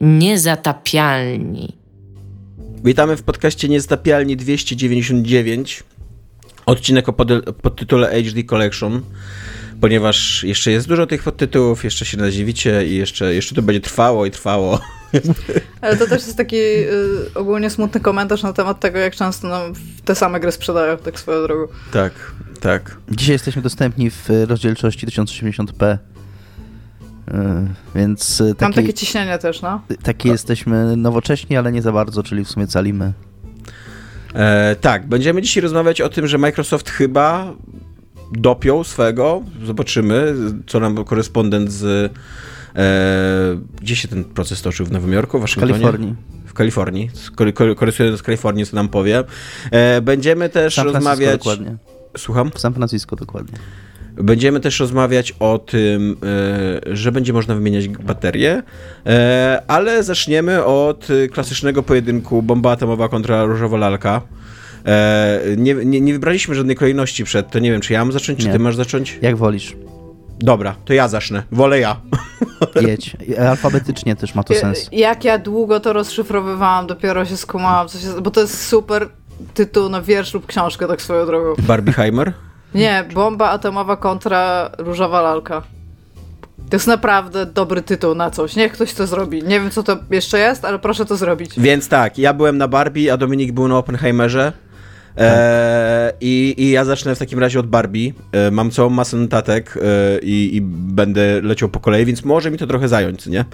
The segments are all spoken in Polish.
Niezatapialni. Witamy w podcaście Niezatapialni 299. Odcinek o pod, tytule HD Collection, ponieważ jeszcze jest dużo tych podtytułów, jeszcze się nadziwicie i jeszcze, jeszcze to będzie trwało i trwało. Ale to też jest taki y, ogólnie smutny komentarz na temat tego, jak często nam te same gry sprzedają, tak swoją drogą. Tak, tak. Dzisiaj jesteśmy dostępni w rozdzielczości 1080p. Y, więc taki, Mam takie ciśnienie też, no. Taki jesteśmy nowocześni, ale nie za bardzo, czyli w sumie calimy. E, tak, będziemy dzisiaj rozmawiać o tym, że Microsoft chyba dopiął swego. Zobaczymy, co nam korespondent z. E, gdzie się ten proces toczył? W Nowym Jorku, w Waszyngtonie? W Kalifornii. W Kalifornii. Korespondent z Kalifornii, co nam powie. E, będziemy też rozmawiać. Dokładnie. Słucham? W San Francisco dokładnie. Będziemy też rozmawiać o tym, e, że będzie można wymieniać baterie, e, ale zaczniemy od klasycznego pojedynku bomba atomowa kontra różowa lalka. E, nie, nie, nie, wybraliśmy żadnej kolejności przed, to nie wiem, czy ja mam zacząć, czy nie. ty masz zacząć? Jak wolisz. Dobra, to ja zacznę. Wolę ja. Jedź. Alfabetycznie też ma to sens. Jak ja długo to rozszyfrowywałam, dopiero się skumałam, co się, bo to jest super tytuł na wiersz lub książkę, tak swoją drogą. Barbieheimer? Nie, bomba atomowa kontra różowa lalka. To jest naprawdę dobry tytuł na coś. Niech ktoś to zrobi. Nie wiem, co to jeszcze jest, ale proszę to zrobić. Więc tak, ja byłem na Barbie, a Dominik był na Oppenheimerze. E, i, I ja zacznę w takim razie od Barbie. E, mam całą masę notatek e, i, i, będę leciał po kolei, więc może mi to trochę zająć, nie?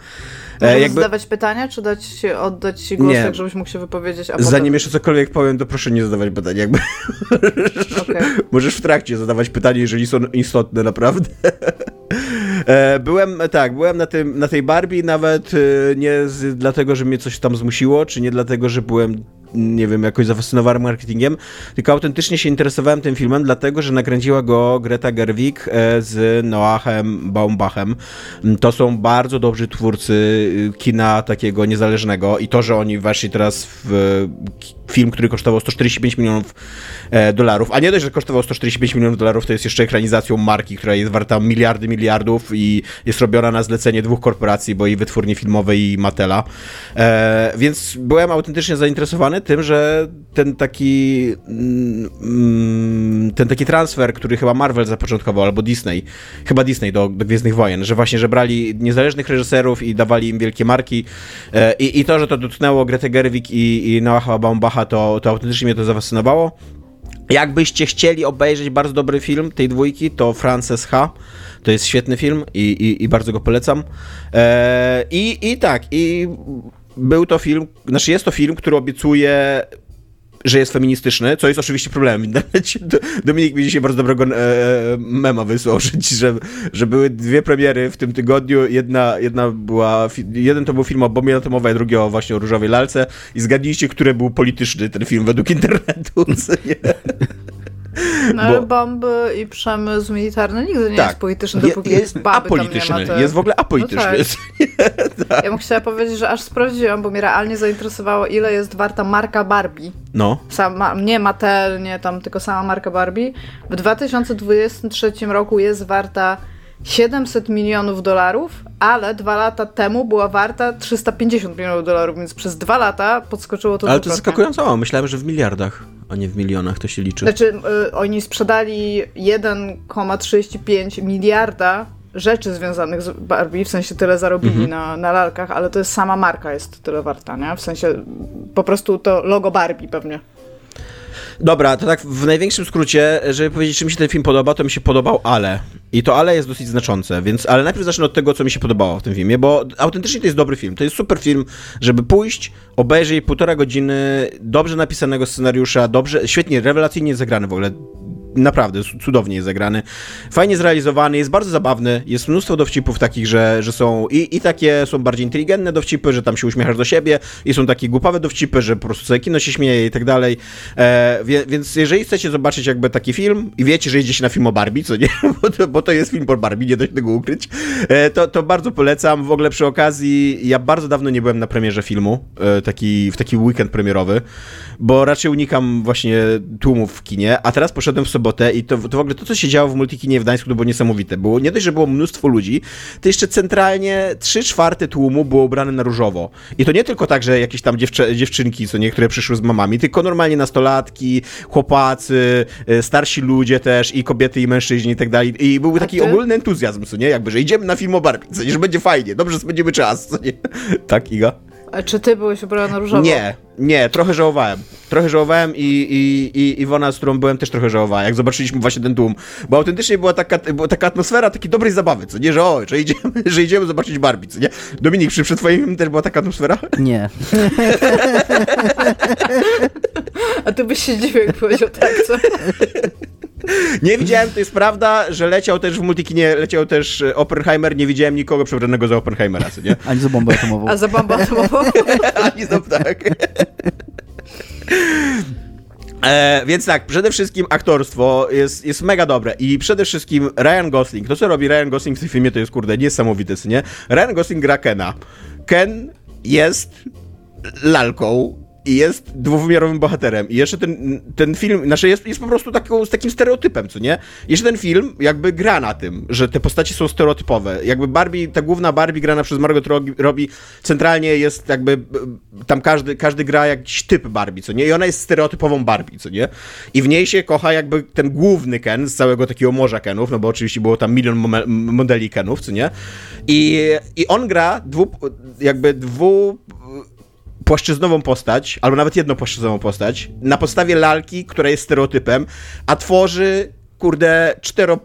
E, jakby... zadawać pytania, czy dać się, oddać ci głos, nie. tak żebyś mógł się wypowiedzieć? Zanim potem... jeszcze cokolwiek powiem, to proszę nie zadawać pytań. Jakby. Okay. Możesz w trakcie zadawać pytania, jeżeli są istotne, naprawdę. E, byłem, tak, byłem na, tym, na tej Barbie nawet e, nie z, dlatego, że mnie coś tam zmusiło, czy nie dlatego, że byłem nie wiem, jakoś zafascynowany marketingiem, tylko autentycznie się interesowałem tym filmem, dlatego, że nakręciła go Greta Gerwig e, z Noachem Baumbachem. To są bardzo dobrzy twórcy y, kina takiego niezależnego i to, że oni weszli teraz w film, który kosztował 145 milionów e, dolarów, a nie dość, że kosztował 145 milionów dolarów, to jest jeszcze ekranizacją marki, która jest warta miliardy, miliardów i jest robiona na zlecenie dwóch korporacji, bo i wytwórni filmowej i Matela. E, więc byłem autentycznie zainteresowany tym, że ten taki mm, ten taki transfer, który chyba Marvel zapoczątkował, albo Disney, chyba Disney do, do Gwiezdnych Wojen, że właśnie, że brali niezależnych reżyserów i dawali im wielkie marki e, i, i to, że to dotknęło Greta Gerwig i, i Noaha Baumbacha, to, to autentycznie mnie to zafascynowało. Jakbyście chcieli obejrzeć bardzo dobry film tej dwójki, to Frances H. To jest świetny film i, i, i bardzo go polecam. Eee, i, I tak, i był to film, znaczy jest to film, który obiecuje że jest feministyczny, co jest oczywiście problemem. Dominik mi dzisiaj bardzo dobrego e, mema wysłał, że, że były dwie premiery w tym tygodniu. Jedna, jedna była, jeden to był film o bombie atomowej, a drugi o właśnie o różowej lalce. I zgadnijcie, który był polityczny ten film według internetu. No ale bomby i przemysł militarny nigdy nie tak. jest polityczny, dopóki jest, jest baby apolityczny. Te... Jest w ogóle apolityczny. No tak. tak. Ja bym chciała powiedzieć, że aż sprawdziłam, bo mnie realnie zainteresowało, ile jest warta marka Barbie. No. Sama, nie Mattel, nie tam, tylko sama marka Barbie. W 2023 roku jest warta 700 milionów dolarów, ale dwa lata temu była warta 350 milionów dolarów, więc przez dwa lata podskoczyło to Ale to zaskakująco mało. Myślałem, że w miliardach, a nie w milionach to się liczy. Znaczy, y, oni sprzedali 1,35 miliarda rzeczy związanych z Barbie, w sensie tyle zarobili mhm. na, na lalkach, ale to jest sama marka jest tyle warta, nie? W sensie po prostu to logo Barbie pewnie. Dobra, to tak w największym skrócie, żeby powiedzieć, czy mi się ten film podoba, to mi się podobał, ale. I to ale jest dosyć znaczące, więc, ale najpierw zacznę od tego, co mi się podobało w tym filmie, bo autentycznie to jest dobry film. To jest super film, żeby pójść, obejrzeć półtora godziny dobrze napisanego scenariusza, dobrze, świetnie, rewelacyjnie zagrany w ogóle naprawdę cudownie jest zagrany. Fajnie zrealizowany, jest bardzo zabawny, jest mnóstwo dowcipów takich, że, że są i, i takie są bardziej inteligentne dowcipy, że tam się uśmiechasz do siebie i są takie głupawe dowcipy, że po prostu całe kino się śmieje i tak dalej. E, więc jeżeli chcecie zobaczyć jakby taki film i wiecie, że idziecie na film o Barbie, co nie, bo to, bo to jest film o Barbie, nie da się tego ukryć, e, to, to bardzo polecam. W ogóle przy okazji, ja bardzo dawno nie byłem na premierze filmu, e, taki, w taki weekend premierowy, bo raczej unikam właśnie tłumów w kinie, a teraz poszedłem w sobotę robotę i to, to w ogóle to, co się działo w Multikinie w Gdańsku, to było niesamowite. Było, nie dość, że było mnóstwo ludzi, to jeszcze centralnie trzy czwarte tłumu było ubrane na różowo. I to nie tylko tak, że jakieś tam dziewczę, dziewczynki, co niektóre przyszły z mamami, tylko normalnie nastolatki, chłopacy, y, starsi ludzie też i kobiety i mężczyźni i tak dalej. I był taki ogólny entuzjazm, co nie? Jakby, że idziemy na film o Barbie, co nie? Że będzie fajnie, dobrze spędzimy czas, co nie? Tak, Iga? A czy ty byłeś ubrana na różowo? Nie, nie, trochę żałowałem. Trochę żałowałem i, i, i Iwona, z którą byłem, też trochę żałowała, jak zobaczyliśmy właśnie ten tłum. Bo autentycznie była taka, była taka atmosfera takiej dobrej zabawy, co nie, że o, że idziemy, że idziemy zobaczyć Barbie, co nie? Dominik, przy, przy twoim też była taka atmosfera? Nie. A ty byś się dziwił, jak powiedział tak, co? Nie widziałem, to jest prawda, że leciał też w multikinie, leciał też e, Oppenheimer, nie widziałem nikogo przebranego za Oppenheimera, co nie? Ani za bombę atomową. A za bombę atomową? Ani za tak. E, więc tak, przede wszystkim aktorstwo jest, jest mega dobre i przede wszystkim Ryan Gosling, to co robi Ryan Gosling w tym filmie to jest kurde niesamowite, nie? Ryan Gosling gra Kena. Ken jest lalką i jest dwuwymiarowym bohaterem. I jeszcze ten, ten film, znaczy jest, jest po prostu taką, z takim stereotypem, co nie? Jeszcze ten film jakby gra na tym, że te postacie są stereotypowe. Jakby Barbie, ta główna Barbie grana przez Margot Robbie centralnie jest jakby, tam każdy, każdy gra jakiś typ Barbie, co nie? I ona jest stereotypową Barbie, co nie? I w niej się kocha jakby ten główny Ken z całego takiego morza Kenów, no bo oczywiście było tam milion modeli Kenów, co nie? I, i on gra dwu, jakby dwu płaszczyznową postać, albo nawet jednopłaszczyznową postać, na podstawie lalki, która jest stereotypem, a tworzy, kurde, cztero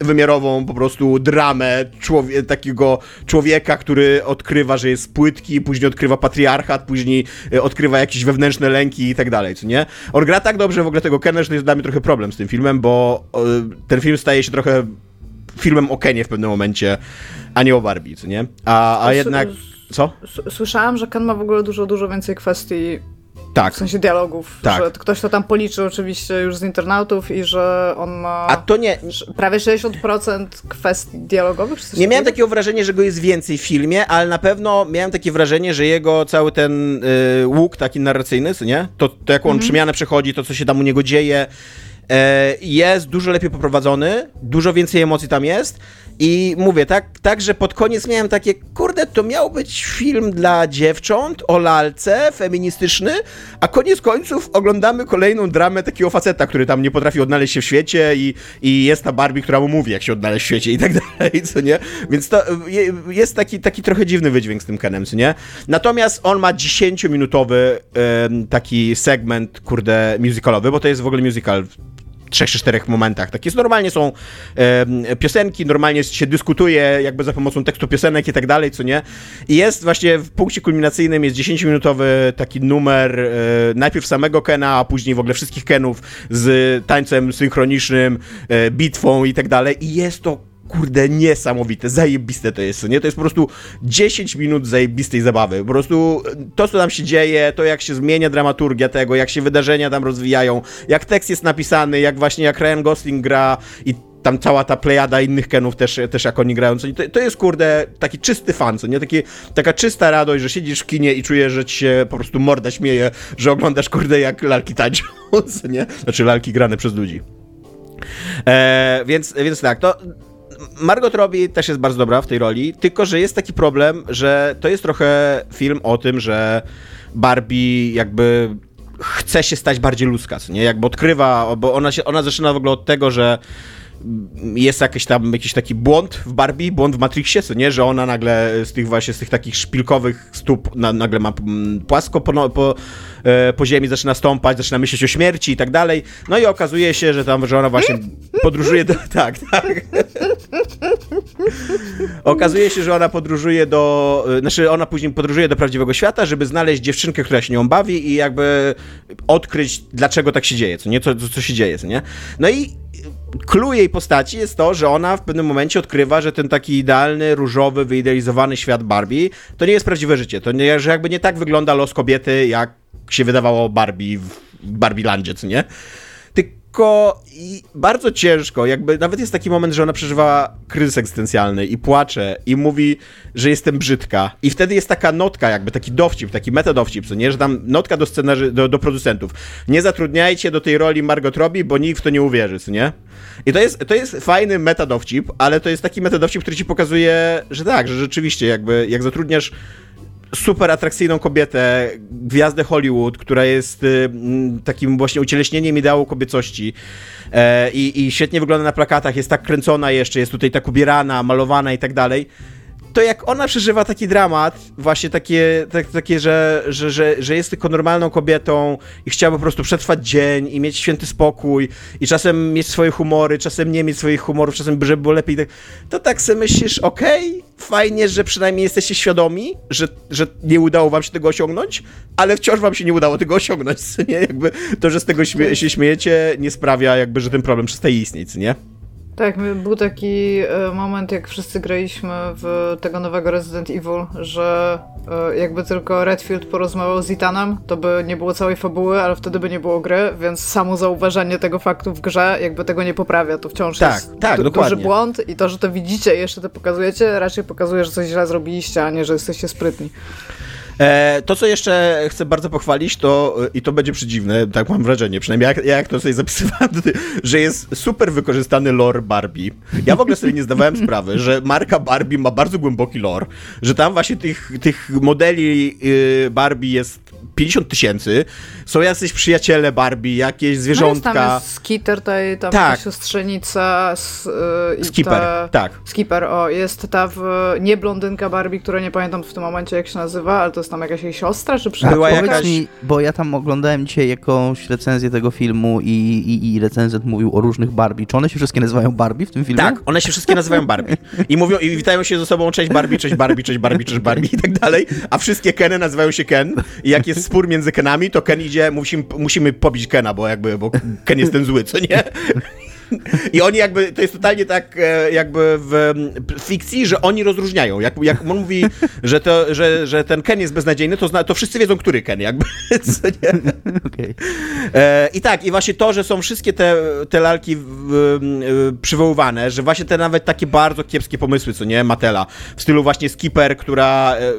wymiarową po prostu dramę człowie takiego człowieka, który odkrywa, że jest płytki, później odkrywa patriarchat, później e, odkrywa jakieś wewnętrzne lęki i tak dalej, co nie? On gra tak dobrze w ogóle tego Kena, że to jest dla mnie trochę problem z tym filmem, bo ten film staje się trochę filmem o Kenie w pewnym momencie, a nie o Barbie, co nie? A, a jednak... Co? Słyszałam, że Ken ma w ogóle dużo, dużo więcej kwestii tak. W sensie dialogów. Tak. Że ktoś to tam policzył oczywiście już z internautów i że on ma. A to nie. Prawie 60% kwestii dialogowych. Czy nie miałem takiego wrażenia, że go jest więcej w filmie, ale na pewno miałem takie wrażenie, że jego cały ten y, łuk taki narracyjny, nie? To, to jak on mhm. przemianę przechodzi, to co się tam u niego dzieje, y, jest dużo lepiej poprowadzony, dużo więcej emocji tam jest. I mówię, tak, tak, że pod koniec miałem takie, kurde, to miał być film dla dziewcząt o lalce, feministyczny, a koniec końców oglądamy kolejną dramę takiego faceta, który tam nie potrafi odnaleźć się w świecie i, i jest ta Barbie, która mu mówi, jak się odnaleźć w świecie i tak dalej, co nie? Więc to jest taki, taki trochę dziwny wydźwięk z tym Kenem, co nie? Natomiast on ma 10-minutowy taki segment, kurde, musicalowy, bo to jest w ogóle musical trzech czy czterech momentach. Tak jest, normalnie są e, piosenki, normalnie się dyskutuje jakby za pomocą tekstu piosenek i tak dalej, co nie. I jest właśnie w punkcie kulminacyjnym jest 10-minutowy taki numer e, najpierw samego Kena, a później w ogóle wszystkich Kenów z tańcem synchronicznym, e, bitwą i tak dalej. I jest to kurde, niesamowite, zajebiste to jest, nie? To jest po prostu 10 minut zajebistej zabawy. Po prostu to, co tam się dzieje, to jak się zmienia dramaturgia tego, jak się wydarzenia tam rozwijają, jak tekst jest napisany, jak właśnie jak Ryan Gosling gra i tam cała ta plejada innych Kenów też, też jak oni grają, to, to jest kurde taki czysty fan, co nie? Taki, taka czysta radość, że siedzisz w kinie i czujesz, że ci się po prostu morda śmieje, że oglądasz kurde jak lalki tańczą, nie? Znaczy lalki grane przez ludzi. E, więc, więc tak, to Margot Robbie też jest bardzo dobra w tej roli, tylko że jest taki problem, że to jest trochę film o tym, że Barbie jakby chce się stać bardziej ludzka, nie? Jakby odkrywa, bo ona, się, ona zaczyna w ogóle od tego, że jest jakiś tam jakiś taki błąd w Barbie, błąd w Matrixie, co nie, że ona nagle z tych właśnie, z tych takich szpilkowych stóp na, nagle ma mm, płasko po, no, po, e, po ziemi, zaczyna stąpać, zaczyna myśleć o śmierci i tak dalej, no i okazuje się, że tam, że ona właśnie podróżuje do, tak, tak. Okazuje się, że ona podróżuje do, e, znaczy ona później podróżuje do prawdziwego świata, żeby znaleźć dziewczynkę, która się nią bawi i jakby odkryć, dlaczego tak się dzieje, co nie, co, co się dzieje, co nie. No i clue jej postaci jest to, że ona w pewnym momencie odkrywa, że ten taki idealny, różowy, wyidealizowany świat Barbie to nie jest prawdziwe życie. To nie, że jakby nie tak wygląda los kobiety, jak się wydawało Barbie w Barbie Landzie, co nie? Lekko i bardzo ciężko. Jakby nawet jest taki moment, że ona przeżywała kryzys egzystencjalny i płacze i mówi, że jestem brzydka. I wtedy jest taka notka, jakby taki dowcip, taki metadowcip, co nie, że tam notka do scenarzy, do, do producentów. Nie zatrudniajcie do tej roli Margot Robbie, bo nikt w to nie uwierzy, co nie? I to jest, to jest fajny metadowcip, ale to jest taki metadowcip, który ci pokazuje, że tak, że rzeczywiście jakby jak zatrudniasz super atrakcyjną kobietę, gwiazdę Hollywood, która jest y, takim właśnie ucieleśnieniem ideału kobiecości. E, i, i świetnie wygląda na plakatach, jest tak kręcona jeszcze, jest tutaj tak ubierana, malowana i tak dalej to jak ona przeżywa taki dramat, właśnie takie, tak, takie że, że, że, że jest tylko normalną kobietą i chciała po prostu przetrwać dzień i mieć święty spokój i czasem mieć swoje humory, czasem nie mieć swoich humorów, czasem żeby było lepiej, to tak sobie myślisz, okej, okay, fajnie, że przynajmniej jesteście świadomi, że, że nie udało wam się tego osiągnąć, ale wciąż wam się nie udało tego osiągnąć, nie? Jakby to, że z tego śmie się śmiejecie, nie sprawia jakby, że ten problem przestaje istnieć, nie? Tak, był taki e, moment, jak wszyscy graliśmy w tego nowego Resident Evil, że e, jakby tylko Redfield porozmawiał z Itanem, to by nie było całej fabuły, ale wtedy by nie było gry, więc samo zauważenie tego faktu w grze jakby tego nie poprawia. To wciąż tak, jest tak, du duży błąd i to, że to widzicie i jeszcze to pokazujecie, raczej pokazuje, że coś źle zrobiliście, a nie, że jesteście sprytni. E, to, co jeszcze chcę bardzo pochwalić, to i to będzie przedziwne, tak mam wrażenie, przynajmniej jak, jak to sobie zapisywałem, że jest super wykorzystany lore Barbie. Ja w ogóle sobie nie zdawałem sprawy, że marka Barbie ma bardzo głęboki lore, że tam właśnie tych, tych modeli y, Barbie jest 50 tysięcy, są jacyś przyjaciele Barbie, jakieś zwierzątka. No jest tam jest Skitter, tam tak. siostrzenica z, yy, Skipper, ta, tak. Skipper, o, jest ta w, nie blondynka Barbie, która nie pamiętam w tym momencie jak się nazywa, ale to jest tam jakaś jej siostra, czy przyjaciółka? Była jakaś... Mi, bo ja tam oglądałem dzisiaj jakąś recenzję tego filmu i, i, i recenzent mówił o różnych Barbie. Czy one się wszystkie nazywają Barbie w tym filmie? Tak, one się wszystkie nazywają Barbie. I mówią, i witają się ze sobą, cześć Barbie, cześć Barbie, cześć Barbie, cześć Barbie i tak dalej, a wszystkie Keny nazywają się Ken i jak jest spór między Kenami, to Ken idzie, musimy, musimy pobić Kena, bo jakby, bo Ken jest ten zły, co nie? I oni jakby, to jest totalnie tak e, jakby w fikcji, że oni rozróżniają. Jak, jak on mówi, że, to, że, że ten Ken jest beznadziejny, to, zna, to wszyscy wiedzą, który Ken jakby. Okay. E, I tak, i właśnie to, że są wszystkie te, te lalki przywoływane, że właśnie te nawet takie bardzo kiepskie pomysły, co nie, Matela, w stylu właśnie Skipper, która e,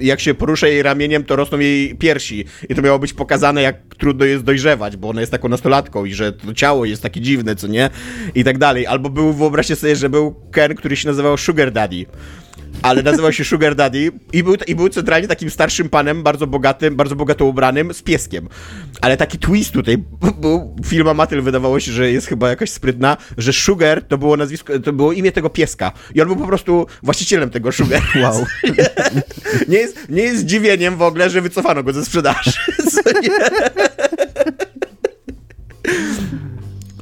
jak się porusza jej ramieniem, to rosną jej piersi. I to miało być pokazane, jak trudno jest dojrzewać, bo ona jest taką nastolatką i że to ciało jest takie dziwne, co nie? I tak dalej. Albo był, wyobraźcie sobie, że był Ken, który się nazywał Sugar Daddy ale nazywał się Sugar Daddy i był, i był centralnie takim starszym panem, bardzo bogatym, bardzo bogato ubranym, z pieskiem. Ale taki twist tutaj był, film Amatyl wydawało się, że jest chyba jakaś sprytna, że Sugar to było nazwisko, to było imię tego pieska i on był po prostu właścicielem tego Sugar. Wow. nie, jest, nie jest zdziwieniem w ogóle, że wycofano go ze sprzedaży.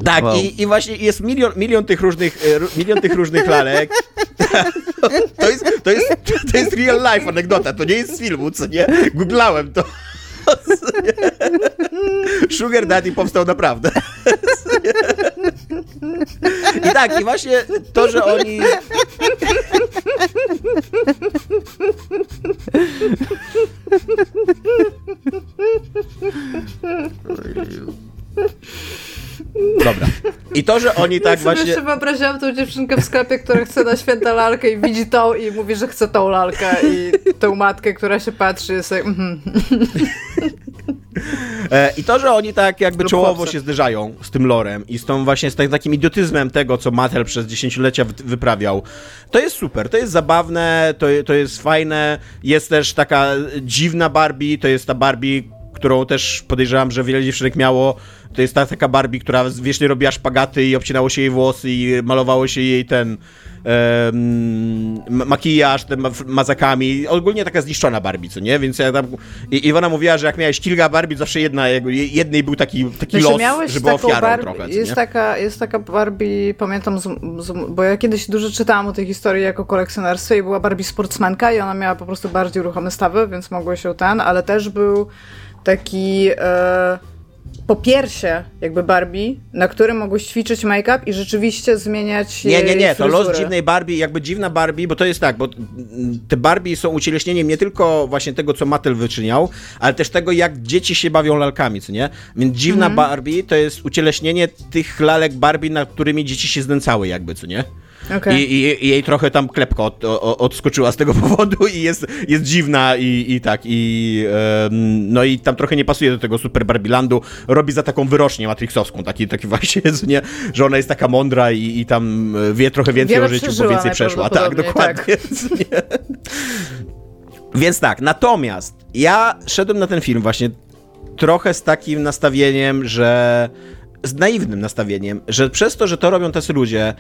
Tak, wow. i, i właśnie jest milion, milion tych różnych, e, milion tych różnych lalek. To jest, to, jest, to jest real life anegdota, to nie jest z filmu, co nie? Googlałem to. Sugar Daddy powstał naprawdę. I tak, i właśnie to, że oni. Dobra. I to, że oni tak ja właśnie... Ja sobie wyobraziłam tą dziewczynkę w sklepie, która chce na święta lalkę i widzi tą i mówi, że chce tą lalkę i tą matkę, która się patrzy jest jak... Mhm. E, I to, że oni tak jakby czołowo się zderzają z tym lorem i z tą właśnie z tak, takim idiotyzmem tego, co Mattel przez dziesięciolecia wyprawiał, to jest super, to jest zabawne, to, to jest fajne, jest też taka dziwna Barbie, to jest ta Barbie, którą też podejrzewam, że wiele dziewczynek miało, to jest ta taka Barbie, która wiecznie robiła szpagaty i obcinało się jej włosy i malowało się jej ten um, makijaż tym mazakami. Ogólnie taka zniszczona Barbie, co nie? Więc ja tam... I Iwona mówiła, że jak miałeś kilka Barbie, zawsze jedna, jednej był taki, taki znaczy, los, żeby ofiarą Barbie, trochę. Jest taka, jest taka Barbie, pamiętam, z, z, bo ja kiedyś dużo czytałam o tej historii jako kolekcjonerstwie i była Barbie sportsmenka i ona miała po prostu bardziej ruchome stawy, więc mogło się ten, ale też był taki... E, po piersie jakby Barbie, na którym mogłeś ćwiczyć make-up i rzeczywiście zmieniać Nie, nie, nie, to fryzurę. los dziwnej Barbie, jakby dziwna Barbie, bo to jest tak, bo te Barbie są ucieleśnieniem nie tylko właśnie tego, co Mattel wyczyniał, ale też tego, jak dzieci się bawią lalkami, co nie? Więc dziwna Mhm. Barbie to jest ucieleśnienie tych lalek Barbie, nad którymi dzieci się znęcały jakby, co nie? Okej. I, i, I jej trochę tam klepka od, odskoczyła z tego powodu i jest, jest dziwna i, i tak, i no i tam trochę nie pasuje do tego Super Barbilandu. Robi za taką wyrocznię matrixowską, taki, taki właśnie jest, nie? Że ona jest taka mądra i, i tam wie trochę więcej Wiele o życiu, bo więcej przeszła. Tak, dokładnie. Nie? Więc tak, natomiast ja szedłem na ten film właśnie trochę z takim nastawieniem, że. z naiwnym nastawieniem, że przez to, że to robią tacy ludzie.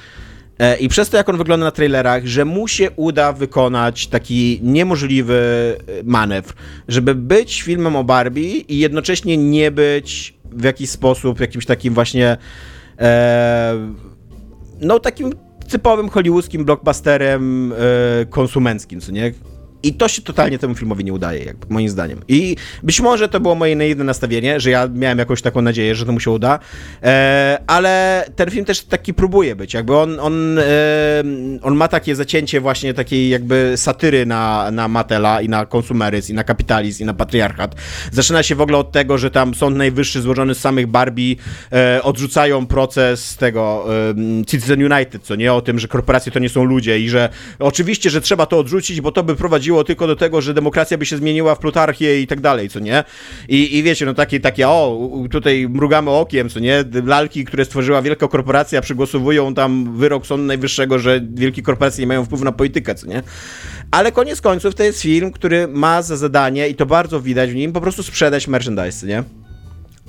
E, I przez to, jak on wygląda na trailerach, że mu się uda wykonać taki niemożliwy e, manewr, żeby być filmem o Barbie i jednocześnie nie być w jakiś sposób jakimś takim właśnie e, no takim typowym hollywoodzkim blockbusterem e, konsumenckim, co nie? I to się totalnie temu filmowi nie udaje, jakby, moim zdaniem. I być może to było moje naiwne nastawienie, że ja miałem jakąś taką nadzieję, że to mu się uda, e, ale ten film też taki próbuje być, jakby on, on, e, on ma takie zacięcie właśnie takiej jakby satyry na, na Matela i na konsumeryzm, i na kapitalizm, i na patriarchat. Zaczyna się w ogóle od tego, że tam Sąd Najwyższy złożony z samych Barbie e, odrzucają proces tego e, Citizen United, co nie, o tym, że korporacje to nie są ludzie i że oczywiście, że trzeba to odrzucić, bo to by prowadziło tylko do tego, że demokracja by się zmieniła w plutarchię i tak dalej, co nie? I, i wiecie, no takie, takie, o, tutaj mrugamy okiem, co nie? Lalki, które stworzyła wielka korporacja, przygłosowują tam wyrok Sądu Najwyższego, że wielkie korporacje nie mają wpływu na politykę, co nie? Ale koniec końców to jest film, który ma za zadanie, i to bardzo widać w nim, po prostu sprzedać merchandise, nie?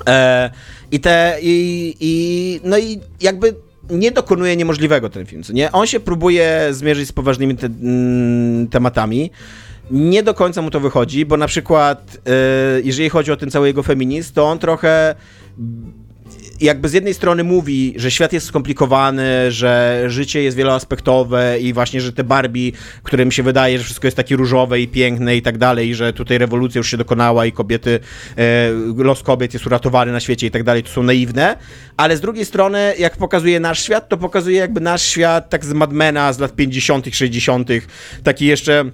E, I te, i, i, no i jakby nie dokonuje niemożliwego ten film, co nie? On się próbuje zmierzyć z poważnymi te, mm, tematami. Nie do końca mu to wychodzi, bo na przykład, e, jeżeli chodzi o ten cały jego feminizm, to on trochę jakby z jednej strony mówi, że świat jest skomplikowany, że życie jest wieloaspektowe i właśnie, że te Barbie, którym się wydaje, że wszystko jest takie różowe i piękne i tak dalej, że tutaj rewolucja już się dokonała i kobiety, e, los kobiet jest uratowany na świecie i tak dalej, to są naiwne, ale z drugiej strony, jak pokazuje nasz świat, to pokazuje jakby nasz świat tak z Madmena z lat 50., 60., taki jeszcze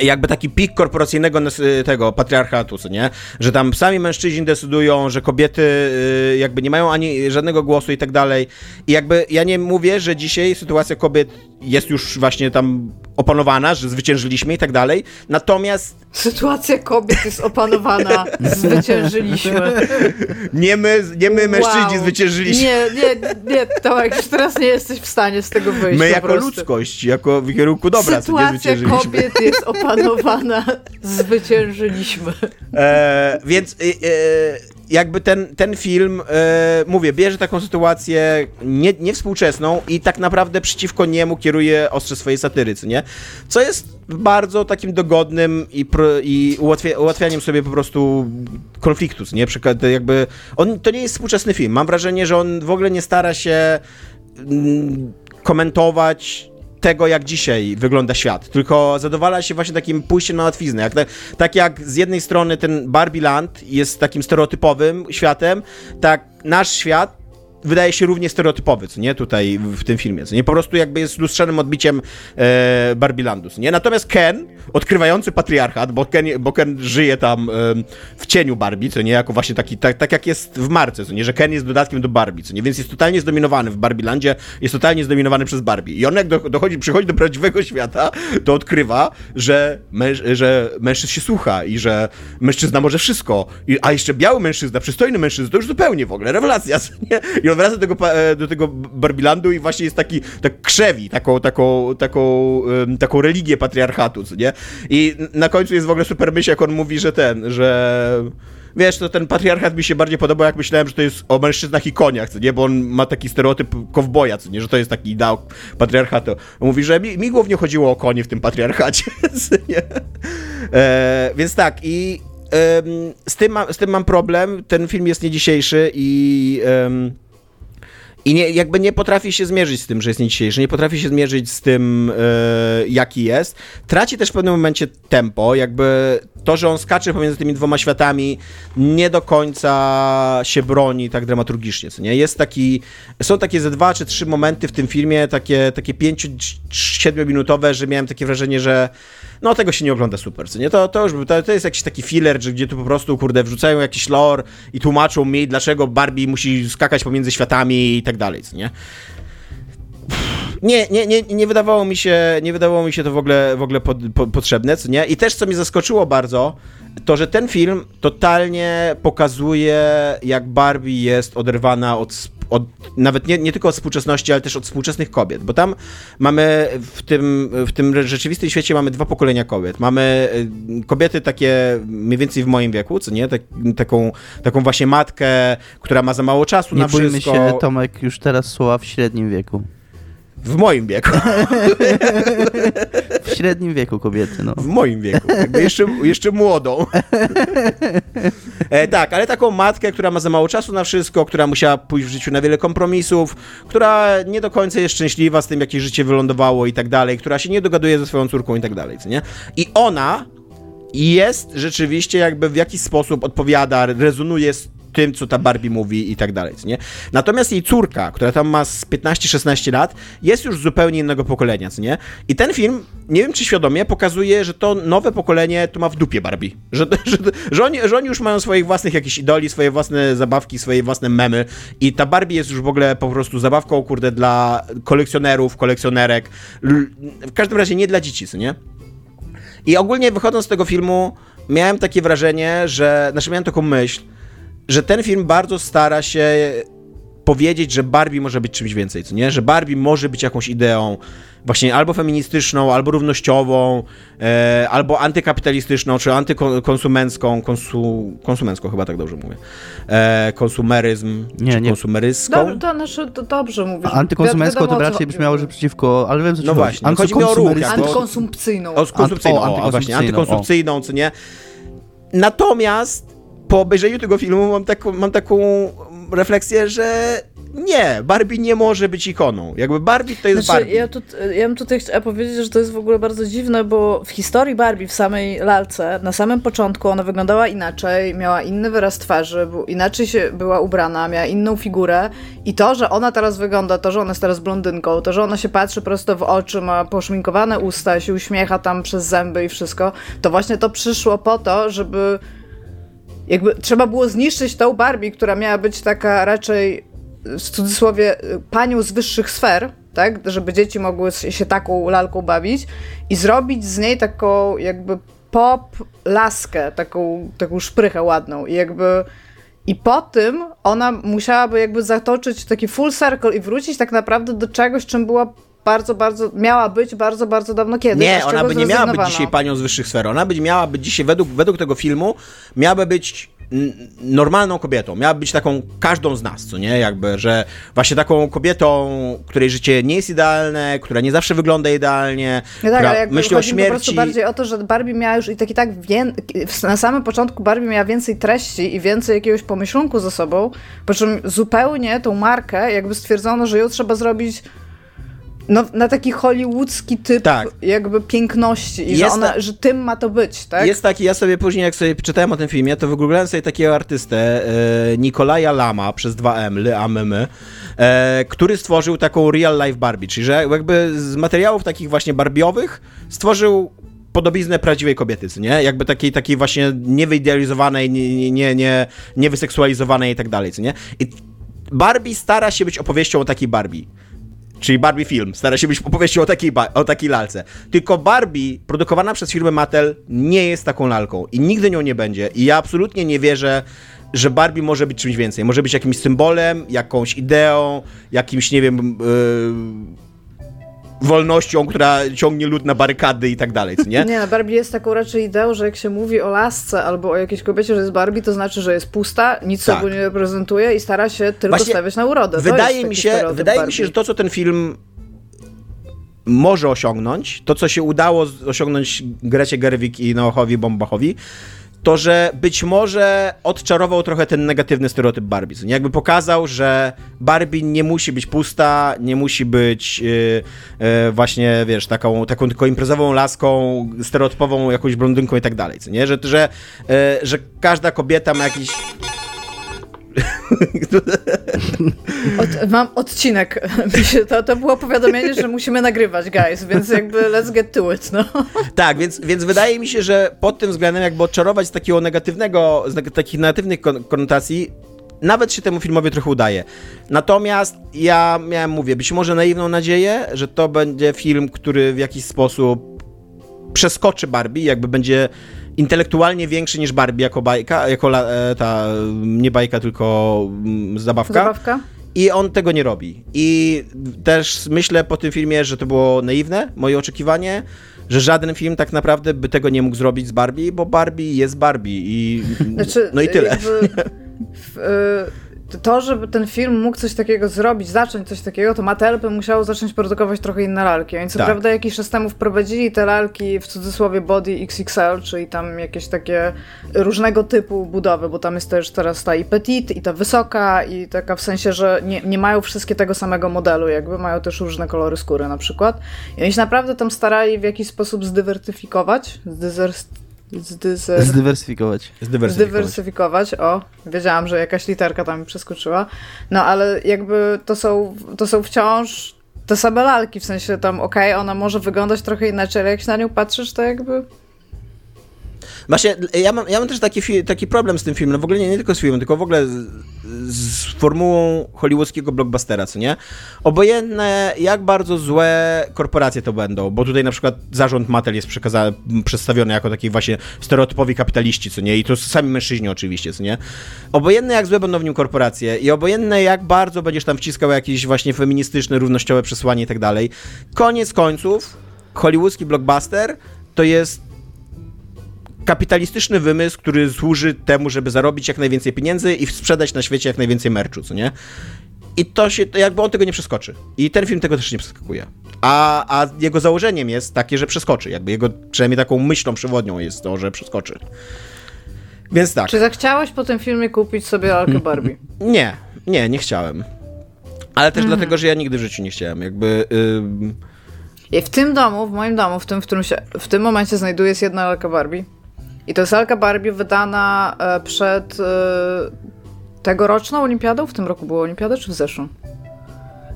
jakby taki pik korporacyjnego y, tego patriarchatu, nie? Że tam sami mężczyźni decydują, że kobiety y, jakby nie mają ani żadnego głosu i tak dalej. I jakby ja nie mówię, że dzisiaj sytuacja kobiet jest już właśnie tam opanowana, że zwyciężyliśmy i tak dalej. Natomiast Sytuacja kobiet jest opanowana. Zwyciężyliśmy. nie my, nie my mężczyźni Wow. zwyciężyliśmy. Nie, nie, nie, Tomek, już teraz nie jesteś w stanie z tego wyjść My jako prostu. ludzkość, jako w kierunku dobra, Sytuacja kobiet jest opanowana. Zwyciężyliśmy. E, więc e, e, jakby ten, ten film, e, mówię, bierze taką sytuację nie, niewspółczesną i tak naprawdę przeciwko niemu kieruje ostrze swojej satyry, co nie? Co jest bardzo takim dogodnym i, pro, i ułatwia, ułatwianiem sobie po prostu konfliktu, nie? Przykład, jakby, on, to nie jest współczesny film. Mam wrażenie, że on w ogóle nie stara się mm, komentować tego, jak dzisiaj wygląda świat, tylko zadowala się właśnie takim pójściem na łatwiznę. Jak, tak jak z jednej strony ten Barbie Land jest takim stereotypowym światem, tak nasz świat wydaje się równie stereotypowy, co nie, tutaj w, tym filmie, co nie, po prostu jakby jest lustrzanym odbiciem e, Barbielandu, co nie, natomiast Ken, odkrywający patriarchat, bo Ken, bo Ken żyje tam e, w cieniu Barbie, co nie, jako właśnie taki, tak, tak jak jest w marce, co nie, że Ken jest dodatkiem do Barbie, co nie, więc jest totalnie zdominowany w Barbielandzie, jest totalnie zdominowany przez Barbie. I on jak do, dochodzi, przychodzi do prawdziwego świata, to odkrywa, że, męż, że mężczyzn się słucha i że mężczyzna może wszystko, I, a jeszcze biały mężczyzna, przystojny mężczyzna, to już zupełnie w ogóle, rewelacja, co nie, i on wraca do tego, e, do tego Barbilandu i właśnie jest taki, tak krzewi, taką, taką, taką, taką religię patriarchatu, co nie? I na końcu jest w ogóle super myśl, jak on mówi, że ten, że... Wiesz, to ten patriarchat mi się bardziej podobał, jak myślałem, że to jest o mężczyznach i koniach, co nie? Bo on ma taki stereotyp kowboja, co nie? Że to jest taki ideał patriarchatu. Mówi, że mi, mi głównie chodziło o konie w tym patriarchacie, co nie? E, więc tak, i z, tym mam, z tym mam problem. Ten film jest nie dzisiejszy i... em, I nie, jakby nie potrafi się zmierzyć z tym, że jest nie dzisiejszy, nie potrafi się zmierzyć z tym, yy, jaki jest. Traci też w pewnym momencie tempo, jakby to, że on skacze pomiędzy tymi dwoma światami, nie do końca się broni tak dramaturgicznie, co nie? Jest taki, są takie ze dwa czy trzy momenty w tym filmie, takie, takie pięciu, siedmiominutowe, że miałem takie wrażenie, że no tego się nie ogląda super, co nie? To, to już to, to jest jakiś taki filler, gdzie tu po prostu, kurde, wrzucają jakiś lore i tłumaczą mi, dlaczego Barbie musi skakać pomiędzy światami i tak dalej, co nie? Nie, nie, nie, nie wydawało mi się, nie wydawało mi się to w ogóle, w ogóle pod, pod, potrzebne, co nie? I też co mnie zaskoczyło bardzo, to że ten film totalnie pokazuje, jak Barbie jest oderwana od, od nawet nie, nie tylko od współczesności, ale też od współczesnych kobiet, bo tam mamy w tym, w tym rzeczywistym świecie mamy dwa pokolenia kobiet. Mamy y, kobiety takie mniej więcej w moim wieku, co nie? Tak, taką, taką właśnie matkę, która ma za mało czasu nie na wszystko. Nie bójmy się, Tomek już teraz słowa w średnim wieku. W moim wieku. W średnim wieku kobiety, no. W moim wieku. Jakby jeszcze, jeszcze młodą. E, tak, ale taką matkę, która ma za mało czasu na wszystko, która musiała pójść w życiu na wiele kompromisów, która nie do końca jest szczęśliwa z tym, jakie życie wylądowało i tak dalej, która się nie dogaduje ze swoją córką i tak dalej, co nie? I ona jest rzeczywiście jakby w jakiś sposób odpowiada, rezonuje z tym, co ta Barbie mówi i tak dalej, nie? Natomiast jej córka, która tam ma z 15-16 lat, jest już zupełnie innego pokolenia, co nie? I ten film, nie wiem czy świadomie, pokazuje, że to nowe pokolenie to ma w dupie Barbie. Że, że, że, oni, że oni już mają swoich własnych jakichś idoli, swoje własne zabawki, swoje własne memy i ta Barbie jest już w ogóle po prostu zabawką, kurde, dla kolekcjonerów, kolekcjonerek. W każdym razie nie dla dzieci, co nie? I ogólnie wychodząc z tego filmu, miałem takie wrażenie, że, znaczy miałem taką myśl, że ten film bardzo stara się powiedzieć, że Barbie może być czymś więcej, co nie? Że Barbie może być jakąś ideą właśnie albo feministyczną, albo równościową, e, albo antykapitalistyczną, czy antykonsumencką, konsu, konsumencką chyba tak dobrze mówię, e, konsumeryzm, nie, czy nie. konsumeryską. Do, to, znaczy, to dobrze mówisz. A antykonsumencką to raczej brzmiało, że przeciwko, ale wiem co No właśnie, chodzi mi o ruch. Antykonsumpcyjną. O, konsumpcyjną, o, o, właśnie, antykonsumpcyjną, co nie? Natomiast po obejrzeniu tego filmu mam taką, mam taką refleksję, że nie, Barbie nie może być ikoną. Jakby Barbie to jest znaczy, Barbie. Ja, tu, ja bym tutaj chciała powiedzieć, że to jest w ogóle bardzo dziwne, bo w historii Barbie, w samej lalce, na samym początku ona wyglądała inaczej, miała inny wyraz twarzy, inaczej się była ubrana, miała inną figurę i to, że ona teraz wygląda, to, że ona jest teraz blondynką, to, że ona się patrzy prosto w oczy, ma poszminkowane usta, się uśmiecha tam przez zęby i wszystko, to właśnie to przyszło po to, żeby jakby trzeba było zniszczyć tą Barbie, która miała być taka raczej w cudzysłowie panią z wyższych sfer, tak, żeby dzieci mogły się taką lalką bawić i zrobić z niej taką jakby pop laskę, taką, taką szprychę ładną. I jakby i po tym ona musiałaby jakby zatoczyć taki full circle i wrócić tak naprawdę do czegoś, czym była bardzo, bardzo, miała być bardzo, bardzo dawno kiedyś. Nie, ona by nie miała być dzisiaj panią z wyższych sfer. Ona by miała być dzisiaj, według, według tego filmu, miałaby być normalną kobietą. Miała być taką każdą z nas, co nie? Jakby, że właśnie taką kobietą, której życie nie jest idealne, która nie zawsze wygląda idealnie, no tak, która ale myśli o śmierci. po prostu bardziej o to, że Barbie miała już i tak i tak wię... na samym początku Barbie miała więcej treści i więcej jakiegoś pomyślunku ze sobą, po czym zupełnie tą markę jakby stwierdzono, że ją trzeba zrobić no, na taki hollywoodzki typ tak. jakby piękności i że, ona, ta... że tym ma to być, tak? Jest taki, ja sobie później jak sobie czytałem o tym filmie, to wygooglałem sobie takiego artystę, e, Nikolaja Lama przez 2M, L A M M, e, który stworzył taką real life Barbie, czyli że jakby z materiałów takich właśnie barbiowych stworzył podobiznę prawdziwej kobiety, nie? Jakby takiej, takiej właśnie niewyidealizowanej, nie, nie, nie, niewyseksualizowanej i tak dalej, nie? I Barbie stara się być opowieścią o takiej Barbie. Czyli Barbie Film. Stara się być opowieścią o takiej, o takiej lalce. Tylko Barbie, produkowana przez firmę Mattel, nie jest taką lalką i nigdy nią nie będzie. I ja absolutnie nie wierzę, że Barbie może być czymś więcej. Może być jakimś symbolem, jakąś ideą, jakimś, nie wiem, yy wolnością, która ciągnie lud na barykady i tak dalej, nie? Nie, Barbie jest taką raczej ideą, że jak się mówi o lasce albo o jakiejś kobiecie, że jest Barbie, to znaczy, że jest pusta, nic tak. sobą nie reprezentuje i stara się tylko Właśnie stawiać na urodę. To wydaje mi się, wydaje mi się, że to, co ten film może osiągnąć, to, co się udało osiągnąć Grecie Gerwig i Noachowi Bombachowi, to że być może odczarował trochę ten negatywny stereotyp Barbie. Nie? Jakby pokazał, że Barbie nie musi być pusta, nie musi być yy, yy, właśnie, wiesz, taką, taką tylko imprezową laską, stereotypową jakąś blondynką i tak dalej. Co nie? Że, że, yy, że każda kobieta ma jakiś od, mam odcinek. To, to było powiadomienie, że musimy nagrywać, guys, więc jakby let's get to it, no. Tak, więc, więc wydaje mi się, że pod tym względem jakby odczarować z takiego negatywnego, z takich negatywnych konotacji nawet się temu filmowi trochę udaje. Natomiast ja miałem, mówię, być może naiwną nadzieję, że to będzie film, który w jakiś sposób przeskoczy Barbie, jakby będzie intelektualnie większy niż Barbie jako bajka, jako e, ta, nie bajka, tylko mm, zabawka. Zabawka? I on tego nie robi. I też myślę po tym filmie, że to było naiwne, moje oczekiwanie, że żaden film tak naprawdę by tego nie mógł zrobić z Barbie, bo Barbie jest Barbie i znaczy, no i tyle. Jakby, w, y to, żeby ten film mógł coś takiego zrobić, zacząć coś takiego, to Mattel by musiało zacząć produkować trochę inne lalki. Oni co tak. prawda jakiś czas temu wprowadzili te lalki w cudzysłowie body XXL, czyli tam jakieś takie różnego typu budowy, bo tam jest też teraz ta i petit, i ta wysoka, i taka w sensie, że nie, nie mają wszystkie tego samego modelu, jakby mają też różne kolory skóry na przykład. I oni się naprawdę tam starali w jakiś sposób zdywertyfikować, Zdyzer... Zdywersyfikować. Zdywersyfikować. Zdywersyfikować, o, wiedziałam, że jakaś literka tam mi przeskoczyła. No ale jakby to są, to są wciąż te same lalki, w sensie tam okej, okay, ona może wyglądać trochę inaczej, ale jak się na nią patrzysz, to jakby Właśnie, ja mam, ja mam też taki, taki problem z tym filmem, no w ogóle nie, nie tylko z filmem, tylko w ogóle z, z formułą hollywoodzkiego blockbustera, co nie? Obojętne, jak bardzo złe korporacje to będą, bo tutaj na przykład zarząd Mattel jest przedstawiony jako taki właśnie stereotypowi kapitaliści, co nie? I to sami mężczyźni oczywiście, co nie? Obojętne, jak złe będą w nim korporacje i obojętne, jak bardzo będziesz tam wciskał jakieś właśnie feministyczne, równościowe przesłanie i tak dalej, koniec końców hollywoodzki blockbuster to jest kapitalistyczny wymysł, który służy temu, żeby zarobić jak najwięcej pieniędzy i sprzedać na świecie jak najwięcej merczu, co nie? I to się, jakby on tego nie przeskoczy. I ten film tego też nie przeskakuje. A, a jego założeniem jest takie, że przeskoczy. Jakby jego przynajmniej taką myślą przewodnią jest to, że przeskoczy. Więc tak. Czy zachciałeś po tym filmie kupić sobie lalkę Barbie? Nie, nie, nie chciałem. Ale też mm. dlatego, że ja nigdy w życiu nie chciałem. Jakby. Yy... I w tym domu, w moim domu, w tym, w którym się w tym momencie znajduje jest jedna lalka Barbie. I to jest lalka Barbie wydana e, przed e, tegoroczną olimpiadą. W tym roku była olimpiada, czy w zeszłym?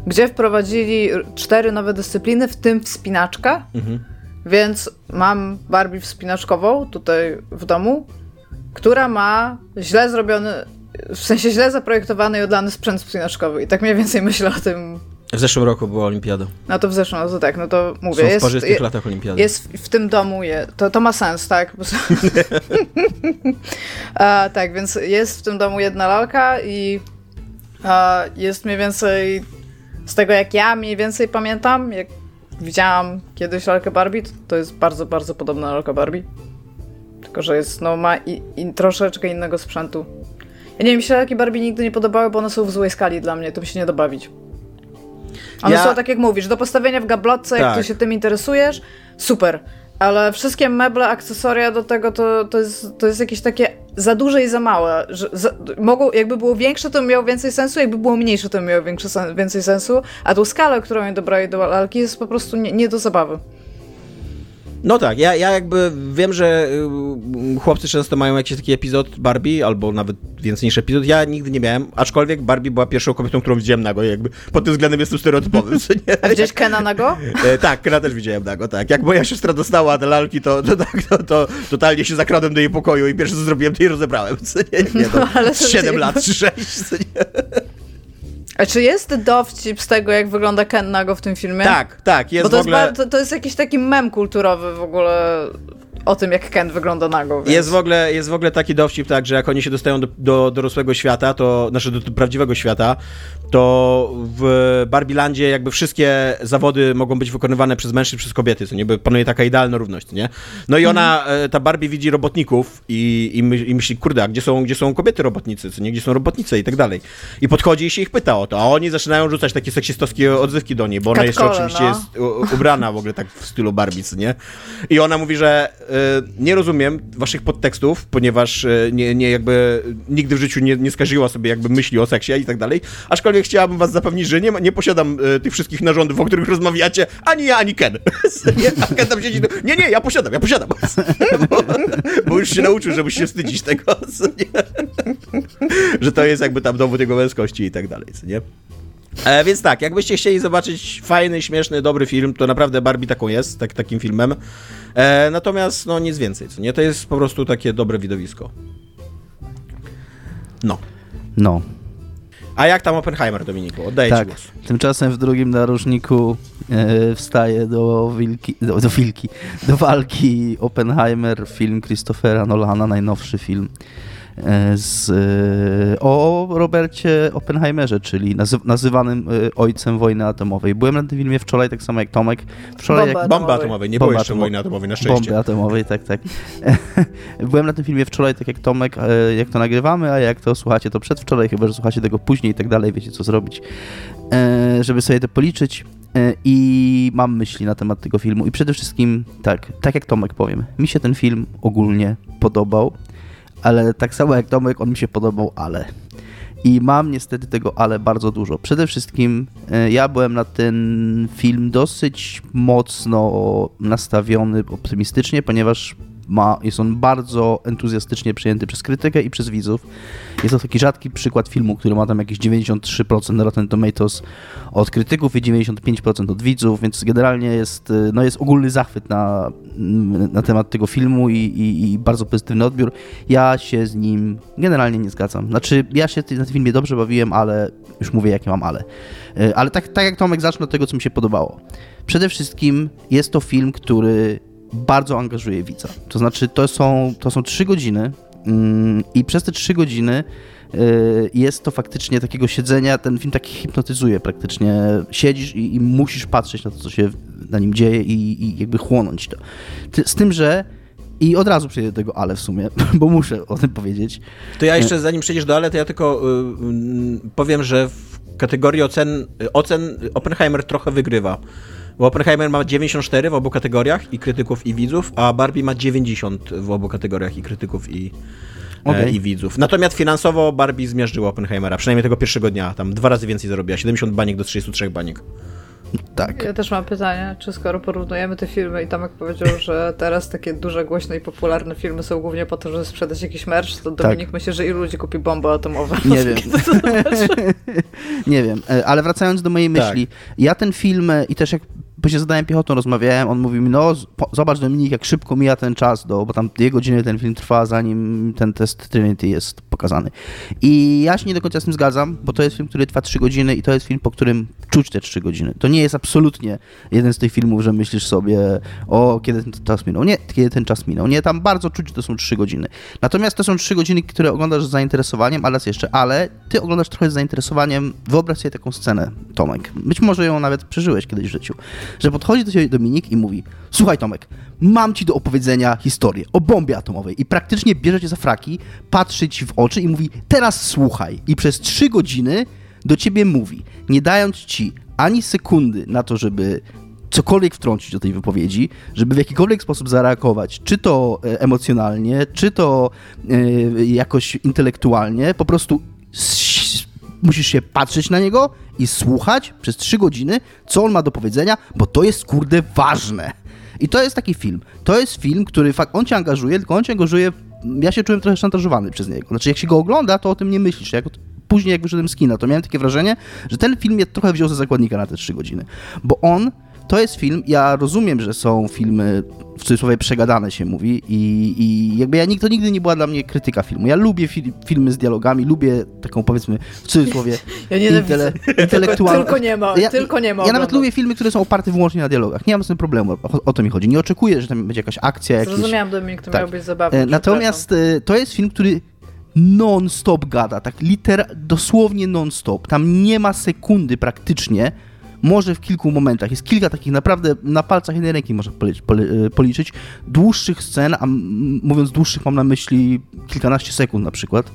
Gdzie wprowadzili cztery nowe dyscypliny, w tym wspinaczka. Mhm. Więc mam Barbie wspinaczkową tutaj w domu, która ma źle zrobiony, w sensie źle zaprojektowany i odlany sprzęt wspinaczkowy. I tak mniej więcej myślę o tym w zeszłym roku była olimpiada. No to w zeszłym, no to tak, no to mówię. Są w jest, parzystych latach olimpiady. Jest w tym domu, je, to, to ma sens, tak? a, tak, więc jest w tym domu jedna lalka i a, jest mniej więcej z tego jak ja mniej więcej pamiętam, jak widziałam kiedyś lalkę Barbie, to, to jest bardzo, bardzo podobna lalka Barbie. Tylko, że jest, no ma i, i troszeczkę innego sprzętu. Ja nie wiem, mi się lalki Barbie nigdy nie podobały, bo one są w złej skali dla mnie, to mi się nie dobawić. One ja... są tak jak mówisz, do postawienia w gablotce, tak. jak ty się tym interesujesz, super. Ale wszystkie meble, akcesoria do tego to, to, jest, to jest jakieś takie za duże i za małe. Że za, mogło, jakby było większe, to miało więcej sensu, jakby było mniejsze, to miało większy, więcej sensu. A tą skalę, którą mi dobrali do lalki, jest po prostu nie, nie do zabawy. No tak, ja, ja jakby wiem, że y, chłopcy często mają jakiś taki epizod Barbie, albo nawet więcej niż epizod. Ja nigdy nie miałem, aczkolwiek Barbie była pierwszą kobietą, którą widziałem nago, jakby pod tym względem jestem stereotypowy. A widziałeś Kena nago? E, tak, Kena też widziałem nago, tak. Jak moja siostra dostała te lalki, to, to, tak, to, to totalnie się zakradłem do jej pokoju i pierwsze co zrobiłem, to jej rozebrałem. Co nie, nie, no, ale 7 lat czy 6. Co nie? A czy jest dowcip z tego, jak wygląda Ken Nago w tym filmie? Tak, tak, jest Bo to, w ogóle... jest, to, jest jakiś taki mem kulturowy w ogóle o tym, jak Ken wygląda nago. Więc... Jest, w ogóle, jest w ogóle taki dowcip, tak, że jak oni się dostają do, do dorosłego świata, to, znaczy do, do prawdziwego świata, to w Barbielandzie jakby wszystkie zawody mogą być wykonywane przez mężczyzn, przez kobiety, co nie? Bo panuje taka idealna równość, nie? No i ona, mhm. ta Barbie widzi robotników i, i, my, i, myśli, kurde, a gdzie są, gdzie są kobiety robotnicy, co nie? Gdzie są robotnice i tak dalej. I podchodzi i się ich pyta o to, a oni zaczynają rzucać takie seksistowskie odzywki do niej, bo ona jeszcze oczywiście no. jest ubrana w ogóle tak w stylu Barbie, co nie? I ona mówi, że y, nie rozumiem waszych podtekstów, ponieważ y, nie, nie jakby nigdy w życiu nie, nie skarżyła sobie jakby myśli o seksie i tak dalej, aczkolwiek chciałabym was zapewnić, że nie, nie posiadam y, tych wszystkich narządów, o których rozmawiacie, ani ja, ani Ken. A Ken tam siedzi, nie, nie, ja posiadam, ja posiadam. bo, bo już się nauczył, że musi się wstydzić tego, że to jest jakby tam dowód jego męskości i tak dalej, nie? E, więc tak, jakbyście chcieli zobaczyć fajny, śmieszny, dobry film, to naprawdę Barbie taką jest, tak, takim filmem. E, natomiast, no nic więcej, co nie? To jest po prostu takie dobre widowisko. No. No. A jak tam Oppenheimer, Dominiku? Oddaję tak. ci głos. Tymczasem w drugim narożniku e, wstaje do, wilki, do, do, wilki, do walki Oppenheimer, film Christophera Nolana, najnowszy film. E, z, e, o Robercie Oppenheimerze, czyli nazy nazywanym e, ojcem wojny atomowej. Byłem na tym filmie wczoraj, tak samo jak Tomek. Wczoraj Bomba, jak... Bomba atomowej, nie było jeszcze wojny atomowej, na szczęście. Bomby atomowej, tak, tak. Byłem na tym filmie wczoraj, tak jak Tomek, jak to nagrywamy, a jak to słuchacie, to przedwczoraj, chyba, że słuchacie tego później i tak dalej, wiecie co zrobić, żeby sobie to policzyć. I mam myśli na temat tego filmu. I przede wszystkim, tak, tak jak Tomek powiem, mi się ten film ogólnie podobał ale tak samo jak Tomek, on mi się podobał, ale. I mam niestety tego ale bardzo dużo. Przede wszystkim e, ja byłem na ten film dosyć mocno nastawiony optymistycznie, ponieważ ma, jest on bardzo entuzjastycznie przyjęty przez krytykę i przez widzów. Jest to taki rzadki przykład filmu, który ma tam jakieś 93% na Rotten Tomatoes od krytyków i 95% od widzów, więc generalnie jest, no jest ogólny zachwyt na, na temat tego filmu i, i, i bardzo pozytywny odbiór. Ja się z nim generalnie nie zgadzam. Znaczy, ja się na tym filmie dobrze bawiłem, ale już mówię, jakie mam ale. E, ale tak, tak jak Tomek zacznę od tego, co mi się podobało. Przede wszystkim jest to film, który bardzo angażuje widza. To znaczy, to są, to są trzy godziny mm, i przez te trzy godziny y, jest to faktycznie takiego siedzenia, ten film taki hipnotyzuje praktycznie. Siedzisz i, i musisz patrzeć na to, co się na nim dzieje i, i jakby chłonąć to. Z tym, że i od razu przejdę do tego ale w sumie, bo muszę o tym powiedzieć. To ja jeszcze zanim przejdziesz do ale, to ja tylko y, powiem, że w kategorii ocen, ocen Oppenheimer trochę wygrywa. Bo Oppenheimer ma 94 w obu kategoriach i krytyków i widzów, a Barbie ma 90 w obu kategoriach i krytyków i, okay. e, i widzów. Natomiast finansowo Barbie zmiażdżyła Oppenheimera, przynajmniej tego pierwszego dnia, tam dwa razy więcej zarobiła, 70 baniek do 33 baniek. Tak. Ja też mam pytanie, czy skoro porównujemy te filmy i Tomek powiedział, że teraz takie duże, głośne i popularne filmy są głównie po to, żeby sprzedać jakiś merch, to Dominik tak. myśli, że ilu ludzi kupi bombę atomową? Nie wiem. nie wiem, e, ale wracając do mojej myśli, tak. ja ten film e, i też jak bo się zadałem piechotą, rozmawiałem, on mówi mi, no zobacz Dominik, jak szybko mija ten czas, do, bo tam dwie godziny ten film trwa, zanim ten test Trinity jest pokazany. I ja się nie do końca z tym zgadzam, bo to jest film, który trwa trzy godziny i to jest film, po którym czuć te trzy godziny. To nie jest absolutnie jeden z tych filmów, że myślisz sobie, o, kiedy ten czas minął. Nie, kiedy ten czas minął. Nie, tam bardzo czuć, to są trzy godziny. Natomiast to są trzy godziny, które oglądasz z zainteresowaniem, ale raz jeszcze, ale ty oglądasz trochę z zainteresowaniem, wyobraź sobie taką scenę, Tomek. Być może ją nawet przeżyłeś kiedyś w życiu że podchodzi do ciebie Dominik i mówi: Słuchaj, Tomek, mam ci do opowiedzenia historię o bombie atomowej. I praktycznie bierze cię za fraki, patrzy ci w oczy i mówi: Teraz słuchaj. I przez trzy godziny do ciebie mówi, nie dając ci ani sekundy na to, żeby cokolwiek wtrącić do tej wypowiedzi, żeby w jakikolwiek sposób zareagować, czy to e, emocjonalnie, czy to e, jakoś intelektualnie, po prostu musisz się patrzeć na niego i słuchać przez trzy godziny, co on ma do powiedzenia, bo to jest kurde ważne. I to jest taki film. To jest film, który fakt, on cię angażuje, tylko on cię angażuje. Ja się czułem trochę szantażowany przez niego. Znaczy, jak się go ogląda, to o tym nie myślisz. Jak, później, jak wyszedłem z kina, to miałem takie wrażenie, że ten film mnie trochę wziął za zakładnika na te trzy godziny. Bo on to jest film, ja rozumiem, że są filmy, w cudzysłowie przegadane się mówi i, i jakby ja, to nigdy nie była dla mnie krytyka filmu. Ja lubię fi filmy z dialogami, lubię taką powiedzmy w cudzysłowie ja intele intelektualną... Tylko nie ma, ja, tylko nie ma. Ja nawet lubię filmy, które są oparte wyłącznie na dialogach. Nie mam z tym problemu, o, o to mi chodzi. Nie oczekuję, że tam będzie jakaś akcja. Jakiś... Zrozumiałam, Dominik, to tak. miał być zabawny. E, natomiast e, to jest film, który non-stop gada, tak liter, dosłownie non-stop. Tam nie ma sekundy praktycznie, może w kilku momentach. Jest kilka takich naprawdę na palcach jednej ręki można e, policzyć. Dłuższych scen, a mówiąc dłuższych mam na myśli kilkanaście sekund na przykład, e,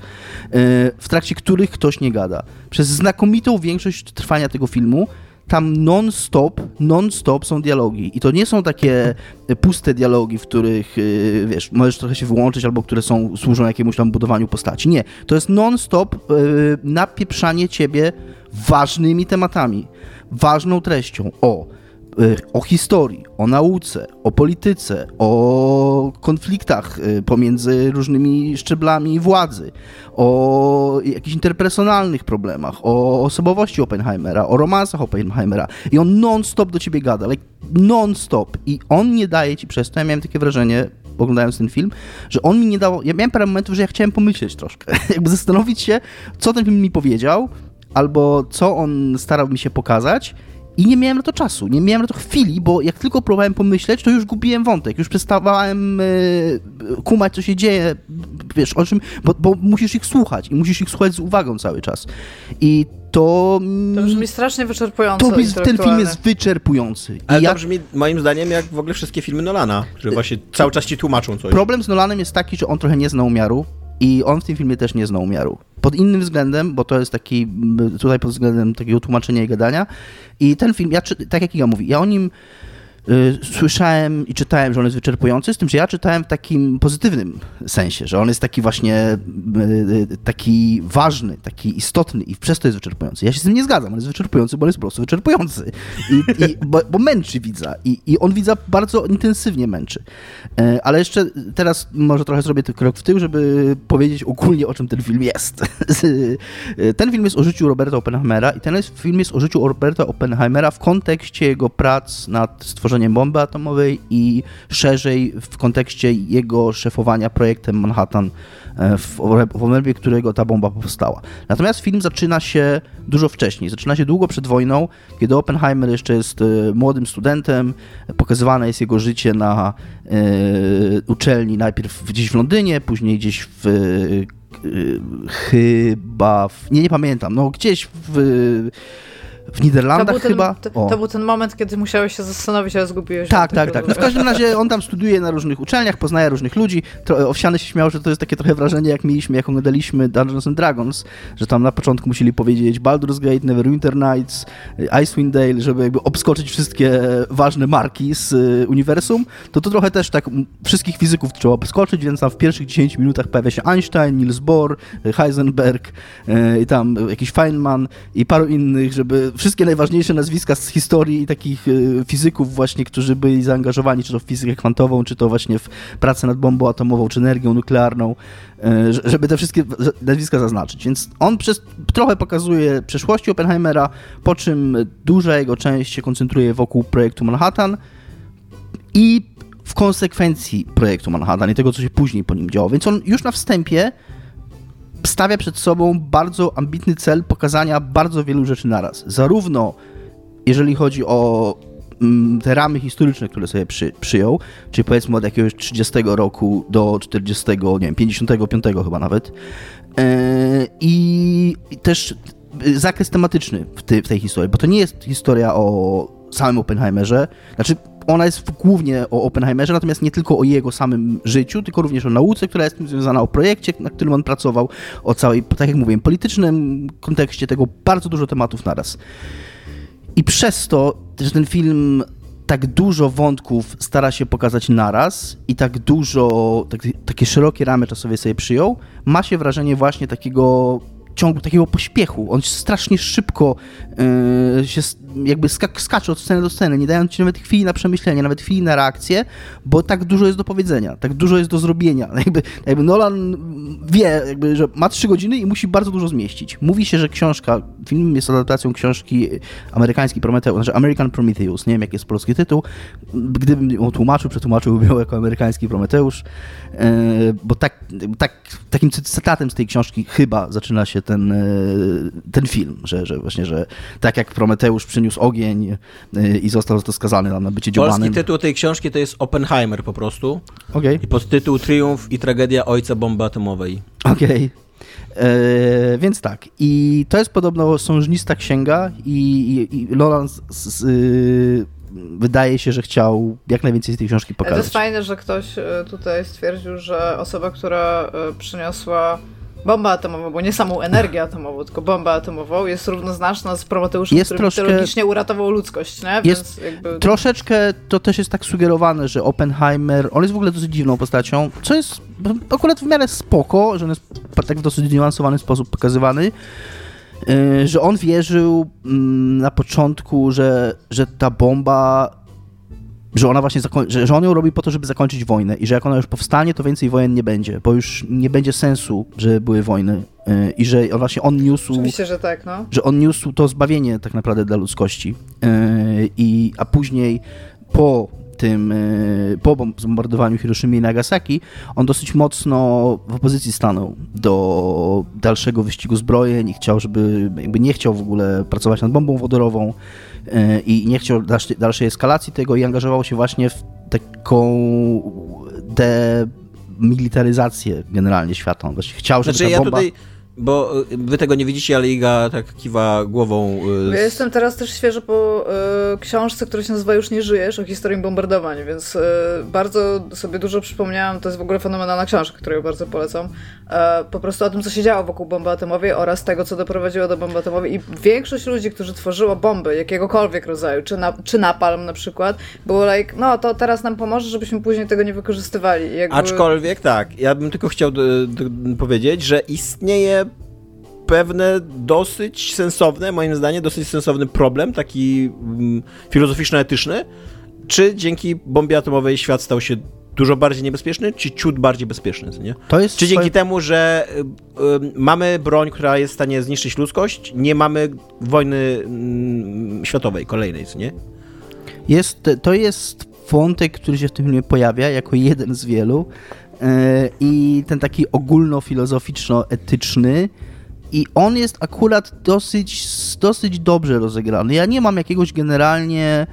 w trakcie których ktoś nie gada. Przez znakomitą większość trwania tego filmu tam non-stop, non-stop są dialogi. I to nie są takie puste dialogi, w których, e, wiesz, możesz trochę się wyłączyć, albo które są, służą jakiemuś tam budowaniu postaci. Nie. To jest non-stop napieprzanie ciebie ważnymi tematami ważną treścią o, y, o historii, o nauce, o polityce, o konfliktach y, pomiędzy różnymi szczeblami władzy, o jakichś interpersonalnych problemach, o osobowości Oppenheimera, o romansach Oppenheimera. I on non-stop do ciebie gada, like non-stop. I on nie daje ci przez to, ja miałem takie wrażenie, oglądając ten film, że on mi nie dał. Ja miałem parę momentów, że ja chciałem pomyśleć troszkę, jakby zastanowić się, co ten film mi powiedział, albo co on starał mi się pokazać. I nie miałem na to czasu, nie miałem na to chwili, bo jak tylko próbowałem pomyśleć, to już gubiłem wątek, już przestawałem y, kumać, co się dzieje, wiesz, o czym, bo, bo, musisz ich słuchać i musisz ich słuchać z uwagą cały czas. I to... To brzmi strasznie wyczerpująco. To, ten film jest wyczerpujący. I Ale to brzmi moim zdaniem jak w ogóle wszystkie filmy Nolana, które właśnie cały czas ci tłumaczą coś. Problem z Nolanem jest taki, że on trochę nie zna umiaru i on w tym filmie też nie zna umiaru. Pod innym względem, bo to jest taki, tutaj pod względem takiego tłumaczenia i gadania. I ten film, ja, tak jak Iga mówi, ja o nim słyszałem i czytałem, że on jest wyczerpujący, z tym, że ja czytałem w takim pozytywnym sensie, że on jest taki właśnie y, y, taki ważny, taki istotny i przez to jest wyczerpujący. Ja się z tym nie zgadzam, on jest wyczerpujący, bo on jest po prostu wyczerpujący. I, i bo, bo, męczy widza I, i on widza bardzo intensywnie męczy. Ale jeszcze teraz może trochę zrobię ten krok w tył, żeby powiedzieć ogólnie, o czym ten film jest. Ten film jest o życiu Roberta Oppenheimera i ten film jest o życiu Roberta Oppenheimera w kontekście jego prac nad stworzeniem stworzeniem bomby atomowej i szerzej w kontekście jego szefowania projektem Manhattan, e, w obrębie którego ta bomba powstała. Natomiast film zaczyna się dużo wcześniej. Zaczyna się długo przed wojną, kiedy Oppenheimer jeszcze jest e, młodym studentem. Pokazywane jest jego życie na e, uczelni, najpierw gdzieś w Londynie, później gdzieś w chyba, w, nie, nie pamiętam, no gdzieś w w Niderlandach to ten, chyba. To, to, był ten moment, kiedy musiałeś się zastanowić, ale zgubiłeś Tak, tak, tak. No w każdym razie on tam studiuje na różnych uczelniach, poznaje różnych ludzi. Owsiany się śmiał, że to jest takie trochę wrażenie, jak mieliśmy, jak oglądaliśmy Dungeons and Dragons, że tam na początku musieli powiedzieć Baldur's Gate, Neverwinter Nights, Icewind Dale, żeby jakby obskoczyć wszystkie ważne marki z y, uniwersum. To to trochę też tak wszystkich fizyków trzeba obskoczyć, więc tam w pierwszych 10 minutach pojawia się Einstein, Niels Bohr, Heisenberg y, i tam jakiś Feynman i paru innych, żeby wszystkie najważniejsze nazwiska z historii takich e, fizyków właśnie, którzy byli zaangażowani czy to w fizykę kwantową, czy to właśnie w pracę nad bombą atomową, czy energią nuklearną, e, żeby te wszystkie nazwiska zaznaczyć. Więc on przez, trochę pokazuje przeszłości Oppenheimera, po czym duża jego część się koncentruje wokół projektu Manhattan i w konsekwencji projektu Manhattan i tego, co się później po nim działo. Więc on już na wstępie stawia przed sobą bardzo ambitny cel pokazania bardzo wielu rzeczy naraz. Zarówno jeżeli chodzi o mm, te ramy historyczne, które sobie przy, przyjął, czyli powiedzmy od jakiegoś 30 roku do 40, nie wiem, 55 chyba nawet. E, I też zakres tematyczny w, w tej historii, bo to nie jest historia o samym Oppenheimerze, znaczy ona jest głównie o Oppenheimerze, natomiast nie tylko o jego samym życiu, tylko również o nauce, która jest tym związana, o projekcie, na którym on pracował, o całej, tak jak mówiłem, politycznym kontekście tego, bardzo dużo tematów naraz. I przez to, że ten film tak dużo wątków stara się pokazać naraz i tak dużo, tak, takie szerokie ramy czasowe sobie przyjął, ma się wrażenie właśnie takiego ciągu takiego pośpiechu. On strasznie szybko yy, się jakby skak skacze od sceny do sceny, nie dając ci nawet chwili na przemyślenie, nawet chwili na reakcję, bo tak dużo jest do powiedzenia, tak dużo jest do zrobienia. Jakby, jakby Nolan wie, jakby, że ma trzy godziny i musi bardzo dużo zmieścić. Mówi się, że książka, film jest adaptacją książki amerykański Prometeusz, znaczy American Prometheus, nie wiem jaki jest polski tytuł. Gdybym ją tłumaczył, przetłumaczyłbym ją jako amerykański Prometeusz, yy, bo tak, tak, takim cytatem z tej książki chyba zaczyna się ten, yy, ten film, że, że właśnie, że tak jak Prometeusz przyniósł ogień y, i został za to skazany na bycie dziobanym. Polski tytuł tej książki to jest Oppenheimer po prostu. Okay. I podtytuł Triumf i tragedia ojca bomby atomowej. Okej. Okay. E, więc tak. I to jest podobno sążnista księga i, i, i Lolan z, z, y, wydaje się, że chciał jak najwięcej z tej książki pokazać. To jest fajne, że ktoś e, tutaj stwierdził, że osoba, która e, przyniosła bombę atomową, bo nie samą energię atomową, tylko bombę atomową, jest równoznaczna z Prometeuszem, jest który troszkę, mitologicznie uratował ludzkość, nie? Jest jakby... Troszeczkę to też jest tak sugerowane, że Oppenheimer, on jest w ogóle dosyć dziwną postacią, co jest akurat w miarę spoko, że on jest tak w dosyć zniuansowany sposób pokazywany, y, że on wierzył mm, na początku, że, że ta bomba że ona właśnie że, że on ją robi po to, żeby zakończyć wojnę i że jak ona już powstanie, to więcej wojen nie będzie, bo już nie będzie sensu, że były wojny yy, i że on właśnie on niósł... Oczywiście, że tak, no. Że on niósł to zbawienie tak naprawdę dla ludzkości. Yy, i, a później po tym, yy, po bombardowaniu Hiroshimy i Nagasaki, on dosyć mocno w opozycji stanął do dalszego wyścigu zbrojeń i chciał, żeby, jakby nie chciał w ogóle pracować nad bombą wodorową, i nie chciał dalszej eskalacji tego i angażował się właśnie w taką demilitaryzację generalnie świata. Właśnie chciał, żeby znaczy, ta bomba... Ja tutaj bo y, wy tego nie widzicie, ale Iga tak kiwa głową. Y, ja jestem teraz też świeżo po y, książce, która się nazywa Już nie żyjesz, o historii bombardowań, więc y, bardzo sobie dużo przypomniałam. To jest w ogóle fenomenalna książka, którą ja bardzo polecam. E, po prostu o tym, co się działo wokół bomby atomowej oraz tego, co doprowadziło do bomby atomowej. I większość ludzi, którzy tworzyło bomby jakiegokolwiek rodzaju, czy, na, czy napalm na przykład, było like, no to teraz nam pomoże, żebyśmy później tego nie wykorzystywali. Jakby... Aczkolwiek tak, ja bym tylko chciał powiedzieć, że istnieje pewne dosyć sensowne, moim zdaniem, dosyć sensowny problem, taki mm, filozoficzno-etyczny, czy dzięki bombie atomowej świat stał się dużo bardziej niebezpieczny, czy ciut bardziej bezpieczny, nie? To jest czy dzięki swoje... temu, że y, y, mamy broń, która jest w stanie zniszczyć ludzkość, nie mamy wojny y, światowej, kolejnej, nie? Jest, to jest wątek, który się w tym filmie pojawia jako jeden z wielu y, i ten taki ogólnofilozoficzno-etyczny i on jest akurat dosyć, dosyć dobrze rozegrany. Ja nie mam jakiegoś generalnie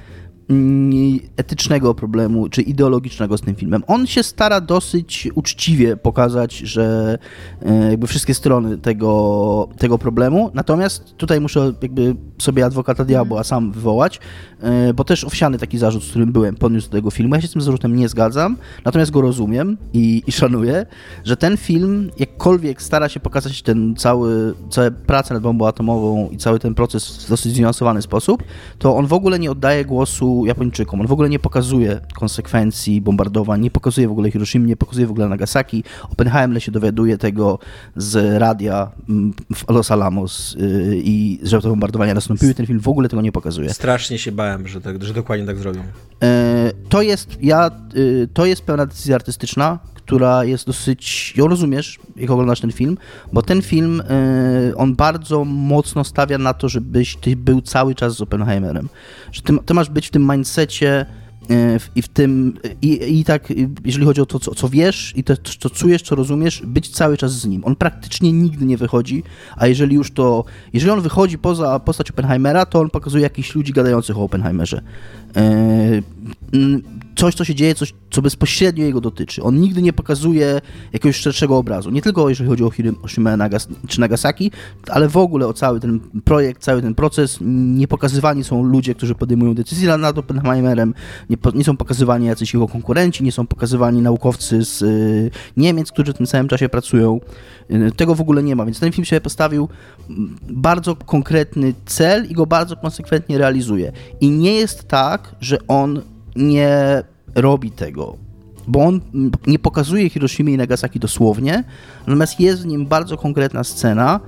etycznego problemu czy ideologicznego z tym filmem. On się stara dosyć uczciwie pokazać, że e, jakby wszystkie strony tego, tego problemu, natomiast tutaj muszę jakby sobie adwokata diabła sam wywołać, e, bo też owsiany taki zarzut, z którym byłem, podniósł do tego filmu. Ja się z tym zarzutem nie zgadzam, natomiast go rozumiem i, i szanuję, że ten film jakkolwiek stara się pokazać ten cały, całe pracę nad bombą atomową i cały ten proces w dosyć zniuansowany sposób, to on w ogóle nie oddaje głosu Japończykom. On w ogóle nie pokazuje konsekwencji bombardowań, nie pokazuje w ogóle Hiroshima, nie pokazuje w ogóle Nagasaki. Oppenheimer się dowiaduje tego z radia mm, w Los Alamos y, i że te bombardowania nastąpiły. Ten film w ogóle tego nie pokazuje. Strasznie się bałem, że, tak, że dokładnie tak zrobią. E, to jest, ja, y, to jest pełna decyzja artystyczna, która jest dosyć, ją rozumiesz, jak oglądasz ten film, bo ten film, y, on bardzo mocno stawia na to, żebyś ty był cały czas z Oppenheimerem. Że ty, ty masz być w tym mindsetie y, i w tym, i, tak, jeżeli chodzi o to, co, co wiesz i to, co czujesz, co rozumiesz, być cały czas z nim. On praktycznie nigdy nie wychodzi, a jeżeli już to, jeżeli on wychodzi poza postać Oppenheimera, to on pokazuje jakichś ludzi gadających o Oppenheimerze. Coś, co się dzieje, coś, co bezpośrednio jego dotyczy. On nigdy nie pokazuje jakiegoś szerszego obrazu. Nie tylko jeżeli chodzi o Hiroshima Nagas czy Nagasaki, ale w ogóle o cały ten projekt, cały ten proces. Nie pokazywani są ludzie, którzy podejmują decyzje nad Oppenheimerem, nie, nie są pokazywani jacyś jego konkurenci, nie są pokazywani naukowcy z y, Niemiec, którzy w tym samym czasie pracują. Y, tego w ogóle nie ma, więc ten film się postawił bardzo konkretny cel i go bardzo konsekwentnie realizuje. I nie jest tak, że on nie robi tego, bo on nie pokazuje Hiroshimy i Nagasaki dosłownie, natomiast jest w nim bardzo konkretna scena,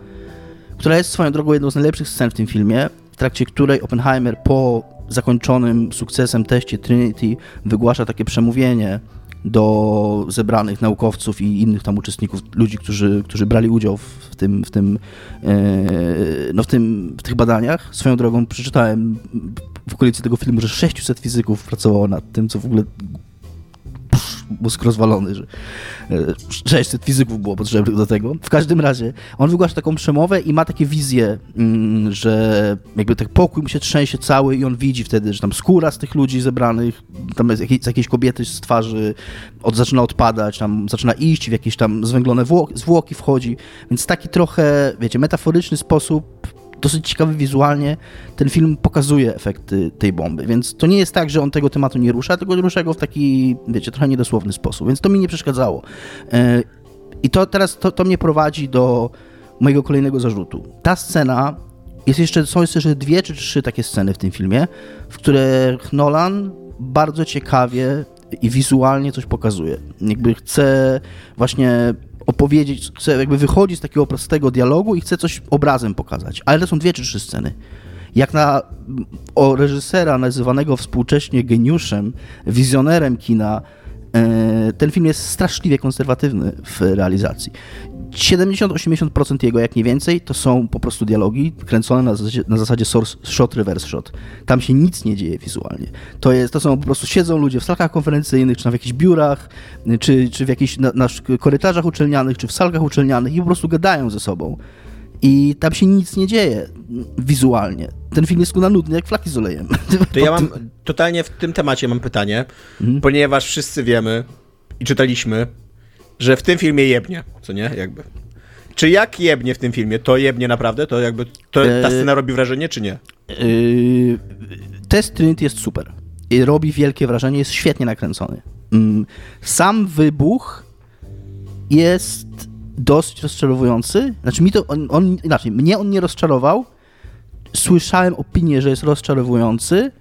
która jest swoją drogą jedną z najlepszych scen w tym filmie, w trakcie której Oppenheimer po zakończonym sukcesem teście Trinity wygłasza takie przemówienie do zebranych naukowców i innych tam uczestników, ludzi, którzy, którzy brali udział w tym, w tym, e, no w tym, w tych badaniach. Swoją drogą przeczytałem w okolicy tego filmu, że 600 fizyków pracowało nad tym, co w ogóle mózg rozwalony, że 600 fizyków było potrzebnych do tego. W każdym razie, on wygłasza taką przemowę i ma takie wizje, mm, że jakby tak pokój mu się trzęsie cały i on widzi wtedy, że tam skóra z tych ludzi zebranych, tam z jakiejś, z jakiejś kobiety z twarzy od, zaczyna odpadać, tam zaczyna iść w jakieś tam zwęglone zwłoki wchodzi, więc taki trochę, wiecie, metaforyczny sposób dosyć ciekawy wizualnie ten film pokazuje efekty tej bomby, więc to nie jest tak, że on tego tematu nie rusza, tylko rusza go w taki, wiecie, trochę niedosłowny sposób, więc to mi nie przeszkadzało. E, I to teraz, to, to mnie prowadzi do mojego kolejnego zarzutu. Ta scena, jest jeszcze, są jeszcze dwie czy trzy takie sceny w tym filmie, w których Nolan bardzo ciekawie i wizualnie coś pokazuje. Jakby chce właśnie opowiedzieć, chce jakby wychodzić z takiego prostego dialogu i chce coś obrazem pokazać. Ale to są dwie czy trzy sceny. Jak na o reżysera nazywanego współcześnie geniuszem, wizjonerem kina, e, ten film jest straszliwie konserwatywny w realizacji. 70-80% jego, jak nie więcej, to są po prostu dialogi kręcone na zasadzie, na zasadzie source shot, reverse shot. Tam się nic nie dzieje wizualnie. To, jest, to są po prostu, siedzą ludzie w salkach konferencyjnych, czy na w jakichś biurach, czy, czy w jakichś na, na korytarzach uczelnianych, czy w salkach uczelnianych i po prostu gadają ze sobą. I tam się nic nie dzieje wizualnie. Ten film jest na nudny jak flaki z olejem. To ja mam, totalnie w tym temacie mam pytanie, mhm. ponieważ wszyscy wiemy i czytaliśmy, że w tym filmie jebnie, co nie? Jakby. Czy jak jebnie w tym filmie? To jebnie naprawdę? To jakby to, ta e, scena robi wrażenie, czy nie? Yy, test Trinity jest super. I robi wielkie wrażenie, jest świetnie nakręcony. Mm, sam wybuch jest dosyć rozczarowujący. Znaczy mi to, on, on, inaczej, mnie on nie rozczarował. Słyszałem opinię, że jest rozczarowujący.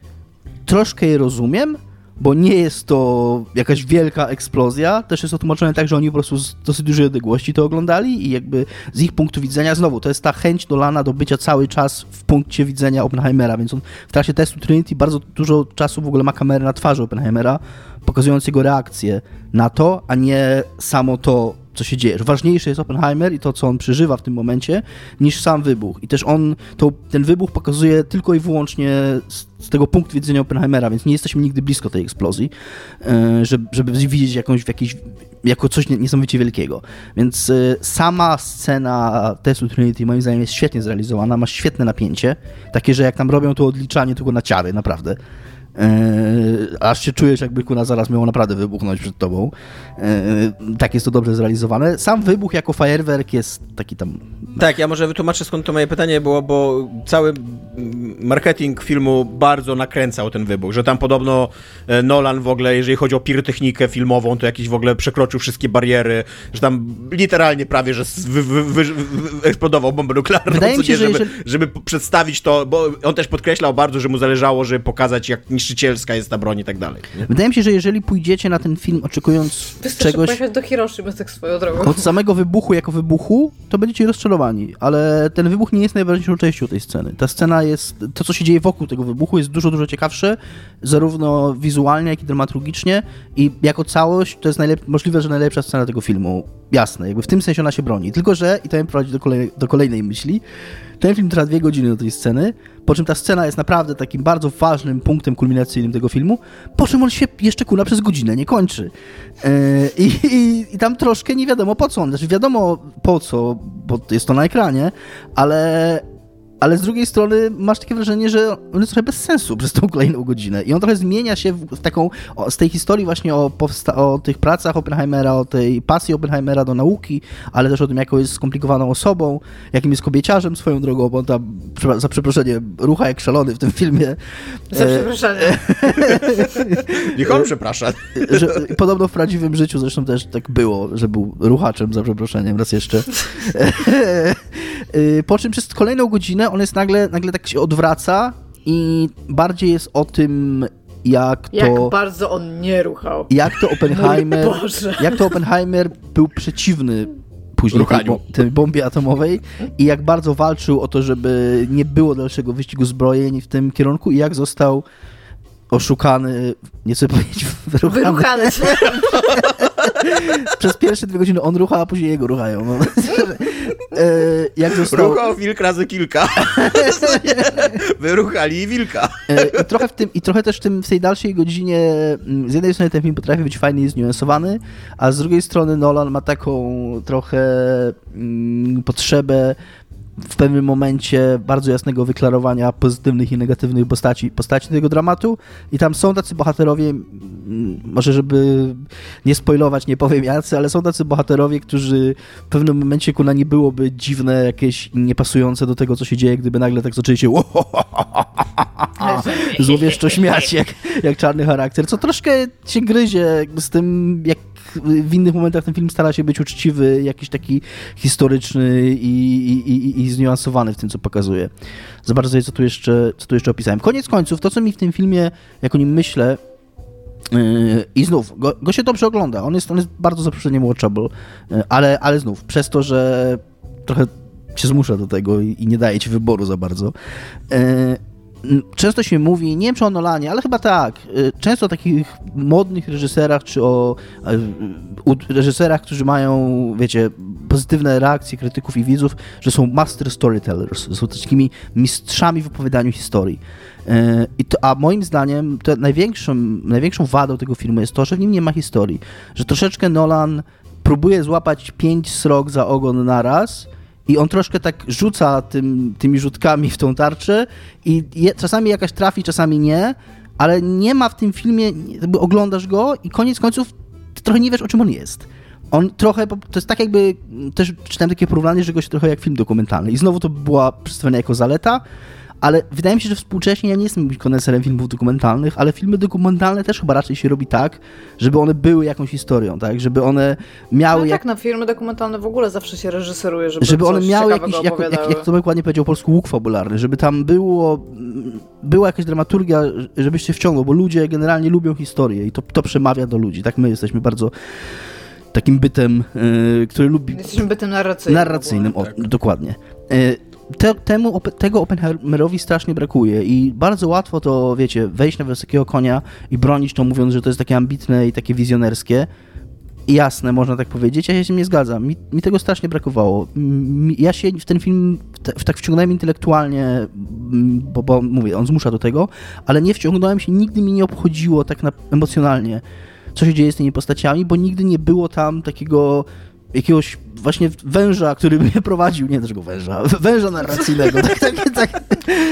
Troszkę je rozumiem, bo nie jest to jakaś wielka eksplozja, też jest to tak, że oni po prostu z dosyć dużej odległości to oglądali i jakby z ich punktu widzenia, znowu, to jest ta chęć Dolana do bycia cały czas w punkcie widzenia Oppenheimera, więc on w trakcie testu Trinity bardzo dużo czasu w ogóle ma kamerę na twarzy Oppenheimera, pokazując jego reakcję na to, a nie samo to, co się dzieje. Że ważniejszy jest Oppenheimer i to, co on przeżywa w tym momencie, niż sam wybuch. I też on, to, ten wybuch pokazuje tylko i wyłącznie z, z tego punktu widzenia Oppenheimera, więc nie jesteśmy nigdy blisko tej eksplozji, e, żeby, żeby widzieć jakąś w jakiejś, jako coś niesamowicie wielkiego. Więc e, sama scena testu Trinity moim zdaniem jest świetnie zrealizowana, ma świetne napięcie, takie, że jak tam robią to odliczanie tylko na ciary, naprawdę. Yy, aż się czujesz, jakby kuna zaraz miało naprawdę wybuchnąć przed tobą. Yy, tak jest to dobrze zrealizowane. Sam wybuch jako fajerwerk jest taki tam... Tak, ja może wytłumaczę skąd to moje pytanie było, bo cały marketing filmu bardzo nakręcał ten wybuch, że tam podobno e, Nolan w ogóle, jeżeli chodzi o pirotechnikę filmową, to jakiś w ogóle przekroczył wszystkie bariery, że tam literalnie prawie, że wy, wy, wy, eksplodował bombę nuklearną, Wydaje mi się, nie, żeby, jeżeli... żeby przedstawić to, bo on też podkreślał bardzo, że mu zależało, żeby pokazać, jak niż niszczycielska jest ta broń i tak dalej. Nie? Wydaje mi się, że jeżeli pójdziecie na ten film oczekując Wystarczy czegoś... pojechać do Hiroshimy tak swoją drogą. Od samego wybuchu jako wybuchu, to będziecie rozczarowani, ale ten wybuch nie jest najważniejszą częścią tej sceny. Ta scena jest... To, co się dzieje wokół tego wybuchu jest dużo, dużo ciekawsze, zarówno wizualnie, jak i dramaturgicznie i jako całość to jest najlep... możliwe, że najlepsza scena tego filmu. Jasne, jakby w tym sensie ona się broni. Tylko, że, i to mnie prowadzi do, kolej... do kolejnej myśli, ten film trwa dwie godziny do tej sceny, po czym ta scena jest naprawdę takim bardzo ważnym punktem kulminacyjnym tego filmu, po czym on się jeszcze kuna przez godzinę nie kończy. Yy, i, i, I tam troszkę nie wiadomo po co on, znaczy wiadomo po co, bo jest to na ekranie, ale ale z drugiej strony masz takie wrażenie, że on jest trochę bez sensu przez tą kolejną godzinę i on trochę zmienia się w taką, o, z tej historii właśnie o, o tych pracach Oppenheimera, o tej pasji Oppenheimera do nauki, ale też o tym, jaką jest skomplikowaną osobą, jakim jest kobieciarzem swoją drogą, bo on tam, za przeproszenie, rucha jak szalony w tym filmie. Za e, przeproszenie. Niech on przeprasza. Że, podobno w prawdziwym życiu zresztą też tak było, że był ruchaczem, za przeproszeniem, raz jeszcze. E, po czym przez kolejną godzinę on jest nagle, nagle tak się odwraca i bardziej jest o tym, jak to... Jak bardzo on nie ruchał. Jak to Oppenheimer... Jak to Oppenheimer był przeciwny później tej, tej bombie atomowej i jak bardzo walczył o to, żeby nie było dalszego wyścigu zbrojeń w tym kierunku i jak został oszukany, nie chcę powiedzieć wyruchany. Wyruchany. Przez pierwsze dwie godziny on rucha, a później jego ruchają. No. jak został... Ruchał wilk razy kilka. Wyruchali wilka. I trochę, w tym, I trochę też w, tym, w tej dalszej godzinie mm, z jednej strony ten film potrafi być fajnie i zniuansowany, a z drugiej strony Nolan ma taką trochę mm, potrzebę w pewnym momencie bardzo jasnego wyklarowania pozytywnych i negatywnych postaci, postaci tego dramatu. I tam są tacy bohaterowie, może żeby nie spoilować, nie powiem jacy, ale są tacy bohaterowie, którzy w pewnym momencie kuna nie byłoby dziwne, jakieś niepasujące do tego, co się dzieje, gdyby nagle tak zaczęli się złowieszczo śmiać, jak, jak czarny charakter, co troszkę się gryzie z tym, jak w innych momentach ten film stara się być uczciwy, jakiś taki historyczny i, i, i, i zniuansowany w tym, co pokazuje. Zobaczę sobie, co tu, jeszcze, co tu jeszcze opisałem. Koniec końców, to, co mi w tym filmie, jak o nim myślę, Yy, I znów, go, go, się dobrze ogląda. On jest, on jest bardzo zaproszeniem watchable, yy, ale, ale znów, przez to, że trochę się zmusza do tego i, i nie daje ci wyboru za bardzo. Często się mówi, nie wiem czy o Nolanie, ale chyba tak, y, często o takich modnych reżyserach, czy o y, reżyserach, którzy mają, wiecie, pozytywne reakcje krytyków i widzów, że są master storytellers, są takimi mistrzami w opowiadaniu historii. Y, I to, a moim zdaniem to największą, największą wadą tego filmu jest to, że w nim nie ma historii, że troszeczkę Nolan próbuje złapać pięć srok za ogon naraz, i on troszkę tak rzuca tym, tymi rzutkami w tą tarczę i je, czasami jakaś trafi, czasami nie, ale nie ma w tym filmie, jakby oglądasz go i koniec końców trochę nie wiesz, o czym on jest. On trochę, to jest tak jakby, też czytałem takie porównanie, że go się trochę jak film dokumentalny i znowu to była przedstawiona jako zaleta, ale wydaje mi się, że współcześnie ja nie jestem koneserem filmów dokumentalnych, ale filmy dokumentalne też chyba raczej się robi tak, żeby one były jakąś historią, tak? Żeby one miały... No jak... tak, no filmy dokumentalne w ogóle zawsze się reżyseruje, żeby Żeby one miały jakiś, jak, jak, jak to dokładnie powiedział polski łuk fabularny, żeby tam było, była jakaś dramaturgia, żebyś się wciągnął, bo ludzie generalnie lubią historię i to, to przemawia do ludzi, tak? My jesteśmy bardzo takim bytem, yy, który lubi... Jesteśmy bytem narracyjnym. Narracyjnym, o, tak. dokładnie. Yy, te, temu, tego Oppenheimerowi strasznie brakuje i bardzo łatwo to, wiecie, wejść na wysokiego konia i bronić to mówiąc, że to jest takie ambitne i takie wizjonerskie. Jasne, można tak powiedzieć, ja się nie zgadzam. Mi, mi tego strasznie brakowało. Ja się w ten film w tak wciągnąłem intelektualnie, bo, bo mówię, on zmusza do tego, ale nie wciągnąłem się, nigdy mi nie obchodziło tak na, emocjonalnie, co się dzieje z tymi postaciami, bo nigdy nie było tam takiego jakiegoś właśnie węża, który mnie prowadził, nie tego węża, węża narracyjnego. Tak, tak, tak.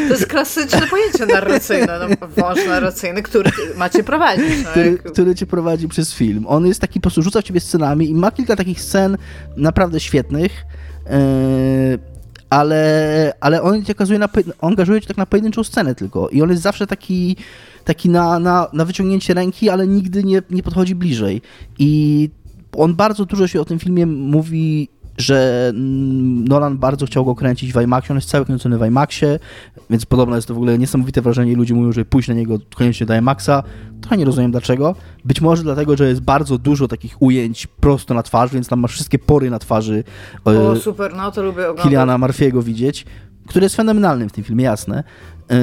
To jest klasyczne pojęcie narracyjne, no, wąż narracyjny, który macie prowadzić. No, który, jak... który cię prowadzi przez film. On jest taki, po prostu rzuca w ciebie scenami i ma kilka takich scen naprawdę świetnych, yy, ale, ale on cię okazuje na, angażuje cię tak na pojedynczą scenę tylko i on jest zawsze taki taki na, na, na wyciągnięcie ręki, ale nigdy nie, nie podchodzi bliżej. I on bardzo dużo się o tym filmie mówi, że Nolan bardzo chciał go kręcić w IMAXie, on jest cały kręcony w IMAXie, więc podobno jest to w ogóle niesamowite wrażenie i ludzie mówią, że pójść na niego koniecznie do IMAXa. Trochę nie rozumiem dlaczego. Być może dlatego, że jest bardzo dużo takich ujęć prosto na twarz, więc tam masz wszystkie pory na twarzy. O, e, super, no to lubię oglądać. Kiliana Murphy'ego widzieć, który jest fenomenalnym w tym filmie, jasne. E,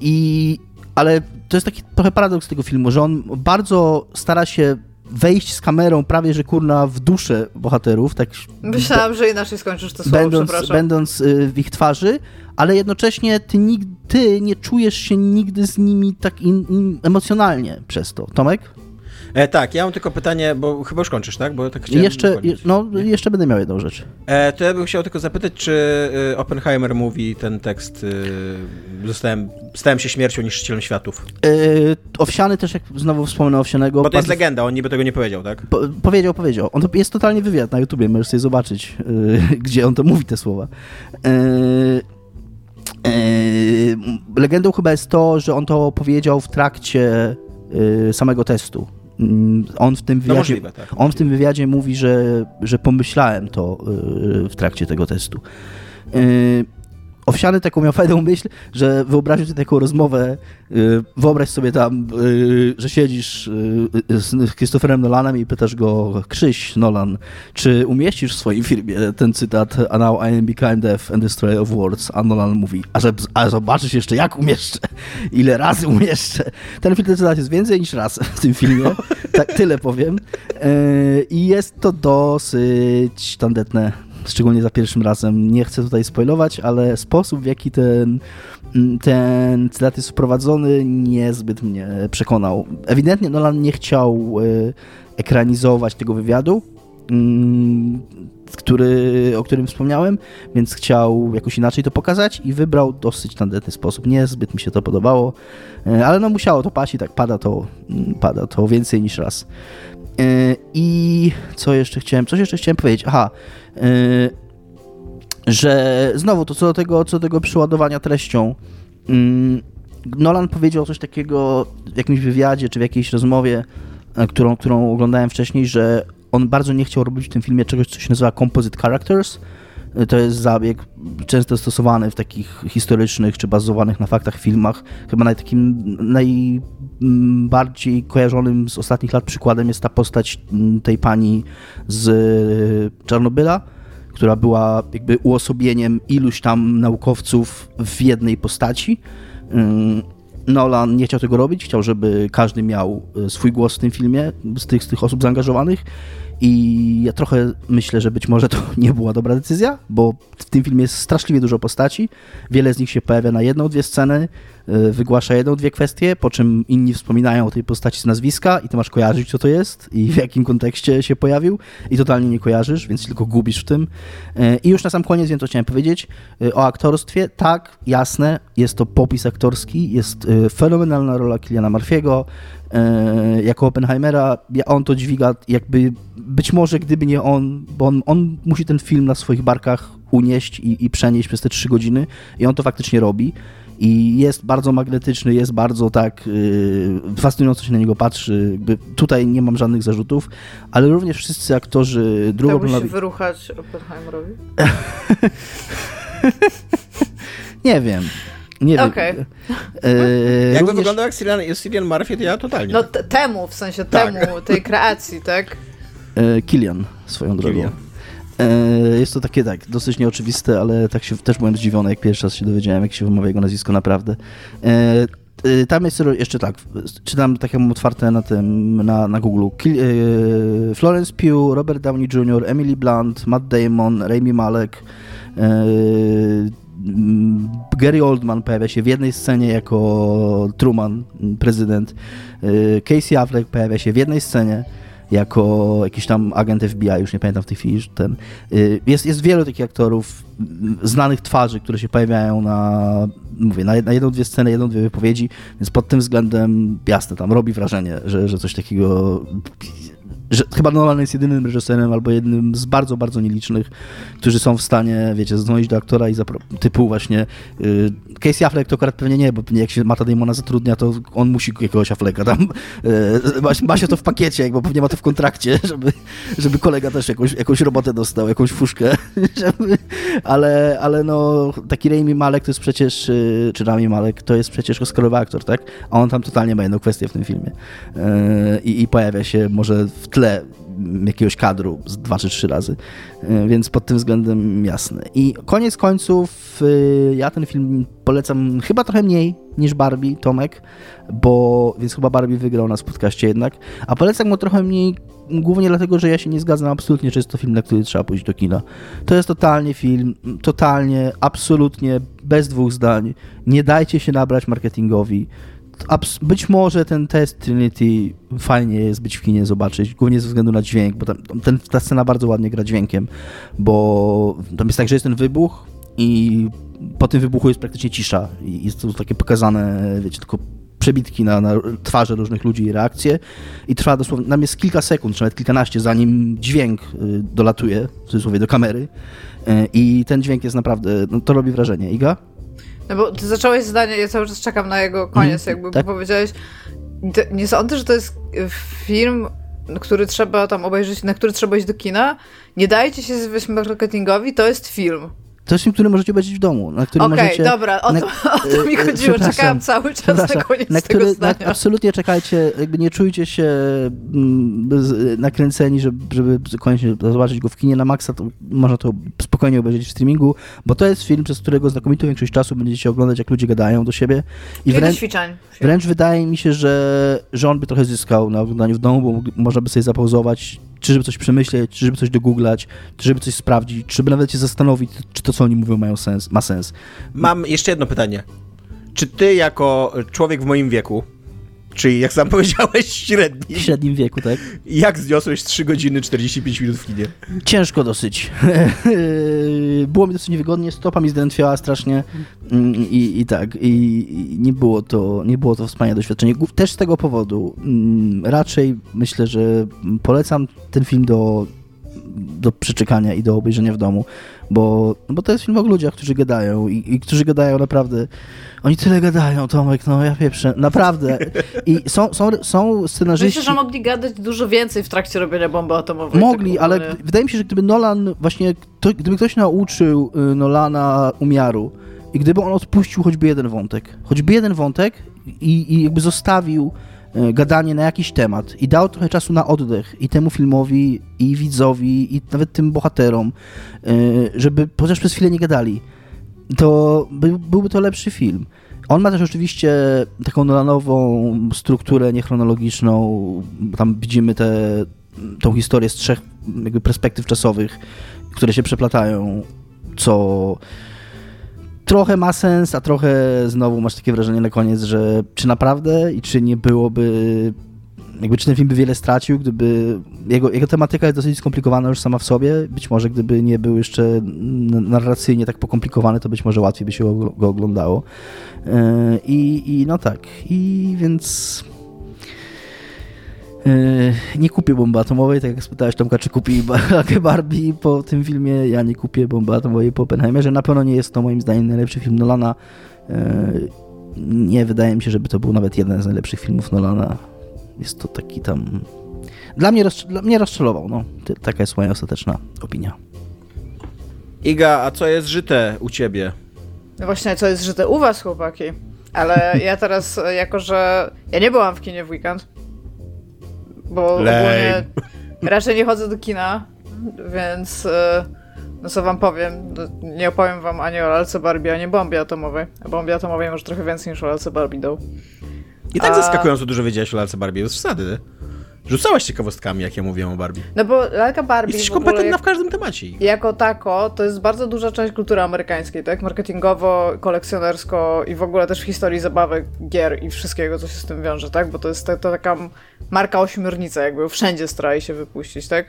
I ale to jest taki trochę paradoks tego filmu, że on bardzo stara się wejść z kamerą prawie, że kurna w duszę bohaterów. Tak, Myślałam, że inaczej skończysz to słowo, będąc, będąc y, w ich twarzy, ale jednocześnie ty, ty nie czujesz się nigdy z nimi tak in, in, emocjonalnie przez to. Tomek? E, tak, ja mam tylko pytanie, bo chyba już kończysz, tak? Bo tak chciałem jeszcze, no, jeszcze będę miał jedną rzecz. E, to ja bym chciał tylko zapytać, czy y, Oppenheimer mówi ten tekst y, zostałem, stałem się śmiercią niszczycielem światów. E, owsiany też, jak znowu wspomnę Owsianego. Bo to jest legenda, on niby tego nie powiedział, tak? Po, powiedział, powiedział. On to jest totalnie wywiad na YouTubie, możesz sobie zobaczyć, y, gdzie on to mówi te słowa. legendą chyba jest to, że on to powiedział w trakcie samego testu on w tym wywiadzie, no możliwe, tak. on w tym wywiadzie mówi, że, że pomyślałem to y, w trakcie tego testu. Y, Owsiany taką miał fajną myśl, że wyobraził sobie taką rozmowę, y, wyobraź sobie tam, y, że siedzisz y, z Christopherem Nolanem i pytasz go, Krzyś Nolan, czy umieścisz w swoim filmie ten cytat A now I am become death and destroyer of words, a Nolan mówi, a, że, a zobaczysz jeszcze jak umieszczę, ile razy umieszczę. Ten film, ten cytat jest więcej niż raz w tym filmie, tak tyle powiem. I jest to dosyć tandetne szczególnie za pierwszym razem. Nie chcę tutaj spoilować, ale sposób, w jaki ten, ten cytat jest wprowadzony, niezbyt mnie przekonał. Ewidentnie Nolan nie chciał e, ekranizować tego wywiadu, mm, który, o którym wspomniałem, więc chciał jakoś inaczej to pokazać i wybrał dosyć tandetny sposób. Niezbyt mi się to podobało, e, ale no musiało to paść i tak pada to, mm, pada to więcej niż raz. E, I co jeszcze chciałem, coś jeszcze chciałem powiedzieć, aha, e, że znowu to co do tego, co do tego przeładowania treścią, mm, Nolan powiedział coś takiego w jakimś wywiadzie czy w jakiejś rozmowie, którą, którą oglądałem wcześniej, że on bardzo nie chciał robić w tym filmie czegoś, co się nazywa composite characters. To jest zabieg często stosowany w takich historycznych czy bazowanych na faktach filmach. Chyba naj, takim najbardziej kojarzonym z ostatnich lat przykładem jest ta postać tej pani z Czarnobyla, która była jakby uosobieniem iluś tam naukowców w jednej postaci. Nolan nie chciał tego robić, chciał, żeby każdy miał e, swój głos w tym filmie, z tych, z tych osób zaangażowanych i ja trochę myślę, że być może to nie była dobra decyzja, bo w tym filmie jest straszliwie dużo postaci. Wiele z nich się pojawia na jedną, dwie sceny, wygłasza jedną, dwie kwestie, po czym inni wspominają o tej postaci z nazwiska i ty masz kojarzyć, co to jest i w jakim kontekście się pojawił i totalnie nie kojarzysz, więc tylko gubisz w tym. Y, I już na sam koniec wiem, co chciałem powiedzieć y, o aktorstwie. Tak, jasne, jest to popis aktorski, jest fenomenalna rola Kiliana Murphy'ego, jako Oppenheimera, on to dźwiga jakby, być może gdyby nie on, bo on, on musi ten film na swoich barkach unieść i, i przenieść przez te trzy godziny i on to faktycznie robi i jest bardzo magnetyczny, jest bardzo tak yy, fascynująco się na niego patrzy. Jakby tutaj nie mam żadnych zarzutów, ale również wszyscy aktorzy drugoplanowi... Chciałbyś wyruchać Oppenheimerowi? nie wiem. Nie wiem. Okay. E, Jakby również... wyglądał jak Cillian, Cillian Murphy, to ja totalnie. No temu, w sensie tak. temu, tej kreacji, tak? E, Kilian, swoją drogą. Jest to takie tak, dosyć nieoczywiste, ale tak się też byłem zdziwiony, jak pierwszy raz się dowiedziałem, jak się wymawia jego nazwisko naprawdę. E, e tam jest jeszcze tak, czytam tak jak mam otwarte na tym, na, na Google. E, Florence Pugh, Robert Downey Jr., Emily Blunt, Matt Damon, Rami Malek, e, Gary Oldman pojawia się w jednej scenie jako Truman, prezydent. Casey Affleck pojawia się w jednej scenie jako jakiś tam agent FBI, już nie pamiętam w tej chwili, ten. Y, jest, jest wielu takich aktorów, znanych twarzy, które się pojawiają na, mówię, na, jedną, dwie sceny, jedną, dwie wypowiedzi, więc pod tym względem jasne, tam robi wrażenie, że, że coś takiego że chyba Nolan jest jedynym reżyserem albo jednym z bardzo, bardzo nielicznych, którzy są w stanie, wiecie, zadzwonić do aktora i typu właśnie y, Casey Affleck to akurat pewnie nie, bo jak się Mata Damona zatrudnia, to on musi jakiegoś Afflecka tam, y, ma, ma, się to w pakiecie, bo pewnie ma to w kontrakcie, żeby, żeby kolega też jakąś, jakąś robotę dostał, jakąś fuszkę, żeby, ale, ale no taki Rami Malek to jest przecież, y, czy Rami Malek to jest przecież Oscarowy aktor, tak? A on tam totalnie ma jedną kwestię w tym filmie y, i, i pojawia się może w tle tle jakiegoś kadru z dwa czy trzy razy, e, więc pod tym względem jasne. I koniec końców e, ja ten film polecam chyba trochę mniej niż Barbie, Tomek, bo więc chyba Barbie wygrał na podcaście jednak, a polecam go trochę mniej głównie dlatego, że ja się nie zgadzam absolutnie, że jest to film, na który trzeba pójść do kina. To jest totalnie film, totalnie, absolutnie, bez dwóch zdań. Nie dajcie się nabrać marketingowi być może ten test Trinity fajnie jest być w kinie zobaczyć, głównie ze względu na dźwięk, bo tam, ten, ta scena bardzo ładnie gra dźwiękiem, bo tam jest tak, że jest ten wybuch i po tym wybuchu jest praktycznie cisza i jest to takie pokazane, wiecie, tylko przebitki na, na twarze różnych ludzi i reakcje i trwa dosłownie, nam jest kilka sekund, czy nawet kilkanaście, zanim dźwięk y, dolatuje, w cudzysłowie, do kamery y, i ten dźwięk jest naprawdę, no, to robi wrażenie. Iga? No bo ty zacząłeś zdanie, ja cały czas czekam na jego koniec, mm, jakby tak? powiedziałeś. Nie sądzę, że to jest film, który trzeba tam obejrzeć, na który trzeba iść do kina. Nie dajcie się zwieść marketingowi, to jest film. To jest film, który możecie obejrzeć w domu, na który okay, możecie... dobra, o to, o to mi chodziło, czekałam cały czas na koniec na który, na, absolutnie czekajcie, jakby nie czujcie się mm, nakręceni, żeby, żeby koniecznie zobaczyć go w kinie na maksa, to można to spokojnie obejrzeć w streamingu, bo to jest film, przez którego znakomitą większość czasu będziecie oglądać, jak ludzie gadają do siebie. I wręcz, wręcz wydaje mi się, że, że on by trochę zyskał na oglądaniu w domu, bo można by sobie zapauzować czy żeby coś przemyśleć, czy żeby coś dogooglać, czy żeby coś sprawdzić, czy żeby nawet się zastanowić, czy to, co oni mówią, mają sens, ma sens. Mam jeszcze jedno pytanie. Czy ty jako człowiek w moim wieku, Czyli jak sam powiedziałeś, średni. W średnim wieku, tak. Jak zniosłeś 3 godziny 45 minut w kinie? Ciężko dosyć. było mi dosyć niewygodnie, stopa mi zdrętwiała strasznie mm, i, i tak, i, nie, było to, nie było to wspaniałe doświadczenie. Też z tego powodu mm, raczej myślę, że polecam ten film do, do przeczekania i do obejrzenia w domu, bo, bo to jest film o ludziach, którzy gadają i, i którzy gadają naprawdę oni tyle gadają, Tomek, no ja pieprzę, naprawdę. I są, są, są scenarzyści... Myślę, że mogli gadać dużo więcej w trakcie robienia bomby atomowej. Mogli, tak ale wydaje mi się, że gdyby Nolan właśnie, to, gdyby ktoś nauczył y, Nolana umiaru i gdyby on odpuścił choćby jeden wątek, choćby jeden wątek i, i jakby zostawił gadanie na jakiś temat i dał trochę czasu na oddech i temu filmowi, i widzowi, i nawet tym bohaterom, y, żeby chociaż przez chwilę nie gadali to by, byłby to lepszy film. On ma też oczywiście taką Nolanową strukturę niechronologiczną. Tam widzimy tę tą historię z trzech jakby perspektyw czasowych, które się przeplatają, co trochę ma sens, a trochę znowu masz takie wrażenie na koniec, że czy naprawdę i czy nie byłoby jakby czy ten film by wiele stracił, gdyby jego, jego tematyka jest dosyć skomplikowana już sama w sobie. Być może gdyby nie był jeszcze narracyjnie tak pokomplikowany, to być może łatwiej by się go, oglądało. E, I, no tak, i więc nie kupię bomby atomowej, tak jak spytałeś Tomka, czy kupi Barbie po tym filmie. Ja nie kupię bomby atomowej po Oppenheimerze. Na pewno nie jest to moim zdaniem najlepszy film Nolana. E, nie wydaje mi się, żeby to był nawet jeden z najlepszych filmów Nolana jest to taki tam... Dla mnie, dla mnie rozczarował, no. Taka jest moja ostateczna opinia. Iga, a co jest żyte u ciebie? No właśnie, co jest żyte u was, chłopaki? Ale ja teraz, jako że ja nie byłam w kinie w weekend, bo ogólnie raczej nie chodzę do kina, więc e, no co wam powiem, no, nie opowiem wam ani o lalce Barbie, ani bombie atomowej. A bombie atomowej może trochę więcej niż o lalce Barbie dał. I tak zaskakująco dużo wiedziałeś o lalce Barbie, bez przesady. Rzucałaś ciekawostkami, jak ja mówiłem o Barbie. No bo lalka Barbie. Jesteś kompetentna w każdym temacie. Jako tako, to jest bardzo duża część kultury amerykańskiej, tak? Marketingowo, kolekcjonersko i w ogóle też w historii zabawek, gier i wszystkiego, co się z tym wiąże, tak? Bo to jest to, to taka marka ośmiornica, jakby wszędzie starali się wypuścić, tak?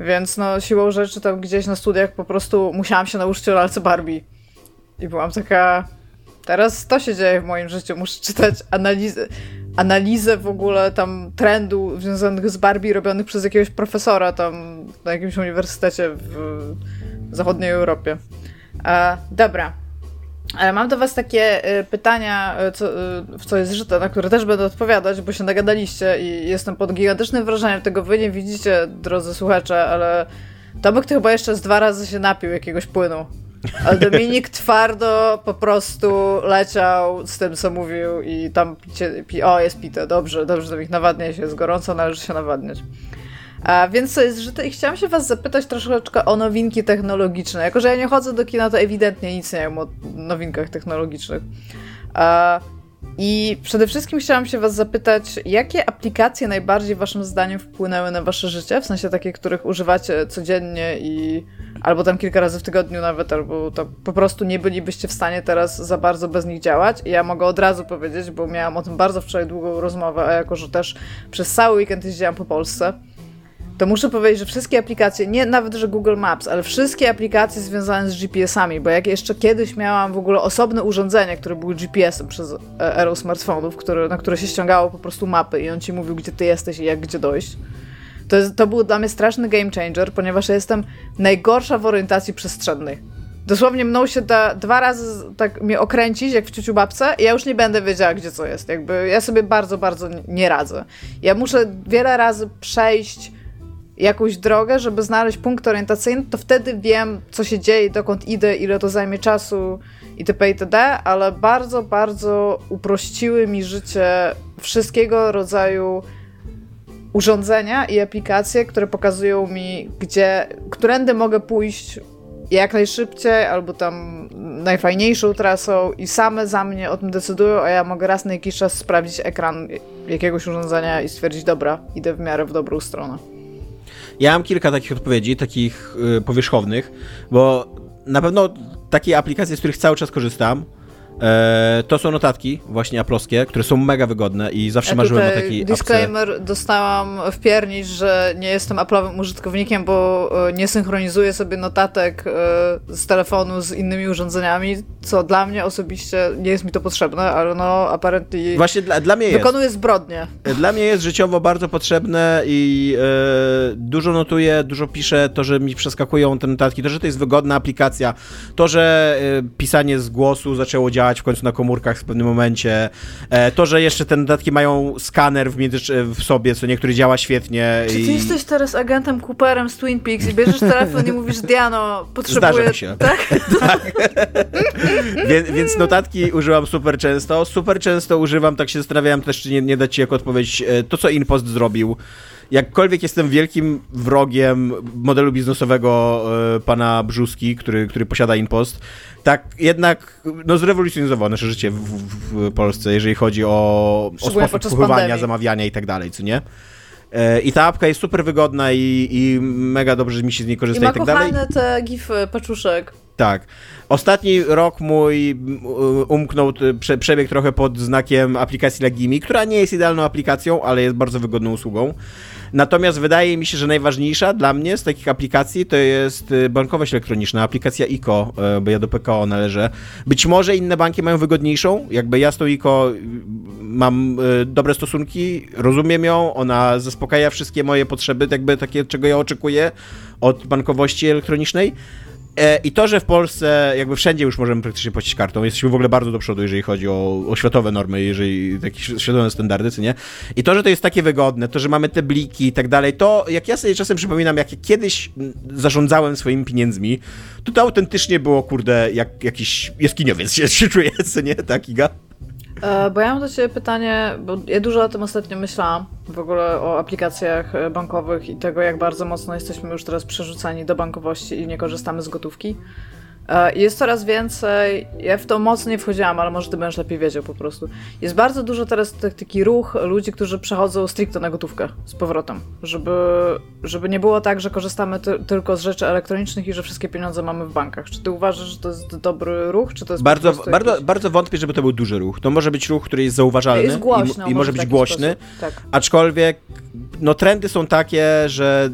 Więc no, siłą rzeczy tam gdzieś na studiach po prostu musiałam się nauczyć o lalce Barbie. I byłam taka, Teraz to się dzieje w moim życiu. Muszę czytać analizę, analizę w ogóle tam trendu związanych z Barbie robionych przez jakiegoś profesora tam na jakimś uniwersytecie w zachodniej Europie. E, dobra. Ale mam do was takie y, pytania, y, co, y, w co jest żyte, na które też będę odpowiadać, bo się nagadaliście i jestem pod gigantycznym wrażeniem tego. Wy nie widzicie, drodzy słuchacze, ale Tomek to chyba jeszcze z dwa razy się napił jakiegoś płynu. Ale Dominik twardo po prostu leciał z tym, co mówił i tam picie, pi, o jest pite, dobrze, dobrze, Dominik, nawadnia się, jest gorąco, należy się nawadniać. A więc co jest żyte i chciałam się was zapytać troszeczkę o nowinki technologiczne. Jako, że ja nie chodzę do kina, to ewidentnie nic nie wiem o nowinkach technologicznych. A, I przede wszystkim chciałam się was zapytać, jakie aplikacje najbardziej waszym zdaniem wpłynęły na wasze życie? W sensie takie, których używacie codziennie i albo tam kilka razy w tygodniu nawet, albo to po prostu nie bylibyście w stanie teraz za bardzo bez nich działać. I ja mogę od razu powiedzieć, bo miałam o tym bardzo wczoraj długą rozmowę, a jako, że też przez cały weekend jeździłam po Polsce, to muszę powiedzieć, że wszystkie aplikacje, nie nawet, że Google Maps, ale wszystkie aplikacje związane z GPS-ami, bo jak jeszcze kiedyś miałam w ogóle osobne urządzenie, które były GPS-em przez erą smartfonów, na które się ściągało po prostu mapy i on ci mówił, gdzie ty jesteś i jak gdzie dojść. To, jest, to był dla mnie straszny game changer, ponieważ ja jestem najgorsza w orientacji przestrzennej. Dosłownie mną się da dwa razy tak mnie okręcić, jak w ciuciu babce, i ja już nie będę wiedziała, gdzie co jest. Jakby ja sobie bardzo, bardzo nie radzę. Ja muszę wiele razy przejść jakąś drogę, żeby znaleźć punkt orientacyjny, to wtedy wiem, co się dzieje, dokąd idę, ile to zajmie czasu itp. itd., ale bardzo, bardzo uprościły mi życie wszystkiego rodzaju urządzenia i aplikacje, które pokazują mi, gdzie, którędy mogę pójść jak najszybciej, albo tam najfajniejszą trasą i same za mnie o tym decydują, a ja mogę raz na jakiś czas sprawdzić ekran jakiegoś urządzenia i stwierdzić, dobra, idę w miarę w dobrą stronę. Ja mam kilka takich odpowiedzi, takich y, powierzchownych, bo na pewno takie aplikacje, z których cały czas korzystam, E, to są notatki właśnie aploskie, które są mega wygodne i zawsze ja marzyłem o takiej disclaimer apce. dostałam w piernicz, że nie jestem Apple'owym użytkownikiem, bo e, nie synchronizuję sobie notatek e, z telefonu z innymi urządzeniami, co dla mnie osobiście nie jest mi to potrzebne, ale no apparently właśnie dla, dla mnie wykonuję jest. zbrodnie. Dla mnie jest życiowo bardzo potrzebne i e, dużo notuję, dużo piszę, to, że mi przeskakują te notatki, to, że to jest wygodna aplikacja, to, że e, pisanie z głosu zaczęło działać działać w końcu na komórkach w pewnym momencie. E, to, że jeszcze te dodatki mają skaner w, między, w sobie, co niektóry działa świetnie. Czy ty i... jesteś teraz agentem Cooperem z Twin Peaks i bierzesz telefon i mówisz, Diano, potrzebuję... Zdarza się. Tak? tak. więc, więc notatki używam super często. Super często używam, tak się zastanawiałem też, czy nie, nie dać ci jako odpowiedź, e, to co Inpost zrobił jakkolwiek jestem wielkim wrogiem modelu biznesowego y, pana Brzuski, który, który posiada Inpost, tak jednak no, zrewolucjonizował nasze życie w, w, w Polsce, jeżeli chodzi o, o sposób kupowania, zamawiania i tak dalej, co nie? E, I ta apka jest super wygodna i, i mega dobrze mi się z niej korzysta i, i tak dalej. I te gify paczuszek. Tak. Ostatni rok mój umknął, prze, przebieg trochę pod znakiem aplikacji Lagimi, która nie jest idealną aplikacją, ale jest bardzo wygodną usługą. Natomiast wydaje mi się, że najważniejsza dla mnie z takich aplikacji to jest y, bankowość elektroniczna, aplikacja ICO, y, bo ja do PKO należę. Być może inne banki mają wygodniejszą, jakby ja z tą ICO y, mam dobre stosunki, rozumiem ją, ona zaspokaja wszystkie moje potrzeby, jakby takie, czego ja oczekuję od bankowości elektronicznej. E, I to, że w Polsce jakby wszędzie już możemy praktycznie płacić kartą, jesteśmy w ogóle bardzo do przodu, jeżeli chodzi o, o światowe normy, jeżeli takie światowe standardy, co nie? I to, że to jest takie wygodne, to, że mamy te bliki i tak dalej, to jak ja sobie czasem przypominam, jak kiedyś zarządzałem swoimi pieniędzmi, to to autentycznie było, kurde, jak jakiś jaskiniowiec się, się czuje, nie? Tak, Iga? E, bo ja mam do Ciebie pytanie, bo ja dużo o tym ostatnio myślałam, w ogóle o aplikacjach e, bankowych i tego, jak bardzo mocno jesteśmy już teraz przerzucani do bankowości i nie korzystamy z gotówki. E, jest coraz więcej, ja w to mocno nie wchodziłam, ale może ty będziesz lepiej wiedział po prostu. Jest bardzo dużo teraz taki ruch ludzi, którzy przechodzą stricte na gotówkę z powrotem, żeby, żeby nie było tak, że korzystamy ty tylko z rzeczy elektronicznych i że wszystkie pieniądze mamy w bankach. Czy ty uważasz, że to jest dobry ruch, czy to jest bardzo, bardzo, jakiś... bardzo wątpię, żeby to był duży ruch. To może być ruch, który jest zauważalny jest głośno, i, i może być głośny, tak. aczkolwiek no trendy są takie, że,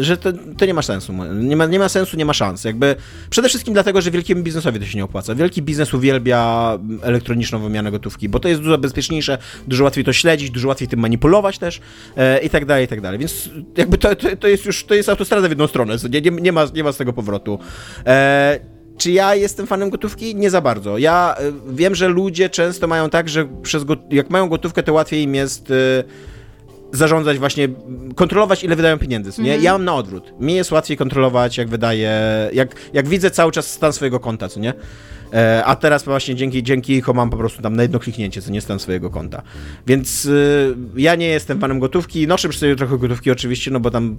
że to, to, nie ma sensu. Nie ma, nie ma sensu, nie ma szans. Jakby przede wszystkim dlatego, że wielkiemu biznesowi to się nie opłaca. Wielki biznes uwielbia elektroniczną wymianę gotówki, bo to jest dużo bezpieczniejsze, dużo łatwiej to śledzić, dużo łatwiej tym manipulować też e, i tak dalej, i tak dalej. Więc jakby to, to, to, jest już, to jest autostrada w jedną stronę, nie, nie, nie, ma, nie ma z tego powrotu. E, czy ja jestem fanem gotówki? Nie za bardzo. Ja e, wiem, że ludzie często mają tak, że przez jak mają gotówkę, to łatwiej im jest... E, zarządzać właśnie, kontrolować ile wydają pieniędzy, nie? Mhm. Ja mam na odwrót. Mi jest łatwiej kontrolować, jak wydaję, jak, jak widzę cały czas stan swojego konta, co nie? E, a teraz właśnie dzięki, dzięki ICO mam po prostu tam na jedno kliknięcie, co nie stan swojego konta. Więc y, ja nie jestem fanem gotówki, noszę przy sobie trochę gotówki oczywiście, no bo tam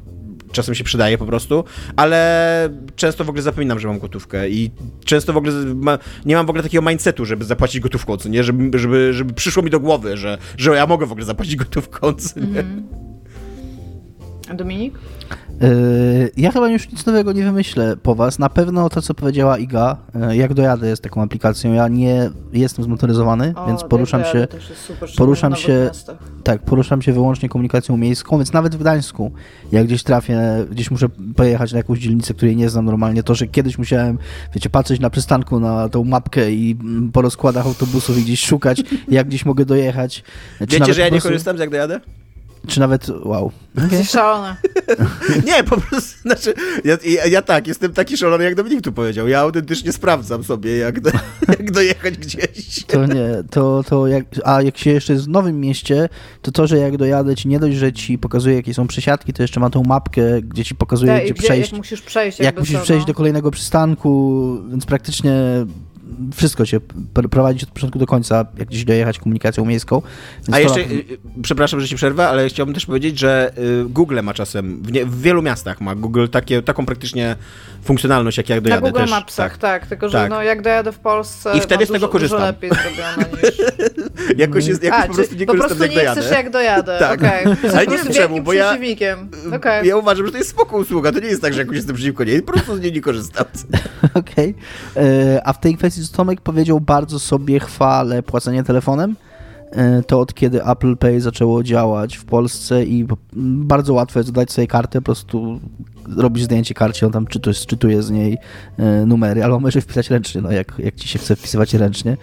czasem się przydaje po prostu, ale często w ogóle zapominam, że mam gotówkę i często w ogóle ma, nie mam w ogóle takiego mindsetu, żeby zapłacić gotówką, co nie? Żeby, żeby, żeby przyszło mi do głowy, że, że ja mogę w ogóle zapłacić gotówką, co nie? Mm -hmm. Dominik? Yy, ja chyba już nic nowego nie wymyślę po was. Na pewno to, co powiedziała Iga, yy, jak dojadę jest taką aplikacją. Ja nie jestem zmotoryzowany, o, więc poruszam się. Super, poruszam się. Tak, poruszam się wyłącznie komunikacją miejską, więc nawet w Gdańsku, jak gdzieś trafię, gdzieś muszę pojechać na jakąś dzielnicę, której nie znam normalnie, to, że kiedyś musiałem, wiecie, patrzeć na przystanku na tą mapkę i po rozkładach autobusów i gdzieś szukać, jak gdzieś mogę dojechać. Wiecie, że ja nie korzystam, jak dojadę? Czy nawet, wow. Okay. Szalone. nie, po prostu, znaczy, ja, ja, ja, tak, jestem taki szalony, jak Dominik tu powiedział. Ja autentycznie sprawdzam sobie, jak, do, jak dojechać gdzieś. To nie, to, to jak, a jak się jeszcze jest w nowym mieście, to to, że jak dojadę ci, nie dość, że ci pokazuje, jakie są przesiadki, to jeszcze ma tą mapkę, gdzie ci pokazuje, tak, gdzie, gdzie, przejść. Jak musisz przejść. Jak musisz przejść do kolejnego przystanku, więc praktycznie wszystko cię prowadzić od początku do końca, jak gdzieś dojechać komunikacją miejską. A jeszcze, lat... Y, przepraszam, że ci przerwę, ale chciałbym też powiedzieć, że y, Google ma czasem, w, nie, w wielu miastach ma Google takie, taką praktycznie funkcjonalność, jak jak dojadę Na Google też. Mapsach, tak, tak tylko że tak. no, jak dojadę w Polsce, I wtedy z tego korzystam. Dużo lepiej zrobione niż... jakoś jest, jakoś A, po prostu nie po prostu nie dojadę. chcesz jak dojadę, tak. Okay. Ale nie wiem czemu, bo ja, okay. ja uważam, że to jest spoko usługa, to nie jest tak, że jakoś jestem przeciwko niej, po prostu z niej nie korzystam. Okej. Okay. A w tej kwestii Tomek powiedział bardzo sobie chwalę płacenie telefonem, to od kiedy Apple Pay zaczęło działać w Polsce i bardzo łatwo jest dodać sobie kartę, po prostu robisz zdjęcie karcie, on tam czytuje, czytuje z niej e, numery, albo możesz wpisać ręcznie, no jak, jak ci się chce wpisywać ręcznie.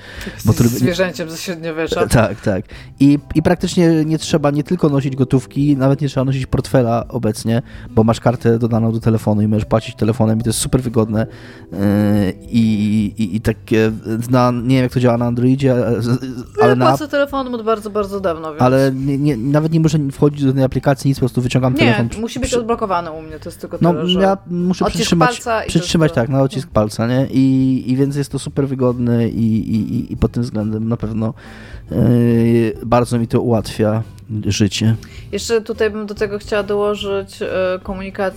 Bo to, zwierzęciem ze średniowiecza. Tak, tak. I, I praktycznie nie trzeba nie tylko nosić gotówki, nawet nie trzeba nosić portfela obecnie, bo masz kartę dodaną do telefonu i możesz płacić telefonem i to jest super wygodne. E, I, i, i takie, na, nie wiem jak to działa na Androidzie, ale ja na... płacę od bardzo, bardzo dawno, więc... Ale nie, nie, nawet nie muszę wchodzić do tej aplikacji, nic, po prostu wyciągam nie, telefon. Nie, musi być odblokowany u mnie, to jest tylko no, tyle, że... ja muszę przytrzymać, przytrzymać tak, na odcisk palca, nie? I, I więc jest to super wygodne i, i, i pod tym względem na pewno yy, bardzo mi to ułatwia życie. Jeszcze tutaj bym do tego chciała dołożyć yy, komunikat,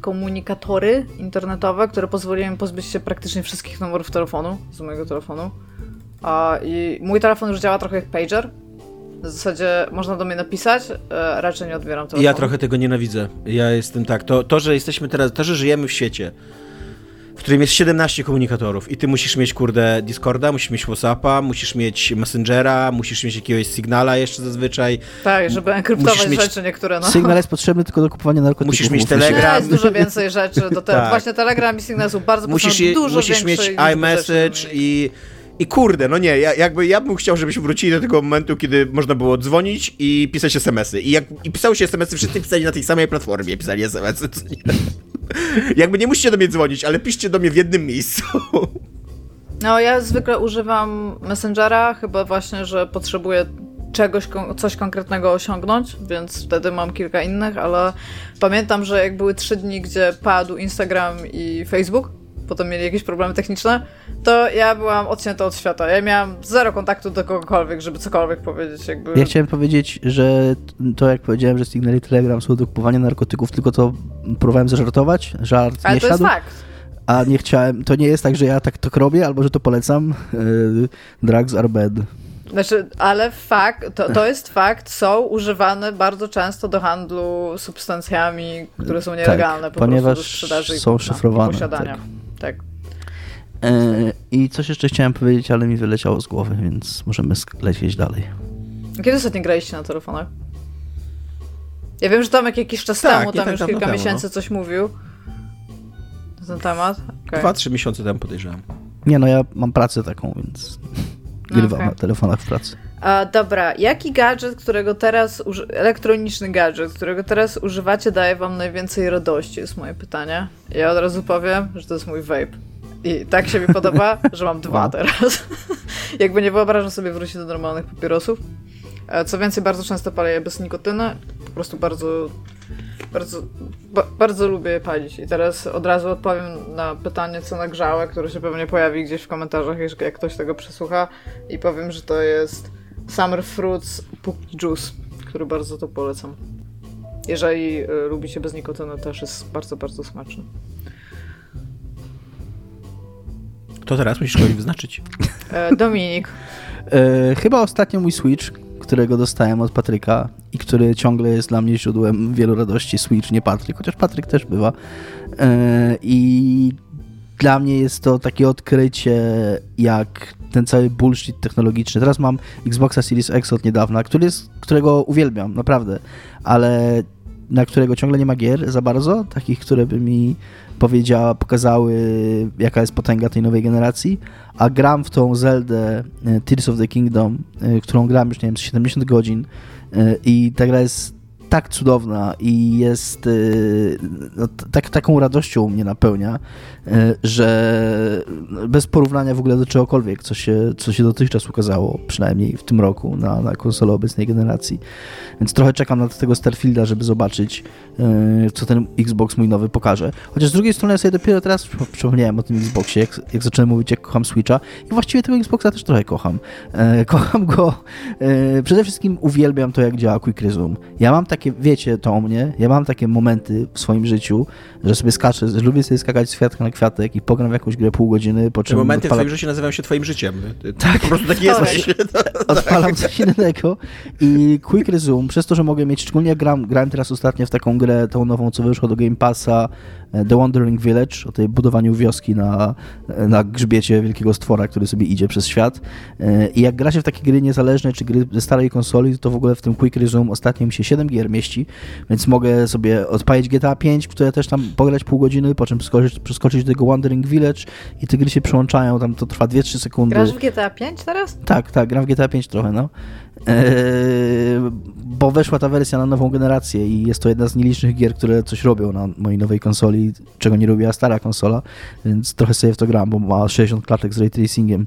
komunikatory internetowe, które pozwoliły mi pozbyć się praktycznie wszystkich numerów telefonu z mojego telefonu. A, I mój telefon już działa trochę jak pager, w zasadzie można do mnie napisać, e, raczej nie odbieram telefonu. Ja trochę tego nienawidzę. Ja jestem tak. To, to, że jesteśmy teraz, to, że żyjemy w świecie, w którym jest 17 komunikatorów i ty musisz mieć, kurde, Discorda, musisz mieć Whatsappa, musisz mieć Messengera, musisz mieć jakiegoś Signala jeszcze zazwyczaj. Tak, żeby enkryptować mieć... rzeczy niektóre, no. Signal jest potrzebny tylko do kupowania narkotyków. Musisz mieć Telegram. Jest dużo więcej rzeczy do tego. tak. Właśnie Telegram i Signal są bardzo musisz je, dużo Musisz mieć iMessage i i kurde, no nie, ja, jakby ja bym chciał, żebyśmy wrócili do tego momentu, kiedy można było dzwonić i pisać smsy. I jak i pisało się smsy, wszyscy pisali na tej samej platformie, pisali smsy. jakby nie musicie do mnie dzwonić, ale piszcie do mnie w jednym miejscu. No, ja zwykle używam Messengera, chyba właśnie, że potrzebuję czegoś, coś konkretnego osiągnąć, więc wtedy mam kilka innych, ale pamiętam, że jak były trzy dni, gdzie padł Instagram i Facebook, potem mieli jakieś problemy techniczne, to ja byłam odcięta od świata. Ja miałam zero kontaktu do kogokolwiek, żeby cokolwiek powiedzieć. Jakby... Ja chciałem powiedzieć, że to jak powiedziałem, że Signal i Telegram są do kupowania narkotyków, tylko to próbowałem zażartować, żart Ale nie to siadł. jest fakt. A nie chciałem, to nie jest tak, że ja tak to robię, albo że to polecam. Yy, drugs are bad. Znaczy, ale fakt, to, to jest fakt, są używane bardzo często do handlu substancjami, które są tak, nielegalne tak, po ponieważ prostu do sprzedaży są szyfrowane. I posiadania. Tak. Tak. E, I coś jeszcze chciałem powiedzieć, ale mi wyleciało z głowy, więc możemy lecieć dalej. Kiedy ostatnio graliście na telefonach? Ja wiem, że Tomek jakiś czas tak, temu, tam tak już kilka temu, miesięcy no. coś mówił na ten temat. Okay. Dwa, trzy miesiące temu podejrzewam. Nie, no ja mam pracę taką, więc grywam okay. na telefonach w pracy. A, dobra, jaki gadżet, którego teraz, elektroniczny gadżet, którego teraz używacie, daje wam najwięcej radości, jest moje pytanie. Ja od razu powiem, że to jest mój vape. I tak się mi podoba, że mam dwa wow. teraz. Jakby nie wyobrażam sobie wrócić do normalnych papierosów. Co więcej, bardzo często palę je bez nikotyny. Po prostu bardzo, bardzo, ba, bardzo lubię je palić. I teraz od razu odpowiem na pytanie, co nagrzałe, które się pewnie pojawi gdzieś w komentarzach, jak ktoś tego przesłucha. I powiem, że to jest Summer Fruits Puki Juice, który bardzo to polecam. Jeżeli y, lubicie bez nikotyny, też jest bardzo, bardzo smaczny. To teraz musisz kogoś wyznaczyć. E, Dominik. E, chyba ostatnio mój Switch, którego dostałem od Patryka i który ciągle jest dla mnie źródłem wielu radości. Switch, nie Patryk, chociaż Patryk też bywa. E, I dla mnie jest to takie odkrycie, jak ten cały bullshit technologiczny. Teraz mam Xboxa Series X od niedawna, który jest, którego uwielbiam, naprawdę, ale na którego ciągle nie ma gier za bardzo, takich, które by mi powiedziała, pokazały, jaka jest potęga tej nowej generacji, a gram w tą Zeldę e, Tears of the Kingdom, e, którą gram już, nie wiem, 70 godzin e, i ta gra jest tak cudowna i jest no, tak, taką radością mnie napełnia, że bez porównania w ogóle do czegokolwiek, co się, co się dotychczas ukazało, przynajmniej w tym roku na, na konsolę obecnej generacji. Więc trochę czekam na tego Starfielda, żeby zobaczyć, e, co ten Xbox mój nowy pokaże. Chociaż z drugiej strony ja sobie dopiero teraz przypomniałem o tym Xboxie, jak, jak zacząłem mówić, jak kocham Switcha i właściwie tego Xboxa też trochę kocham. E, kocham go, przede wszystkim uwielbiam to, jak działa Quick Resume. Ja mam takie, wiecie to o mnie, ja mam takie momenty w swoim życiu, że sobie skaczę, lubię sobie skakać z kwiatka na kwiatek i pogram w jakąś grę pół godziny, po czym... Te momenty odpala... w twoim życiu nazywają się twoim życiem. Tak. Po prostu taki jesteś. Odpalam coś innego i Quick Resume, przez to, że mogę mieć, szczególnie jak gram, grałem teraz ostatnio w taką grę, tą nową, co wyszła do Game Passa, The Wandering Village, o tej budowaniu wioski na, na grzbiecie wielkiego stwora, który sobie idzie przez świat. E, I jak gra się w takie gry niezależne, czy gry ze starej konsoli, to w ogóle w tym Quick Resume ostatnio mi się 7 gier mieści, więc mogę sobie odpalić GTA 5, które też tam pograć pół godziny, po czym przeskoczyć, przeskoczyć do tego Wandering Village i te gry się przyłączają, tam to trwa 2-3 sekundy. Grasz w GTA 5 teraz? Tak, tak, gram w GTA 5 trochę, no. Eee, bo weszła ta wersja na nową generację i jest to jedna z nielicznych gier, które coś robią na mojej nowej konsoli, czego nie robiła stara konsola, więc trochę sobie w to gram, bo ma 60 klatek z ray tracingiem.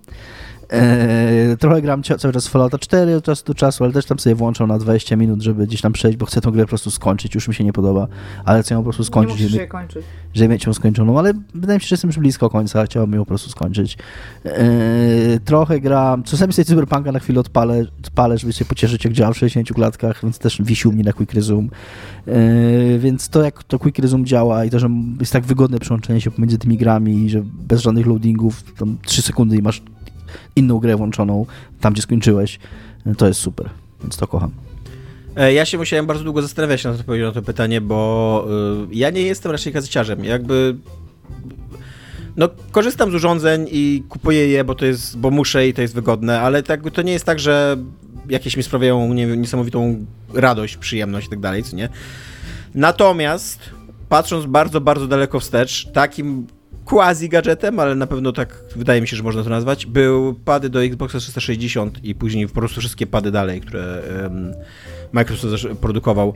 Eee, trochę gram cały czas Fallouta 4 od czasu do czasu, ale też tam sobie włączam na 20 minut, żeby gdzieś tam przejść, bo chcę tę grę po prostu skończyć. Już mi się nie podoba, ale chcę ją po prostu skończyć. Nie żeby, kończyć. żeby mieć ją skończoną, ale wydaje mi się, że jestem już blisko końca, chciałbym ją po prostu skończyć. Eee, trochę gram, czasami sobie Cyberpunka na chwilę odpalę, odpalę, żeby się pocieszyć, jak działa w 60 klatkach, więc też wisił mnie na Quick Resume. Eee, więc to, jak to Quick Resume działa i to, że jest tak wygodne przełączenie się pomiędzy tymi grami że bez żadnych loadingów, tam 3 sekundy i masz inną grę włączoną tam, gdzie skończyłeś, to jest super, więc to kocham. E, ja się musiałem bardzo długo zastanawiać na to, pytanie, bo y, ja nie jestem raczej gazyciarzem. Jakby no, korzystam z urządzeń i kupuję je, bo to jest, bo muszę i to jest wygodne, ale tak, to nie jest tak, że jakieś mi sprawiają nie, niesamowitą radość, przyjemność i tak dalej, co nie? Natomiast patrząc bardzo, bardzo daleko wstecz, takim quasi-gadżetem, ale na pewno tak wydaje mi się, że można to nazwać, był pady do Xboxa 360 i później po prostu wszystkie pady dalej, które um, Microsoft produkował.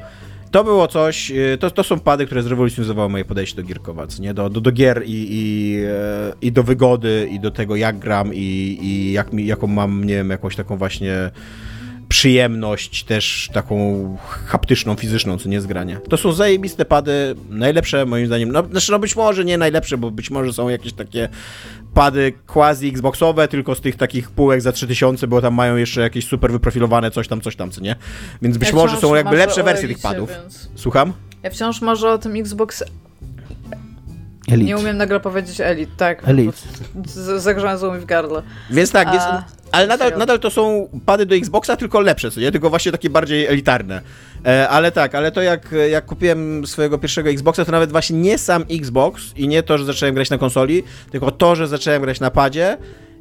To było coś, y, to, to są pady, które zrewolucjonizowały moje podejście do gierkowac, nie? Do, do, do gier i, i, e, i do wygody, i do tego, jak gram, i, i jak mi, jaką mam, nie wiem, jakąś taką właśnie przyjemność też taką haptyczną, fizyczną, co nie zgrania. To są zajebiste pady, najlepsze moim zdaniem, no, znaczy no być może nie najlepsze, bo być może są jakieś takie pady quasi Xboxowe, tylko z tych takich półek za 3000, bo tam mają jeszcze jakieś super wyprofilowane coś tam, coś tam, co nie? Więc być ja może są jakby lepsze wersje tych padów. Więc... Słucham? Ja wciąż może o tym Xbox Elite. Nie umiem nagle powiedzieć Elite, tak. Elite. Zagrzałem mi w gardle. Więc tak, jest, ale nadal, nadal to są pady do Xboxa, tylko lepsze, co nie? Tylko właśnie takie bardziej elitarne. E, ale tak, ale to jak, jak kupiłem swojego pierwszego Xboxa, to nawet właśnie nie sam Xbox i nie to, że zacząłem grać na konsoli, tylko to, że zacząłem grać na padzie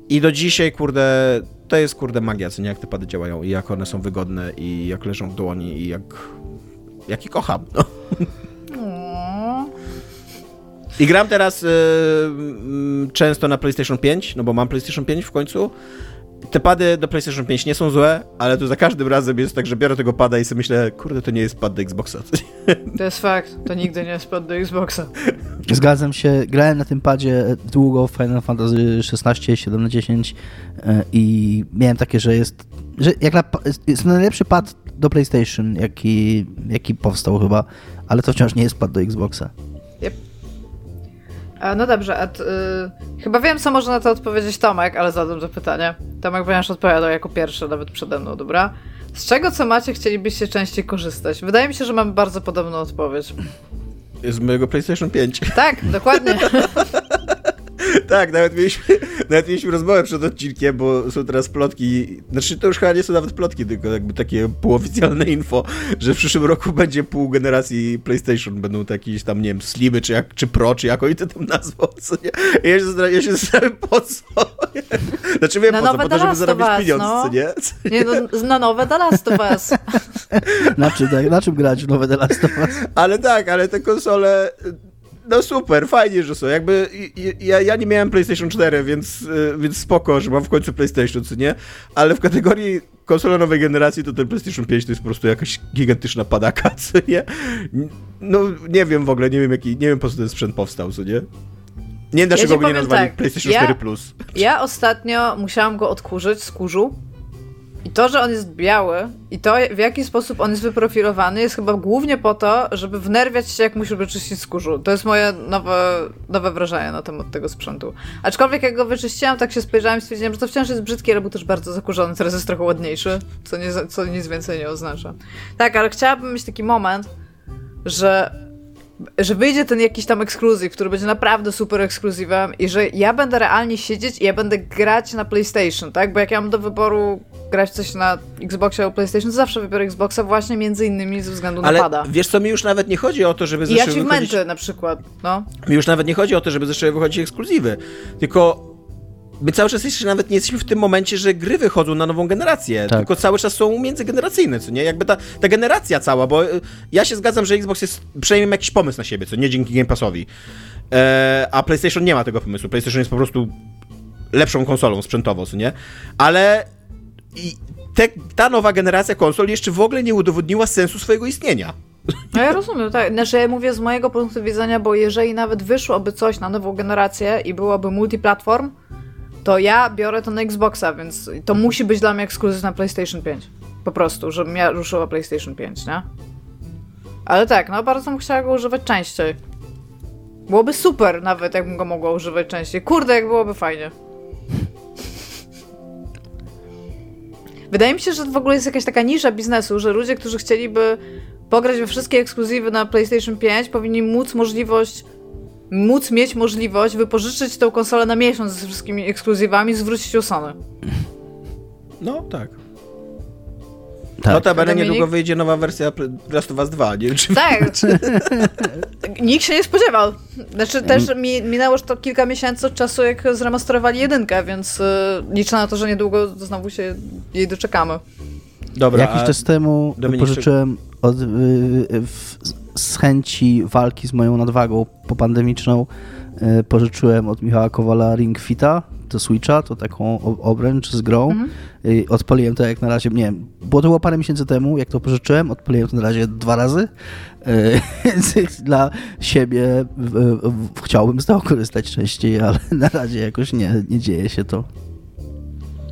i do dzisiaj, kurde, to jest, kurde, magia, co nie? Jak te pady działają i jak one są wygodne i jak leżą w dłoni i jak... Jak je kocham, no. I gram teraz y, y, często na PlayStation 5, no bo mam PlayStation 5 w końcu te pady do PlayStation 5 nie są złe, ale to za każdym razem jest tak, że biorę tego pada i sobie myślę, kurde, to nie jest pad do Xboxa. To jest fakt, to nigdy nie jest pad do Xboxa. Zgadzam się, grałem na tym padzie długo w Final Fantasy 16, 7 na 10 i miałem takie, że jest, że jak na, jest najlepszy pad do PlayStation, jaki, jaki powstał chyba, ale to wciąż nie jest pad do Xboxa. A, no dobrze, a t, y, chyba wiem, co może na to odpowiedzieć Tomek, ale zadam to pytanie. Tomek, ponieważ odpowiadał jako pierwszy, nawet przede mną, dobra? Z czego, co macie, chcielibyście częściej korzystać? Wydaje mi się, że mamy bardzo podobną odpowiedź. Z mojego PlayStation 5. Tak, dokładnie. tak, nawet mieliśmy, nawet mieliśmy rozmowę przed odcinkiem, bo są teraz plotki, znaczy to już chyba nie są nawet plotki, tylko jakby takie półoficjalne info, że w przyszłym roku będzie pół generacji PlayStation, będą to jakieś tam, nie wiem, Slimy, czy, jak, czy Pro, czy jaką i to tam nazwą, co nie? Ja się zastanawiam, ja się zastanawiam po co. Znaczy wiem na po co, po to, żeby zarobić pieniądze, no. co nie? Co nie? no, na nowe The Last of Us. na, czym, na czym grać w nowe The Last of Us? Ale tak, ale te konsole no super, fajnie, że są. Jakby ja, ja nie miałem PlayStation 4, więc, y, więc spoko, że mam w końcu PlayStation, co nie? Ale w kategorii konsola nowej generacji to ten PlayStation 5 to jest po prostu jakaś gigantyczna padaka, co nie? No nie wiem w ogóle, nie wiem jaki, nie wiem po co ten sprzęt powstał, co nie? Nie wiem, dlaczego ja go nie nazwali tak, PlayStation ja, 4 Plus. Ja ostatnio musiałam go odkurzyć z kurzu i to, że on jest biały i to, w jaki sposób on jest wyprofilowany, jest chyba głównie po to, żeby wnerwiać się, jak musi wyczyścić skórzu. To jest moje nowe, nowe wrażenie na temat tego sprzętu. Aczkolwiek jak go wyczyściłam, tak się spojrzałam i stwierdziłam, że to wciąż jest brzydkie, ale był też bardzo zakurzony. Teraz jest trochę ładniejszy, co, nie, co nic więcej nie oznacza. Tak, ale chciałabym mieć taki moment, że że wyjdzie ten jakiś tam ekskluzyw, który będzie naprawdę super ekskluzywem i że ja będę realnie siedzieć i ja będę grać na PlayStation, tak? Bo jak ja mam do wyboru grać coś na Xboxie albo PlayStation, to zawsze wybiorę Xboxa właśnie między innymi ze względu Ale na pada. wiesz co, mi już nawet nie chodzi o to, żeby zaczęły I achievementy wychodzić... na przykład, no. Mi już nawet nie chodzi o to, żeby zaczęły wychodzić ekskluzywy, tylko my cały czas jeszcze nawet nie jesteśmy w tym momencie, że gry wychodzą na nową generację, tak. tylko cały czas są międzygeneracyjne, co nie? Jakby ta, ta generacja cała, bo y, ja się zgadzam, że Xbox jest przynajmniej jakiś pomysł na siebie, co nie dzięki Game Passowi. E, a PlayStation nie ma tego pomysłu. PlayStation jest po prostu lepszą konsolą sprzętowo, co nie? Ale i te, ta nowa generacja konsol jeszcze w ogóle nie udowodniła sensu swojego istnienia. No ja rozumiem, tak. Znaczy ja mówię z mojego punktu widzenia, bo jeżeli nawet wyszłoby coś na nową generację i byłoby multiplatform, to ja biorę to na Xboxa, więc to musi być dla mnie ekskluzyw na PlayStation 5. Po prostu, żebym ja ruszyła PlayStation 5, nie? Ale tak, no bardzo bym chciała go używać częściej. Byłoby super nawet, jakbym go mogła używać częściej. Kurde, jak byłoby fajnie. Wydaje mi się, że w ogóle jest jakaś taka nisza biznesu, że ludzie, którzy chcieliby pograć we wszystkie ekskluzywy na PlayStation 5, powinni móc możliwość móc mieć możliwość wypożyczyć tą konsolę na miesiąc ze wszystkimi ekskluzywami, zwrócić ją Sony. No, tak. Tak. Notabene Dominik... niedługo wyjdzie nowa wersja Last of Us 2, nie wiem czy Tak. Nikt się nie spodziewał. Znaczy też mi, minęło już to kilka miesięcy od czasu, jak zremasterowali jedynkę, więc y, liczę na to, że niedługo znowu się jej doczekamy. Dobra. Jakiś czas temu Dominik, pożyczyłem od, y, y, w, z chęci walki z moją nadwagą popandemiczną e, pożyczyłem od Michała Kowala Ring Fita do Switcha, to taką obręcz z grą. Mhm. Odpaliłem to jak na razie, nie wiem, było to było parę miesięcy temu, jak to pożyczyłem, odpaliłem to na razie dwa razy, e, więc dla siebie chciałbym z tego korzystać częściej, ale na razie jakoś nie, nie dzieje się to.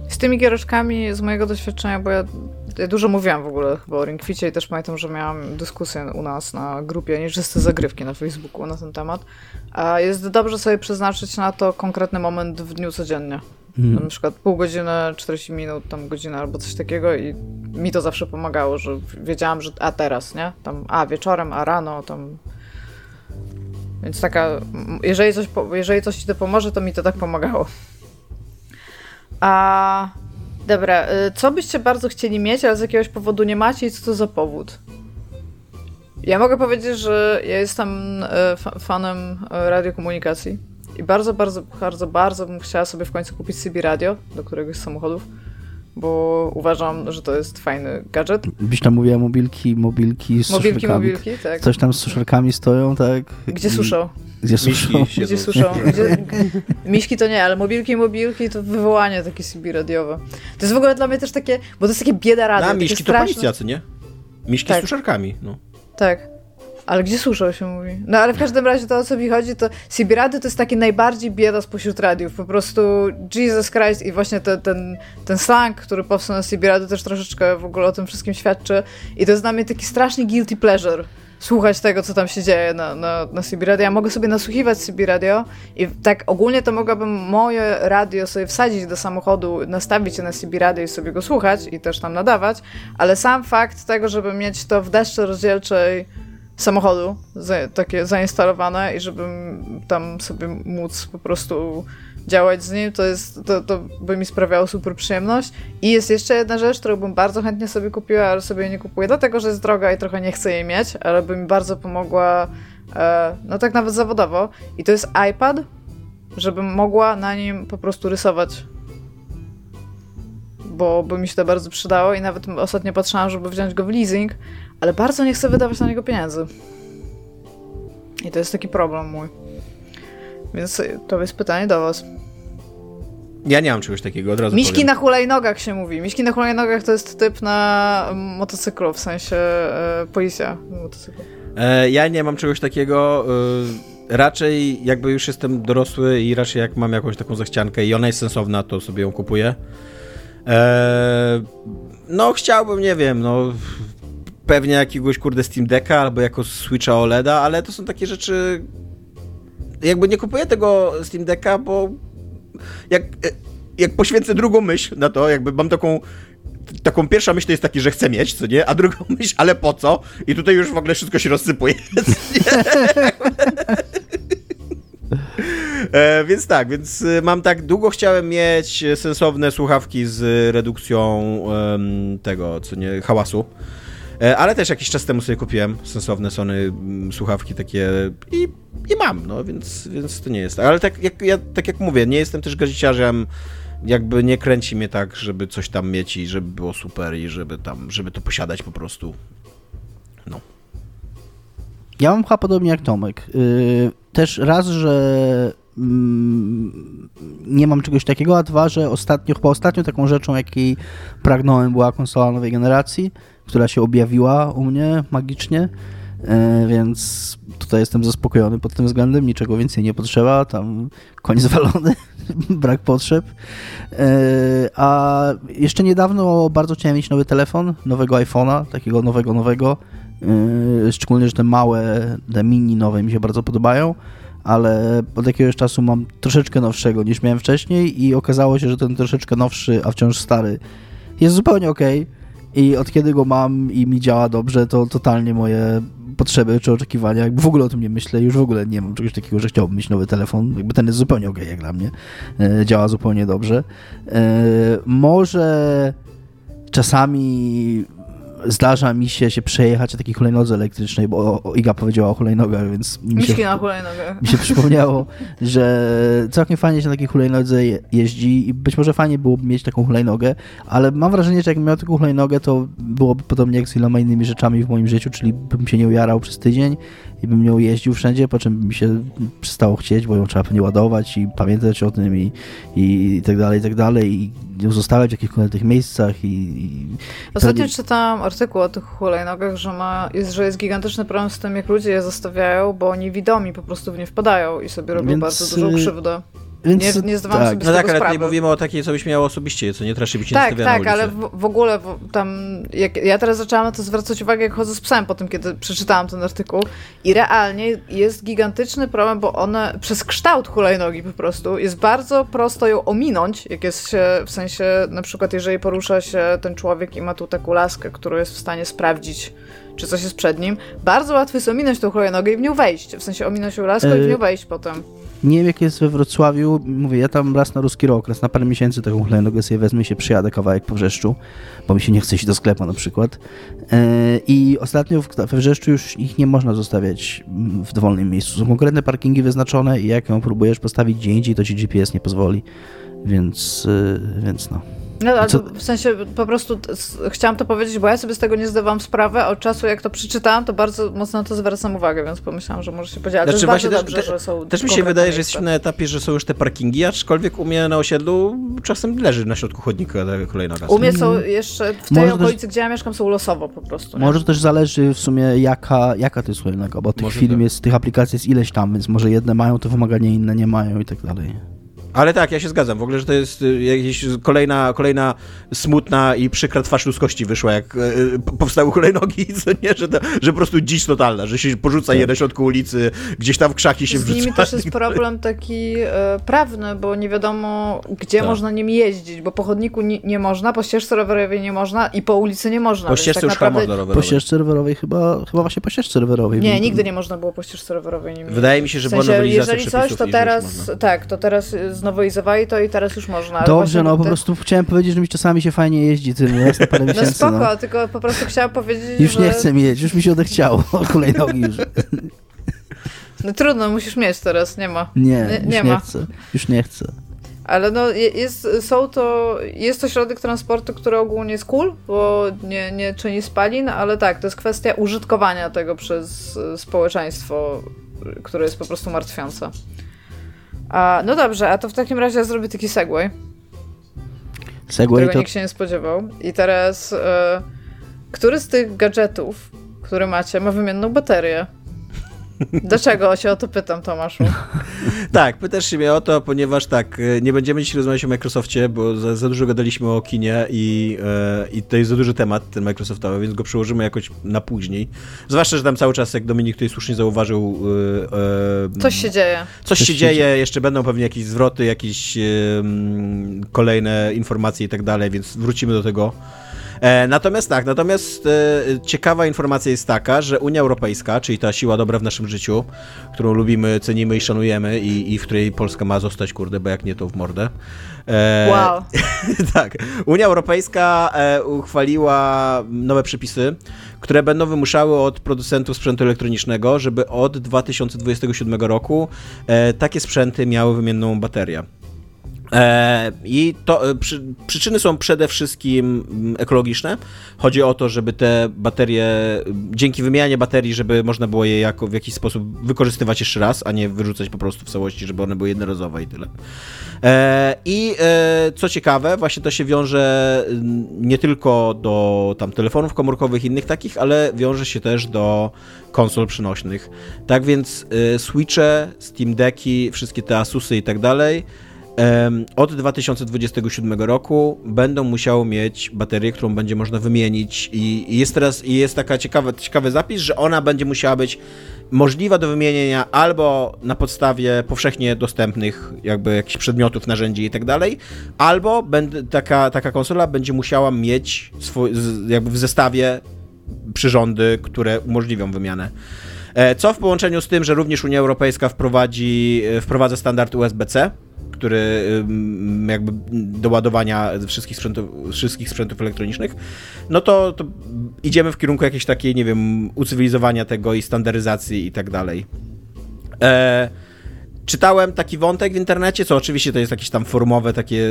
Z tymi giereczkami, z mojego doświadczenia, bo ja ja dużo mówiłam w ogóle chyba o Ringficie i też pamiętam, że miałam dyskusję u nas na grupie Nieczyste Zagrywki na Facebooku na ten temat. A jest dobrze sobie przeznaczyć na to konkretny moment w dniu codziennie. Mm. Na przykład pół godziny, 40 minut, tam godzinę albo coś takiego i mi to zawsze pomagało, że wiedziałam, że a teraz, nie? Tam a wieczorem, a rano, tam więc taka, jeżeli coś, jeżeli coś ci to pomoże, to mi to tak pomagało. A Dobra, y, co byście bardzo chcieli mieć, ale z jakiegoś powodu nie macie i co to za powód? Ja mogę powiedzieć, że ja jestem y, fanem y, radiokomunikacji i bardzo, bardzo, bardzo, bardzo bym chciała sobie w końcu kupić CB radio do któregoś z samochodów, bo uważam, że to jest fajny gadżet. Byś tam mówiła mobilki, mobilki z Mobilki, mobilki, tak. Coś tam z suszarkami stoją, tak? Gdzie suszą? Gdzie suszą? Gdzie suszą? Gdzie... Miśki to nie, ale mobilki, mobilki to wywołanie takie CB radiowe. To jest w ogóle dla mnie też takie, bo to jest takie bieda radio. A, miśki to policja, co nie? Miśki tak. z suszarkami, no. Tak. Ale gdzie suszą się mówi? No ale w każdym razie to o co mi chodzi, to CB Radio to jest taki najbardziej bieda spośród radiów. Po prostu Jesus Christ i właśnie te, ten, ten slang, który powstał na CB Radio też troszeczkę w ogóle o tym wszystkim świadczy. I to jest dla mnie taki strasznie guilty pleasure słuchać tego, co tam się dzieje na, na, na CB Radio. Ja mogę sobie nasłuchiwać CB Radio i tak ogólnie to mogłabym moje radio sobie wsadzić do samochodu, nastawić je na CB Radio i sobie go słuchać i też tam nadawać, ale sam fakt tego, żeby mieć to w deszcze rozdzielczej samochodu za, takie zainstalowane i żebym tam sobie móc po prostu działać z nim, to, jest, to, to by mi sprawiało super przyjemność. I jest jeszcze jedna rzecz, którą bym bardzo chętnie sobie kupiła, ale sobie nie kupuję, dlatego że jest droga i trochę nie chcę jej mieć, ale by mi bardzo pomogła, e, no tak nawet zawodowo. I to jest iPad, żebym mogła na nim po prostu rysować. Bo by mi się to bardzo przydało i nawet ostatnio patrzyłam, żeby wziąć go w leasing, ale bardzo nie chcę wydawać na niego pieniędzy. I to jest taki problem mój. Więc to jest pytanie do was. Ja nie mam czegoś takiego, od razu Miśki powiem. na hulajnogach się mówi. Miśki na hulajnogach to jest typ na motocyklu, w sensie e, policja motocyklu. E, ja nie mam czegoś takiego. raczej jakby już jestem dorosły i raczej jak mam jakąś taką zachciankę i ona jest sensowna, to sobie ją kupuję. Eee, no chciałbym, nie wiem, no pewnie jakiegoś kurde Steam Decka albo jako Switcha OLEDa, ale to są takie rzeczy jakby nie kupuję tego Steam Decka, bo jak, jak poświęcę drugą myśl na to, jakby mam taką taką pierwsza myśl to jest taki, że chcę mieć, co nie? A drugą myśl, ale po co? I tutaj już w ogóle wszystko się rozsypuje. e, więc tak, więc e, mam tak, długo chciałem mieć sensowne słuchawki z redukcją tego, co nie, hałasu. E, ale też jakiś czas temu sobie kupiłem sensowne Sony mm, słuchawki takie i, i mam, no więc, więc to nie jest tak. Ale tak jak, ja, tak jak mówię, nie jestem też gaziciarzem, jakby nie kręci mnie tak, żeby coś tam mieć i żeby było super i żeby tam, żeby to posiadać po prostu. No. Ja mam chyba podobnie jak Tomek. Yy, też raz, że mm, nie mam czegoś takiego, a dwa, że ostatnio, chyba ostatnią taką rzeczą, jakiej pragnąłem, była konsola nowej generacji, która się objawiła u mnie magicznie, yy, więc tutaj jestem zaspokojony pod tym względem, niczego więcej nie potrzeba, tam koń zwalony, brak potrzeb. E, a jeszcze niedawno bardzo chciałem mieć nowy telefon, nowego iPhone'a, takiego nowego, nowego. E, szczególnie, że te małe, te mini nowe mi się bardzo podobają, ale od jakiegoś czasu mam troszeczkę nowszego niż miałem wcześniej i okazało się, że ten troszeczkę nowszy, a wciąż stary jest zupełnie ok. I od kiedy go mam i mi działa dobrze, to totalnie moje potrzeby czy oczekiwania, jakby w ogóle o tym nie myślę, już w ogóle nie mam czegoś takiego, że chciałbym mieć nowy telefon, jakby ten jest zupełnie ok jak dla mnie, e, działa zupełnie dobrze. E, może czasami zdarza mi się się przejechać na takiej hulajnodze elektrycznej, bo Iga powiedziała o hulajnogach, więc mi się, na hulajnogach. mi się przypomniało, że całkiem fajnie się na takiej hulajnodze jeździ i być może fajnie byłoby mieć taką hulajnogę, ale mam wrażenie, że jak miał taką hulajnogę, to byłoby podobnie jak z wieloma innymi rzeczami w moim życiu, czyli bym się nie ujarał przez tydzień i bym nią jeździł wszędzie, po czym mi się przestało chcieć, bo ją trzeba pewnie ładować i pamiętać o tym i, i, i tak dalej, i tak dalej i ją zostawiać w jakichś konkretnych miejscach i... i Ostatnio pewnie... czytałam artykuł o tych hulajnogach, że, ma, jest, że jest gigantyczny problem z tym, jak ludzie je zostawiają, bo oni widomi po prostu w nie wpadają i sobie robią Więc... bardzo dużą krzywdę. Więc, nie, nie zdawałam tak. sobie no tak, ale sprawy. tutaj mówimy o takiej, co byś miała osobiście, co nie traszy być Tak, tak, ale w, w, ogóle w, tam, jak, ja teraz zaczęłam na to zwracać uwagę, jak chodzę z psem po tym, kiedy przeczytałam ten artykuł i realnie jest gigantyczny problem, bo one przez kształt hulajnogi po prostu jest bardzo prosto ją ominąć, jak jest się, w sensie na przykład jeżeli porusza się ten człowiek i ma tu taką laskę, którą jest w stanie sprawdzić, czy coś jest przed nim, bardzo łatwo jest ominąć tą hulajnogę i w nią wejść, w sensie ominąć ją laskę i w nią wejść potem. Nie wiem, jak jest we Wrocławiu. Mówię, ja tam raz na ruski rok, raz na parę miesięcy taką hulajnogę sobie wezmę się przyjadę kawałek po Wrzeszczu, bo mi się nie chce iść do sklepu na przykład. E, I ostatnio we Wrzeszczu już ich nie można zostawiać w dowolnym miejscu. Są konkretne parkingi wyznaczone i jak ją próbujesz postawić gdzie indziej, to ci GPS nie pozwoli. Więc, e, więc no. No, ale w sensie po prostu chciałam to powiedzieć, bo ja sobie z tego nie zdawałam sprawy, a od czasu jak to przeczytałam, to bardzo mocno na to zwracam uwagę, więc pomyślałam, że może się podzielić. Znaczy, bardzo dobrze, te, że są Też mi się wydaje, że jesteśmy na etapie, że są już te parkingi, aczkolwiek u mnie na osiedlu czasem leży na środku chodnika kolejna U mnie są jeszcze, w tej może okolicy, też, gdzie ja mieszkam, są losowo po prostu. Nie? Może to też zależy w sumie jaka, jaka to jest hulajnoga, bo tych może film tak. jest, tych aplikacji jest ileś tam, więc może jedne mają to wymaganie, inne nie mają i tak dalej. Ale tak, ja się zgadzam. W ogóle, że to jest y, jakaś kolejna, kolejna smutna i przykra twarz ludzkości wyszła, jak y, powstały hulajnogi, co nie, że, to, że po prostu dziś totalna, że się porzuca je na środku ulicy, gdzieś tam w krzaki się wrzuca. Z nimi też jest problem taki e, prawny, bo nie wiadomo, gdzie tak. można nimi jeździć, bo po chodniku nie, nie, można, po ścieżce rowerowej nie można i po ulicy nie można. Po ścieżce tak już naprawdę... można rowerowej. Po ścieżce rowerowej chyba, chyba właśnie po ścieżce rowerowej. Nie, nigdy nie można było po ścieżce rowerowej. Nie Wydaje mi się, że w sensie, jeżeli coś, to teraz, tak, to teraz znowelizowali to i teraz już można. Dobrze, no po prostu chciałem powiedzieć, że mi czasami się fajnie jeździ tym raz na parę no miesięcy. No spoko, no. tylko po prostu chciałam powiedzieć, Już że... nie chcę mieć, już mi się odechciało hulajnogi już. No trudno, musisz mieć teraz, nie ma. Nie, nie, już nie, nie chcę, już nie chcę. Ale no jest, są to, jest to środek transportu, który ogólnie jest cool, bo nie, nie czyni spalin, ale tak, to jest kwestia użytkowania tego przez społeczeństwo, które jest po prostu martwiące. A, no dobrze, a to w takim razie ja zrobię taki segway. Segway to... nikt się nie spodziewał. I teraz, e, który z tych gadżetów, które macie, ma wymienną baterię? Dlaczego się o to pytam, Tomaszu? tak, pytasz się mnie o to, ponieważ tak, e, nie będziemy dzisiaj rozmawiać o Microsoftie, bo za, za dużo gadaliśmy o kinie i, e, i to jest za duży temat, ten Microsoftowy, więc go przełożymy jakoś na później. Zwłaszcza, że tam cały czas, jak Dominik tutaj słusznie zauważył... E, coś się dzieje. Coś, coś się, dzieje, dzieje, jeszcze będą pewnie jakieś zwroty, jakieś kolejne informacje i tak dalej, więc wrócimy do tego natomiast tak, natomiast e, ciekawa informacja jest taka, że Unia Europejska, czyli ta siła dobra w naszym życiu, którą lubimy, cenimy i szanujemy i, i w której Polska ma zostać, kurde, bo jak nie, to w mordę. E, wow. tak. Unia Europejska e, uchwaliła nowe przepisy, które będą wymuszały od producentów sprzętu elektronicznego, żeby od 2027 roku e, takie sprzęty miały wymienną baterię. E, I to, e, przy, przyczyny są przede wszystkim mm, ekologiczne. Chodzi o to, żeby te baterie, dzięki wymianie baterii, żeby można było je jako w jakiś sposób wykorzystywać jeszcze raz, a nie wyrzucać po prostu w całości, żeby one były jednorazowe i tyle. E, I co ciekawe, właśnie to się wiąże mm, nie tylko do tam telefonów komórkowych i innych takich, ale wiąże się też do konsol przynośnych. Tak więc Switche, Steam Decki, wszystkie te Asusy i tak dalej od 2027 roku będą musiały mieć baterię, którą będzie można wymienić i jest teraz i jest taka ciekawa, ciekawy zapis, że ona będzie musiała być możliwa do wymienienia albo na podstawie powszechnie dostępnych jakby jakichś przedmiotów, narzędzi i tak dalej, albo taka, taka konsola będzie musiała mieć swój, jakby w zestawie przyrządy, które umożliwią wymianę. E, co w połączeniu z tym, że również Unia Europejska wprowadzi, e, wprowadza standard USB-C, który jakby do ładowania wszystkich sprzętów, wszystkich sprzętów elektronicznych, no to, to idziemy w kierunku jakiejś takiej, nie wiem, ucywilizowania tego i standaryzacji i tak dalej. E, Czytałem taki wątek w internecie, co oczywiście to jest jakieś tam formowe, takie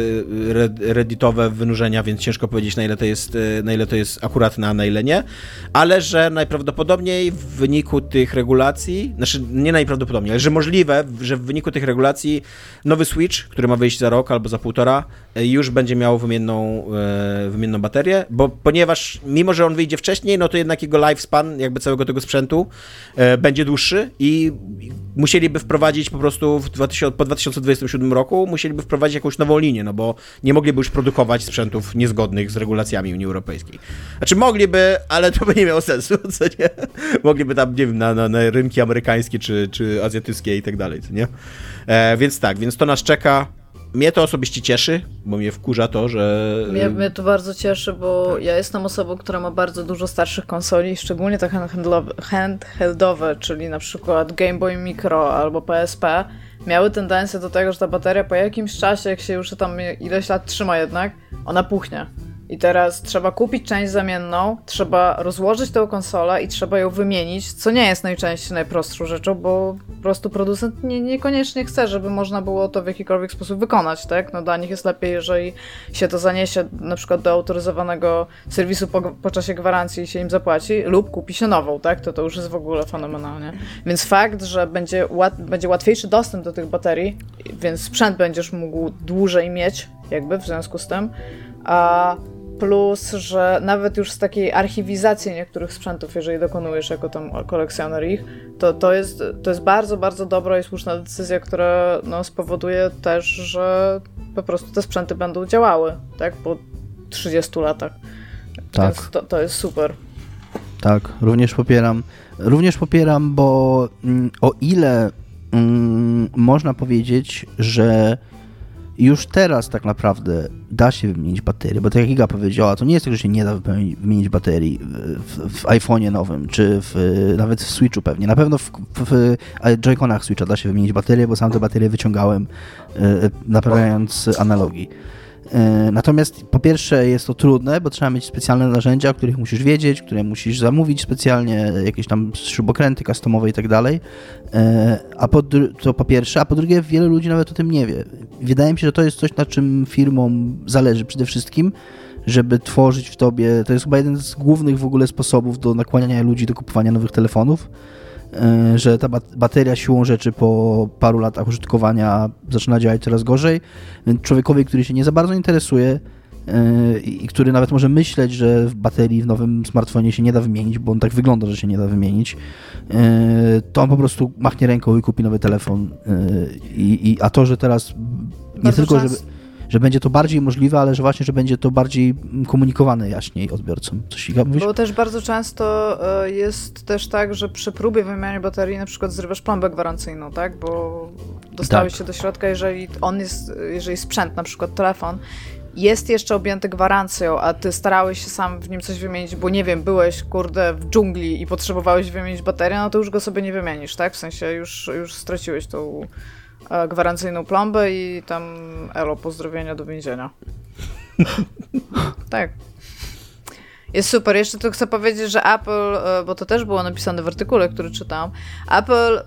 e, redditowe wynurzenia, więc ciężko powiedzieć, na ile to jest, e, na ile to jest akuratne, a na ile nie, ale że najprawdopodobniej w wyniku tych regulacji, znaczy nie najprawdopodobniej, ale że możliwe, że w wyniku tych regulacji nowy Switch, który ma wyjść za rok albo za półtora, e, już będzie miał wymienną, wymienną baterię, bo ponieważ mimo, że on wyjdzie wcześniej, no to jednak jego lifespan jakby całego tego sprzętu będzie dłuższy i musieliby wprowadzić po prostu prostu 2000, po 2027 roku musieliby wprowadzić jakąś nową linię, no bo nie mogliby już produkować sprzętów niezgodnych z regulacjami Unii Europejskiej. Znaczy mogliby, ale to by nie miało sensu, co nie? Mogliby tam, nie wiem, na, na, na rynki amerykańskie czy, czy azjatyckie i tak dalej, co nie? E, więc tak, więc to nas czeka. Mnie to osobiście cieszy, bo mnie wkurza to, że. Mnie, mnie to bardzo cieszy, bo ja jestem osobą, która ma bardzo dużo starszych konsoli, szczególnie te handheldowe, czyli na przykład Game Boy Micro albo PSP. Miały tendencję do tego, że ta bateria po jakimś czasie, jak się już tam ileś lat trzyma jednak, ona puchnie. I teraz trzeba kupić część zamienną, trzeba rozłożyć tę konsolę i trzeba ją wymienić, co nie jest najczęściej najprostszą rzeczą, bo po prostu producent nie, niekoniecznie chce, żeby można było to w jakikolwiek sposób wykonać, tak? No dla nich jest lepiej, jeżeli się to zaniesie na przykład do autoryzowanego serwisu po, po czasie gwarancji i się im zapłaci, lub kupi się nową, tak? To to już jest w ogóle fenomenalnie. Więc fakt, że będzie, łat, będzie łatwiejszy dostęp do tych baterii, więc sprzęt będziesz mógł dłużej mieć, jakby w związku z tym, a Plus, że nawet już z takiej archiwizacji niektórych sprzętów, jeżeli dokonujesz jako tam kolekcjoner ich, to, to, jest, to jest bardzo, bardzo dobra i słuszna decyzja, która no, spowoduje też, że po prostu te sprzęty będą działały, tak, po 30 latach. Tak. Więc to, to jest super. Tak, również popieram. Również popieram, bo mm, o ile mm, można powiedzieć, że już teraz tak naprawdę da się wymienić baterię, bo tak jak Iga powiedziała, to nie jest tak, że się nie da wymienić baterii w, w iPhone'ie nowym, czy w, nawet w Switchu pewnie. Na pewno w, w Joy-Conach Switcha da się wymienić baterię, bo sam te baterie wyciągałem e, naprawiając analogi. E, natomiast po pierwsze jest to trudne, bo trzeba mieć specjalne narzędzia, których musisz wiedzieć, które musisz zamówić specjalnie, jakieś tam śrubokręty customowe i tak dalej. E, a po, to po pierwsze, a po drugie wiele ludzi nawet o tym nie wie. Wydaje mi się, że to jest coś, na czym firmom zależy przede wszystkim, żeby tworzyć w tobie, to jest chyba jeden z głównych w ogóle sposobów do nakłaniania ludzi do kupowania nowych telefonów, że ta bateria siłą rzeczy po paru latach użytkowania zaczyna działać coraz gorzej, więc człowiekowi, który się nie za bardzo interesuje, i który nawet może myśleć, że w baterii w nowym smartfonie się nie da wymienić, bo on tak wygląda, że się nie da wymienić, to on po prostu machnie ręką i kupi nowy telefon. I, i a to, że teraz nie Bardzo tylko, żeby że będzie to bardziej możliwe, ale że właśnie, że będzie to bardziej komunikowane jaśniej odbiorcom. Coś mówisz? Bo też bardzo często e, jest też tak, że przy próbie wymiany baterii na przykład zrywasz plombę gwarancyjną, tak? Bo dostałeś tak. się do środka, jeżeli on jest, jeżeli sprzęt, na przykład telefon, jest jeszcze objęty gwarancją, a ty starałeś się sam w nim coś wymienić, bo nie wiem, byłeś, kurde, w dżungli i potrzebowałeś wymienić baterię, no to już go sobie nie wymienisz, tak? W sensie już, już straciłeś tą gwarancyjną plombę i tam elo, pozdrowienia do więzienia. tak. Jest super. Jeszcze tu chcę powiedzieć, że Apple, e, bo to też było napisane w artykule, który czytałam, Apple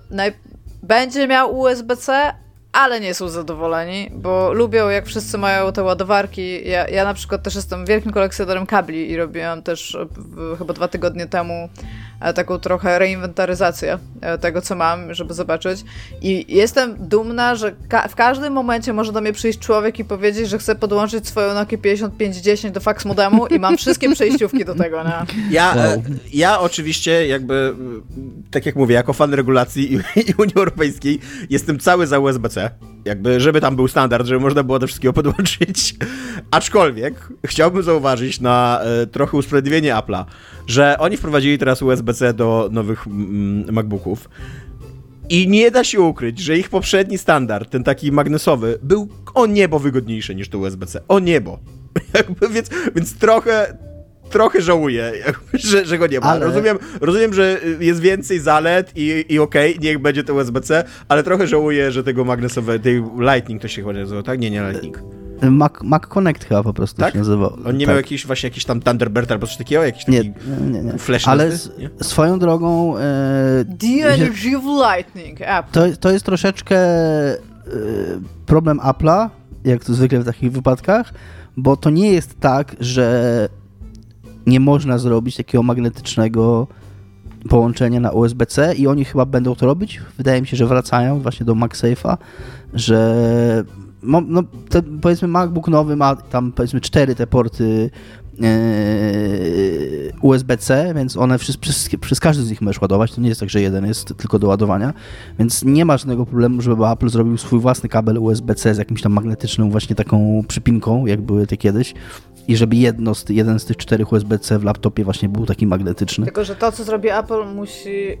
będzie miał USB-C, ale nie są zadowoleni, bo lubią, jak wszyscy mają te ładowarki. Ja, ja na przykład też jestem wielkim kolekcjonerem kabli i robiłam też chyba dwa tygodnie temu E, taką trochę reinwentaryzację e, tego, co mam, żeby zobaczyć. I jestem dumna, że ka w każdym momencie może do mnie przyjść człowiek i powiedzieć, że chce podłączyć swoją Nokia 5510 do fax modemu i mam wszystkie przejściówki do tego, nie? Ja, wow. E, ja oczywiście jakby, tak jak mówię, jako fan regulacji i, i Unii Europejskiej jestem cały za USB-C jakby, żeby tam był standard, żeby można było do wszystkiego podłączyć. Aczkolwiek chciałbym zauważyć na e, trochę usprawiedliwienie Apple'a, że oni wprowadzili teraz USB-C do nowych mm, MacBooków. I nie da się ukryć, że ich poprzedni standard, ten taki magnesowy, był o niebo wygodniejszy niż to USB-C. O niebo. Więc, więc trochę, trochę żałuję, że, że go nie ma. Ale... Rozumiem, rozumiem, że jest więcej zalet i, i okej, okay, niech będzie to USB-C, ale trochę żałuję, że tego magnesowe, tej Lightning to się chyba nazywa, tak? Nie, nie Lightning. Mac, Mac Connect chyba po prostu tak? się nazywał. On nie tak. miał jakiś właśnie jakiś tam Thunderbird albo coś takiego? Jakiś taki nie, nie, nie. flash Ale z, swoją drogą... E, The Energy of Lightning app. To, to jest troszeczkę e, problem Apple'a, jak to zwykle w takich wypadkach, bo to nie jest tak, że nie można zrobić takiego magnetycznego połączenia na USB-C i oni chyba będą to robić. Wydaje mi się, że wracają właśnie do MagSafe'a, że no, te, powiedzmy MacBook nowy ma tam powiedzmy cztery te porty Yy, USB-C, więc one przez, przez, przez, każdy z nich możesz ładować. To nie jest tak, że jeden jest tylko do ładowania, więc nie ma żadnego problemu, żeby Apple zrobił swój własny kabel USB-C z jakimś tam magnetycznym właśnie taką przypinką, jak były te kiedyś i żeby jedno z, jeden z tych czterech USB-C w laptopie właśnie był taki magnetyczny. Tylko, że to, co zrobi Apple, musi,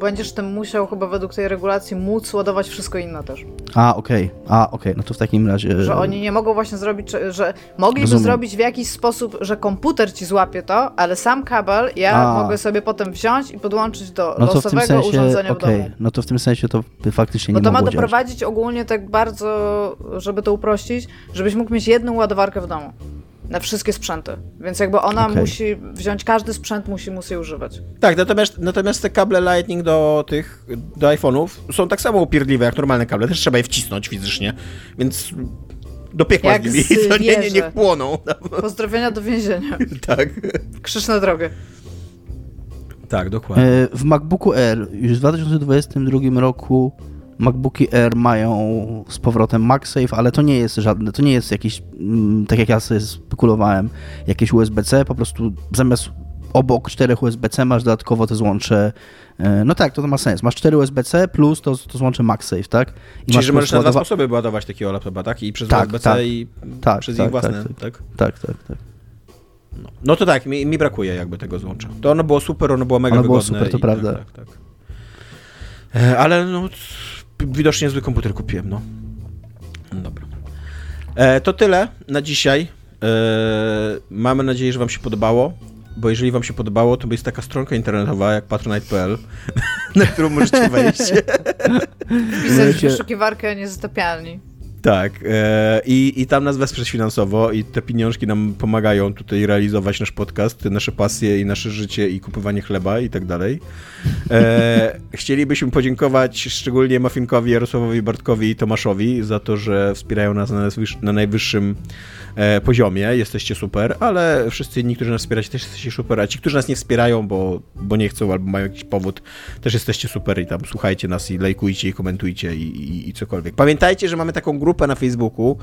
będziesz tym musiał chyba według tej regulacji móc ładować wszystko inne też. A, okej, okay. a, okej, okay. no to w takim razie... Że oni nie mogą właśnie zrobić, że mogliby Rozumiem. zrobić w jakiś sposób, że komputer ci złapie to, ale sam kabel ja a. mogę sobie potem wziąć i podłączyć do no losowego sensie, urządzenia okay. w domu. No to w tym sensie to faktycznie nie Bo to ma doprowadzić ogólnie tak bardzo, żeby to uprościć, żebyś mógł mieć jedną ładowarkę w domu na wszystkie sprzęty. Więc jakby ona okay. musi wziąć, każdy sprzęt musi móc jej używać. Tak, natomiast, natomiast te kable Lightning do tych, do iPhone'ów są tak samo upierdliwe jak normalne kable, też trzeba je wcisnąć fizycznie, więc do piekła jak z nimi, to nie, nie, niech płoną. Pozdrowienia do więzienia. tak. Krzyż na drogę. Tak, dokładnie. E, w MacBooku Air już w 2022 roku MacBooki Air mają z powrotem MagSafe, ale to nie jest żadne, to nie jest jakiś, mm, tak jak ja sobie spekulowałem, jakieś USB-C, po prostu zamiast obok czterech USB-C masz dodatkowo te złącze. E, no tak, to, to ma sens. Masz cztery USB-C plus to, to złącze MagSafe, tak? I Czyli, że możesz na dwa sposoby ładować takiego laptopa, tak? I przez tak, USB-C tak, i tak, przez tak, ich własne, tak? Tak, tak, tak. tak. No. no. to tak, mi, mi, brakuje jakby tego złącza. To ono było super, ono było mega ono wygodne. było super, to prawda. Tak, tak, e, ale no widocznie zły komputer kupiłem, no. Dobra. E, to tyle na dzisiaj. E, mamy nadzieję, że wam się podobało, bo jeżeli wam się podobało, to jest taka stronka internetowa jak patronite.pl, na którą możecie wejść. Wpisać w wyszukiwarkę niezatapialni. Tak, e, i, i tam nas wesprzeć finansowo i te pieniążki nam pomagają tutaj realizować nasz podcast, nasze pasje i nasze życie i kupowanie chleba i tak dalej. E, chcielibyśmy podziękować szczególnie Mafinkowi, Jarosławowi Bartkowi i Tomaszowi za to, że wspierają nas na, na najwyższym E, poziomie, jesteście super, ale wszyscy inni, którzy nas wspieracie, też jesteście super, a ci, którzy nas nie wspierają, bo, bo nie chcą albo mają jakiś powód, też jesteście super i tam słuchajcie nas i lajkujcie i komentujcie i, i, i cokolwiek. Pamiętajcie, że mamy taką grupę grupę na Facebooku.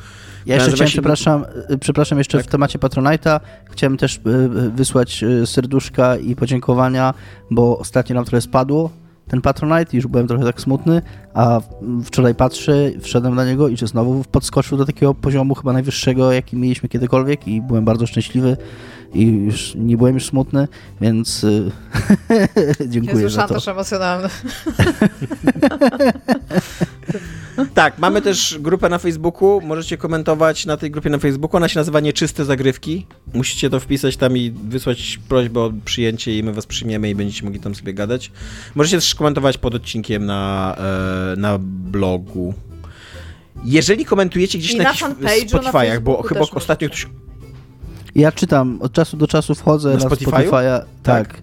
Ja jeszcze chciałem, się- przepraszam, y, przepraszam jeszcze Tak. w temacie Patronite'a, chciałem też y, y, wysłać serduszka i podziękowania, bo ostatnio nam trochę spadło ten Patronite i już byłem trochę tak smutny, a wczoraj patrzę, wszedłem na niego i że znowu podskoczył do takiego poziomu chyba najwyższego, jaki mieliśmy kiedykolwiek i byłem bardzo szczęśliwy i już nie byłem już smutny, więc y, dziękuję Jezu, za to. szantaż emocjonalny. Tak, mamy też grupę na Facebooku, możecie komentować na tej grupie na Facebooku, ona się nazywa Nieczyste Zagrywki. Musicie to wpisać tam i wysłać prośbę o przyjęcie i my was przyjmiemy i będziecie mogli tam sobie gadać. Możecie też komentować pod odcinkiem na, e, na blogu. Jeżeli komentujecie gdzieś I na, na jakichś Spotify'ach, bo chyba ostatnio ktoś... Ja czytam, od czasu do czasu wchodzę Na na? Spotify'a. Tak. Tak.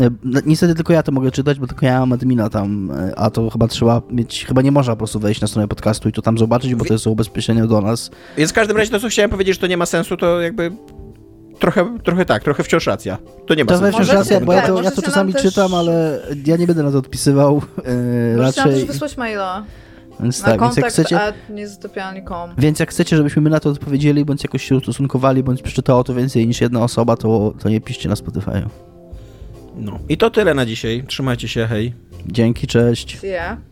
E, no, Niestety tylko ja to mogę czytać, bo tylko ja mam admina tam, e, a to chyba trzeba mieć, chyba nie można po prostu wejść na stronę podcastu i to tam zobaczyć, bo to jest ubezpieczenie do nas. Więc w każdym razie to, co chciałem powiedzieć, że to nie ma sensu, to jakby trochę, trochę tak, trochę wciąż racja. To nie ma To sensu. wciąż racja, bo ja tak, to, ja to czasami też- czytam, ale ja nie będę na to odpisywał e, nam raczej. też wysłać maila Więc na tak, więc jak kontakt chcecie, więc jak chcecie, żebyśmy my na to odpowiedzieli, bądź jakoś się ustosunkowali, bądź przeczytało to więcej niż jedna osoba, to, to nie piszcie na Spotify. No. I to tyle na dzisiaj. Trzymajcie się, hej. Dzięki, cześć. Yeah.